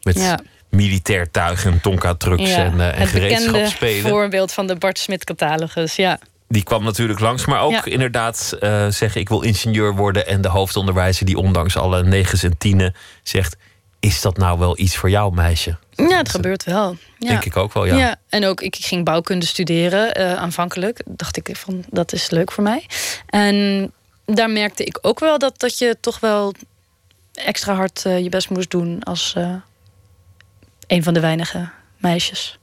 met Ja. militair tuig en Tonka-trucks ja, en, en het gereedschap spelen. voorbeeld van de Bart Smit catalogus, ja. Die kwam natuurlijk langs. Maar ook Ja. inderdaad eh, zeggen: ik wil ingenieur worden. En de hoofdonderwijzer, die ondanks alle negens en tienen zegt: Is dat nou wel iets voor jou, meisje? Ja, het gebeurt wel. Ja. Denk ik ook wel, ja. en ook ik ging bouwkunde studeren eh, aanvankelijk. Dacht ik van dat is leuk voor mij. En daar merkte ik ook wel dat, dat je toch wel extra hard eh, je best moest doen als een van de weinige meisjes.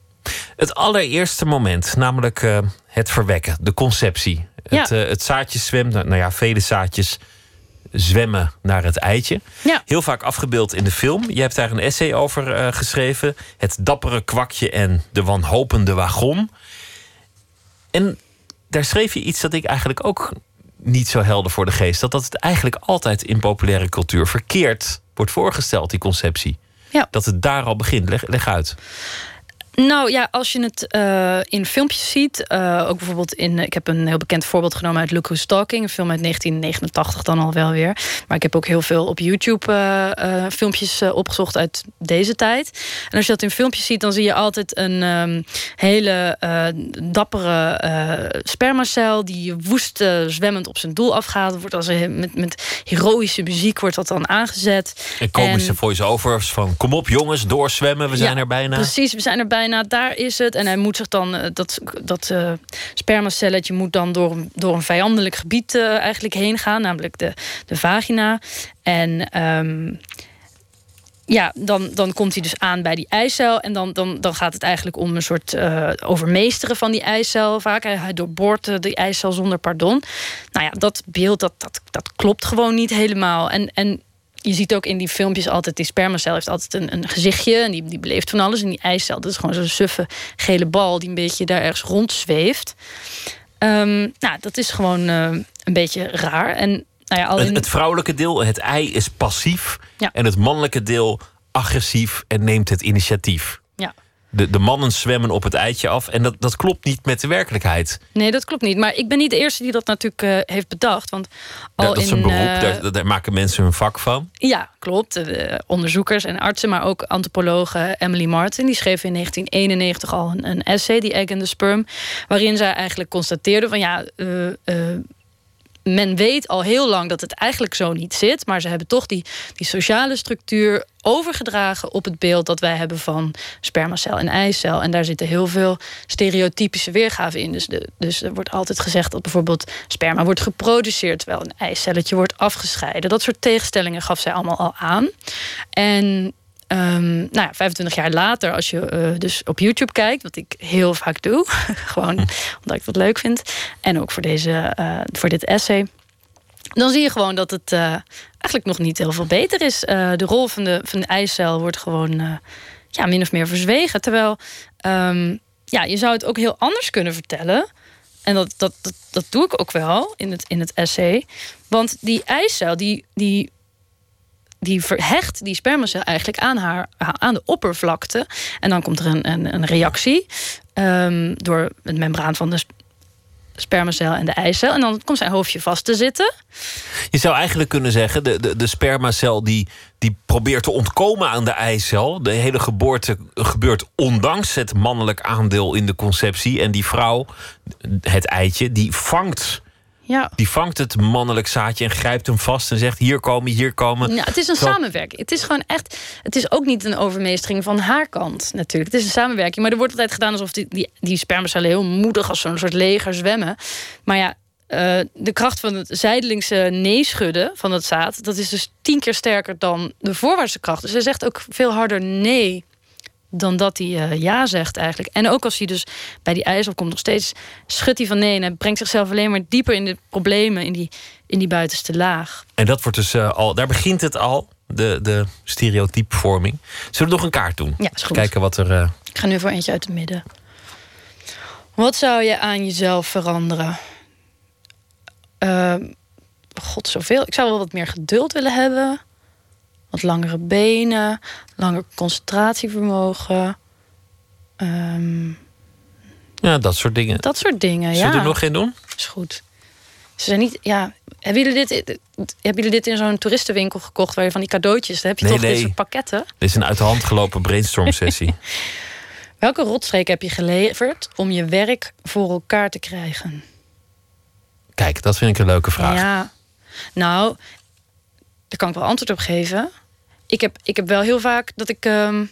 Het allereerste moment, namelijk eh, het verwekken, de conceptie. Ja. Het, eh, het zaadje zwemt, nou ja, vele zaadjes zwemmen naar het eitje. Ja. Heel vaak afgebeeld in de film. Je hebt daar een essay over eh, geschreven. Het dappere kwakje en de wanhopende wagon. En daar schreef je iets dat ik eigenlijk ook niet zo helder voor de geest. Dat dat het eigenlijk altijd in populaire cultuur verkeerd wordt voorgesteld, die conceptie. Ja. Dat het daar al begint. Leg, leg uit. Nou ja, als je het eh, in filmpjes ziet, eh, ook bijvoorbeeld in. Ik heb een heel bekend voorbeeld genomen uit Look Who's Talking, een film uit 1989 dan al wel weer. Maar ik heb ook heel veel op YouTube eh, filmpjes opgezocht uit deze tijd. En als je dat in filmpjes ziet, dan zie je altijd een ehm, hele dappere spermacel die woest zwemmend op zijn doel afgaat. Wordt als een, met, met heroïsche muziek wordt dat dan aangezet. En komische voice-overs van... kom op jongens, doorzwemmen, we zijn Ja, er bijna. Precies, we zijn er bijna, daar is het. En hij moet zich dan, eh, dat, dat eh, spermacelletje moet dan door, door een vijandelijk gebied eh, eigenlijk heen gaan, namelijk de, de vagina. En ehm, ja, dan, dan komt hij dus aan bij die eicel. En dan, dan, dan gaat het eigenlijk om een soort overmeesteren van die eicel. Vaak hij, hij doorboort die eicel zonder pardon. Nou ja, dat beeld dat, dat, dat klopt gewoon niet helemaal. En, en je ziet ook in die filmpjes altijd, die spermacel heeft altijd een, een gezichtje. En die, die beleeft van alles. En die eicel, dat is gewoon zo'n suffe gele bal die een beetje daar ergens rondzweeft. Ehm, nou, dat is gewoon eh, een beetje raar. En nou ja, al het vrouwelijke deel, het ei, is passief. Ja. En het mannelijke deel agressief en neemt het initiatief. Ja. De, de mannen zwemmen op het eitje af. En dat, dat klopt niet met de werkelijkheid. Nee, dat klopt niet. Maar ik ben niet de eerste die dat natuurlijk eh, heeft bedacht. Want al dat is een in, beroep, eh, daar, daar maken mensen hun vak van. Ja, klopt. Eh, onderzoekers en artsen, maar ook antropologe Emily Martin. Die schreef in 1991 al een, een essay, die Egg and the Sperm. Waarin zij eigenlijk constateerde van ja, men weet al heel lang dat het eigenlijk zo niet zit. Maar ze hebben toch die, die sociale structuur overgedragen op het beeld dat wij hebben van spermacel en eicel. En daar zitten heel veel stereotypische weergaven in. Dus, de, dus er wordt altijd gezegd dat bijvoorbeeld sperma wordt geproduceerd terwijl een eicelletje wordt afgescheiden. Dat soort tegenstellingen gaf zij allemaal al aan. En Um, nou ja, 25 jaar later, als je uh, dus op YouTube kijkt, wat ik heel vaak doe, gewoon omdat ik het leuk vind, en ook voor, deze, uh, voor dit essay, dan zie je gewoon dat het uh, eigenlijk nog niet heel veel beter is. de rol van de, van de eicel wordt gewoon ja, min of meer verzwegen. Terwijl um, ja, je zou het ook heel anders kunnen vertellen. En dat, dat, dat, dat doe ik ook wel in het, in het essay. Want die eicel, die, die die verhecht die spermacel eigenlijk aan, haar, aan de oppervlakte. En dan komt er een, een, een reactie um, door het membraan van de spermacel en de eicel. En dan komt zijn hoofdje vast te zitten. Je zou eigenlijk kunnen zeggen, de, de, de spermacel die, die probeert te ontkomen aan de eicel. De hele geboorte gebeurt ondanks het mannelijk aandeel in de conceptie. En die vrouw, het eitje, die vangt ja. Die vangt het mannelijk zaadje en grijpt hem vast en zegt: Hier komen, hier komen. Ja, het is een samenwerking. Het is gewoon echt. Het is ook niet een overmeestering van haar kant, natuurlijk. Het is een samenwerking. Maar er wordt altijd gedaan alsof die, die, die spermacellen heel moedig als zo'n soort leger zwemmen. Maar ja, uh, de kracht van het zijdelingse nee-schudden van het zaad, dat is dus tien keer sterker dan de voorwaartse kracht. Dus hij zegt ook veel harder nee dan dat hij uh, ja zegt eigenlijk. En ook als hij dus bij die ijzer komt, nog steeds schudt hij van nee en hij brengt zichzelf alleen maar dieper in de problemen in die, in die buitenste laag. En dat wordt dus uh, al, daar begint het al, de, de stereotypevorming. Zullen we nog een kaart doen? Ja, is goed. Kijken wat er. Uh... Ik ga nu voor eentje uit het midden. Wat zou je aan jezelf veranderen? God, zoveel. Ik zou wel wat meer geduld willen hebben. Wat langere benen, langer concentratievermogen. Um, ja, dat soort dingen. Dat soort dingen, Zullen ja. er nog geen doen? Is goed. Ze zijn niet, ja. Hebben jullie dit, hebben jullie dit in zo'n toeristenwinkel gekocht waar je van die cadeautjes? Dan heb je nee, toch nee. deze pakketten? Dit is een uit de hand gelopen brainstorm sessie. Welke rotstreek heb je geleverd om je werk voor elkaar te krijgen? Kijk, dat vind ik een leuke vraag. Ja, nou, daar kan ik wel antwoord op geven. Ik heb, ik heb wel heel vaak dat ik um,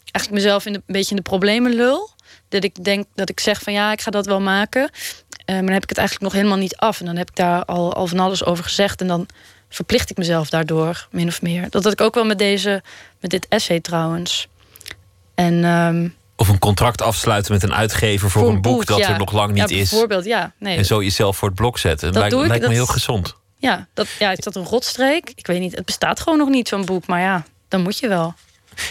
eigenlijk mezelf in de, een beetje in de problemen lul. Dat ik denk dat ik zeg van ja, ik ga dat wel maken. Uh, maar dan heb ik het eigenlijk nog helemaal niet af. En dan heb ik daar al, al van alles over gezegd. En dan verplicht ik mezelf daardoor, min of meer. Dat had ik ook wel met, deze, met dit essay trouwens. En, um, of een contract afsluiten met een uitgever voor, voor een boek, boek dat ja. er nog lang niet ja, is. Bijvoorbeeld, ja. Nee. En zo jezelf voor het blok zetten. Dat lijkt, doe ik, lijkt me dat- heel gezond. Ja, dat, ja, is dat een rotstreek? Ik weet niet. Het bestaat gewoon nog niet, zo'n boek. Maar ja, dan moet je wel.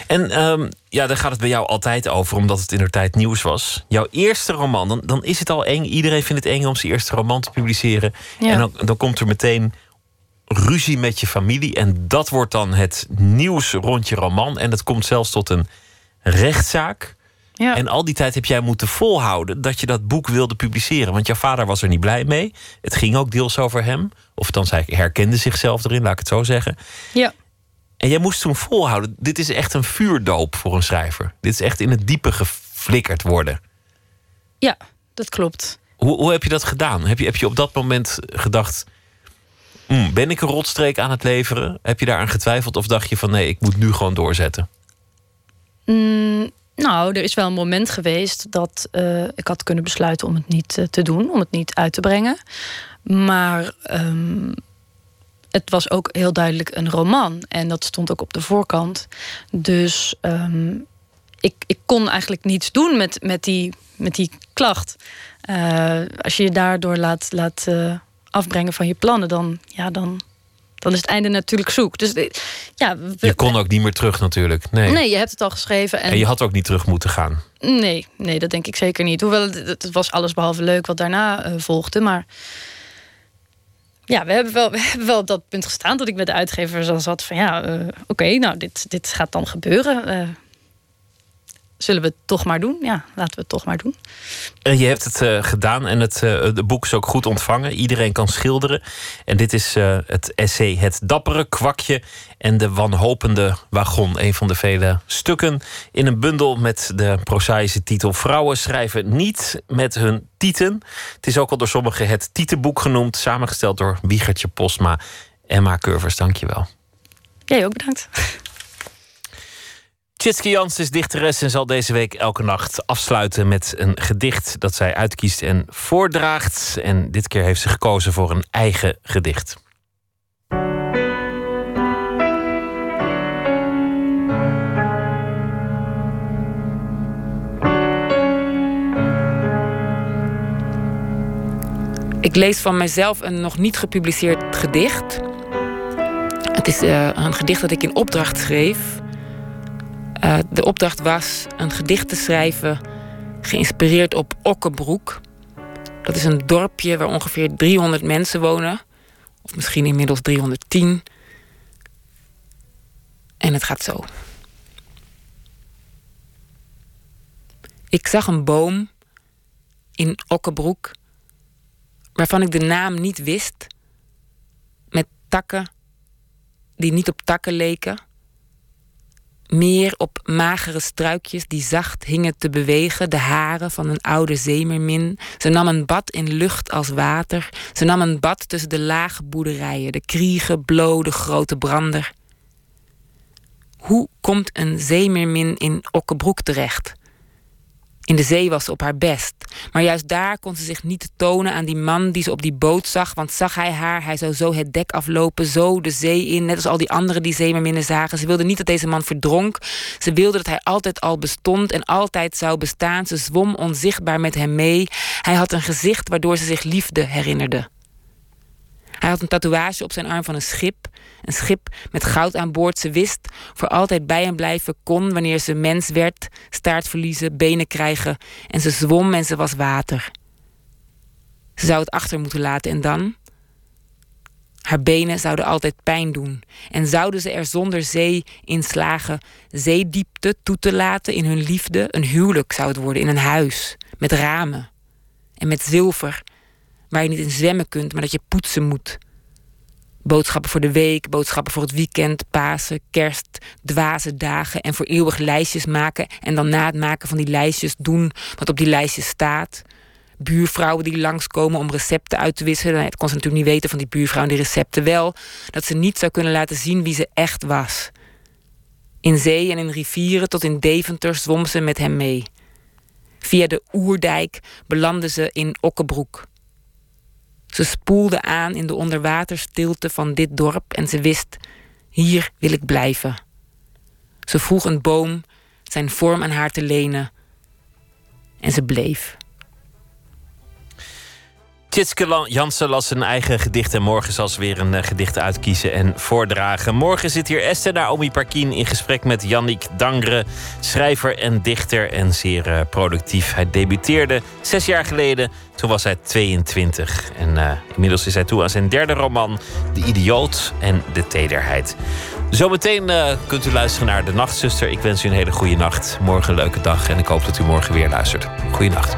En ehm, ja, daar gaat het bij jou altijd over, omdat het in de tijd nieuws was. Jouw eerste roman, dan, dan is het al eng. Iedereen vindt het eng om zijn eerste roman te publiceren. Ja. En dan, dan komt er meteen ruzie met je familie. En dat wordt dan het nieuws rond je roman. En dat komt zelfs tot een rechtszaak. Ja. En al die tijd heb jij moeten volhouden dat je dat boek wilde publiceren. Want jouw vader was er niet blij mee. Het ging ook deels over hem. Of dan hij herkende zichzelf erin, laat ik het zo zeggen. Ja. En jij moest toen volhouden. Dit is echt een vuurdoop voor een schrijver. Dit is echt in het diepe geflikkerd worden. Ja, dat klopt. Hoe, hoe heb je dat gedaan? Heb je, heb je op dat moment gedacht... "Hmm, ben ik een rotstreek aan het leveren? Heb je daaraan getwijfeld? Of dacht je van nee, ik moet nu gewoon doorzetten? Mm, nou, er is wel een moment geweest dat eh, ik had kunnen besluiten om het niet eh, te doen, om het niet uit te brengen. Maar ehm, het was ook heel duidelijk een roman en dat stond ook op de voorkant. Dus ehm, ik, ik kon eigenlijk niets doen met, met, die, met die klacht. Eh, als je je daardoor laat, laat afbrengen van je plannen, dan, ja, dan, dan is het einde natuurlijk zoek. Dus eh, ja, we- Je kon ook niet meer terug natuurlijk. Nee. nee, je hebt het al geschreven. En, En je had ook niet terug moeten gaan. Nee, nee, dat denk ik zeker niet. Hoewel het, het was alles behalve leuk wat daarna eh, volgde. Maar ja, we hebben, wel, we hebben wel op dat punt gestaan dat ik met de uitgever zo zat van ja, eh, oké, nou, dit, dit gaat dan gebeuren. Eh, zullen we het toch maar doen? Ja, laten we het toch maar doen. En je hebt het uh, gedaan en het uh, de boek is ook goed ontvangen. Iedereen kan schilderen. En dit is uh, het essay Het dappere kwakje en de wanhopende wagon. Een van de vele stukken in een bundel met de prozaïsche titel Vrouwen schrijven niet met hun tieten. Het is ook al door sommigen het tietenboek genoemd. Samengesteld door Wiegertje Postma. Emma Curvers, dankjewel. Jij ook bedankt. Tjitske Jans is dichteres en zal deze week elke nacht afsluiten met een gedicht dat zij uitkiest en voordraagt. En dit keer heeft ze gekozen voor een eigen gedicht. Ik lees van mijzelf een nog niet gepubliceerd gedicht. Het is uh, een gedicht dat ik in opdracht schreef. Uh, de opdracht was een gedicht te schrijven geïnspireerd op Okkebroek. Dat is een dorpje waar ongeveer 300 mensen wonen. Of misschien inmiddels 310. En het gaat zo. Ik zag een boom in Okkebroek waarvan ik de naam niet wist, met takken die niet op takken leken, meer op magere struikjes die zacht hingen te bewegen, de haren van een oude zeemermin. Ze nam een bad in lucht als water. Ze nam een bad tussen de lage boerderijen, de kriegen, blode grote brander. Hoe komt een zeemermin in Okkebroek terecht? In de zee was ze op haar best. Maar juist daar kon ze zich niet tonen aan die man die ze op die boot zag. Want zag hij haar, hij zou zo het dek aflopen, zo de zee in. Net als al die anderen die zeemerminnen zagen. Ze wilde niet dat deze man verdronk. Ze wilde dat hij altijd al bestond en altijd zou bestaan. Ze zwom onzichtbaar met hem mee. Hij had een gezicht waardoor ze zich liefde herinnerde. Hij had een tatoeage op zijn arm van een schip. Een schip met goud aan boord. Ze wist voor altijd bij hem blijven kon wanneer ze mens werd, staart verliezen, benen krijgen. En ze zwom en ze was water. Ze zou het achter moeten laten en dan? Haar benen zouden altijd pijn doen. En zouden ze er zonder zee in slagen zeediepte toe te laten in hun liefde? Een huwelijk zou het worden in een huis. Met ramen. En met zilver. Waar je niet in zwemmen kunt, maar dat je poetsen moet. Boodschappen voor de week, boodschappen voor het weekend, Pasen, Kerst, dwaze dagen en voor eeuwig lijstjes maken en dan na het maken van die lijstjes doen wat op die lijstjes staat. Buurvrouwen die langskomen om recepten uit te wisselen. Het kon ze natuurlijk niet weten van die buurvrouw en die recepten wel. Dat ze niet zou kunnen laten zien wie ze echt was. In zee en in rivieren tot in Deventer zwom ze met hem mee. Via de Oerdijk belandde ze in Okkebroek. Ze spoelde aan in de onderwaterstilte van dit dorp en ze wist: hier wil ik blijven. Ze vroeg een boom zijn vorm aan haar te lenen en ze bleef. Tjitske Jansen las een eigen gedicht en morgen zal ze weer een uh, gedicht uitkiezen en voordragen. Morgen zit hier Esther Naomi Parkin in gesprek met Yannick Dangre, schrijver en dichter en zeer uh, productief. Hij debuteerde zes jaar geleden, toen was hij 22. En uh, inmiddels is hij toe aan zijn derde roman, De Idioot en de Tederheid. Zometeen kunt u luisteren naar De Nachtzuster. Ik wens u een hele goede nacht. Morgen een leuke dag en ik hoop dat u morgen weer luistert. Goeienacht.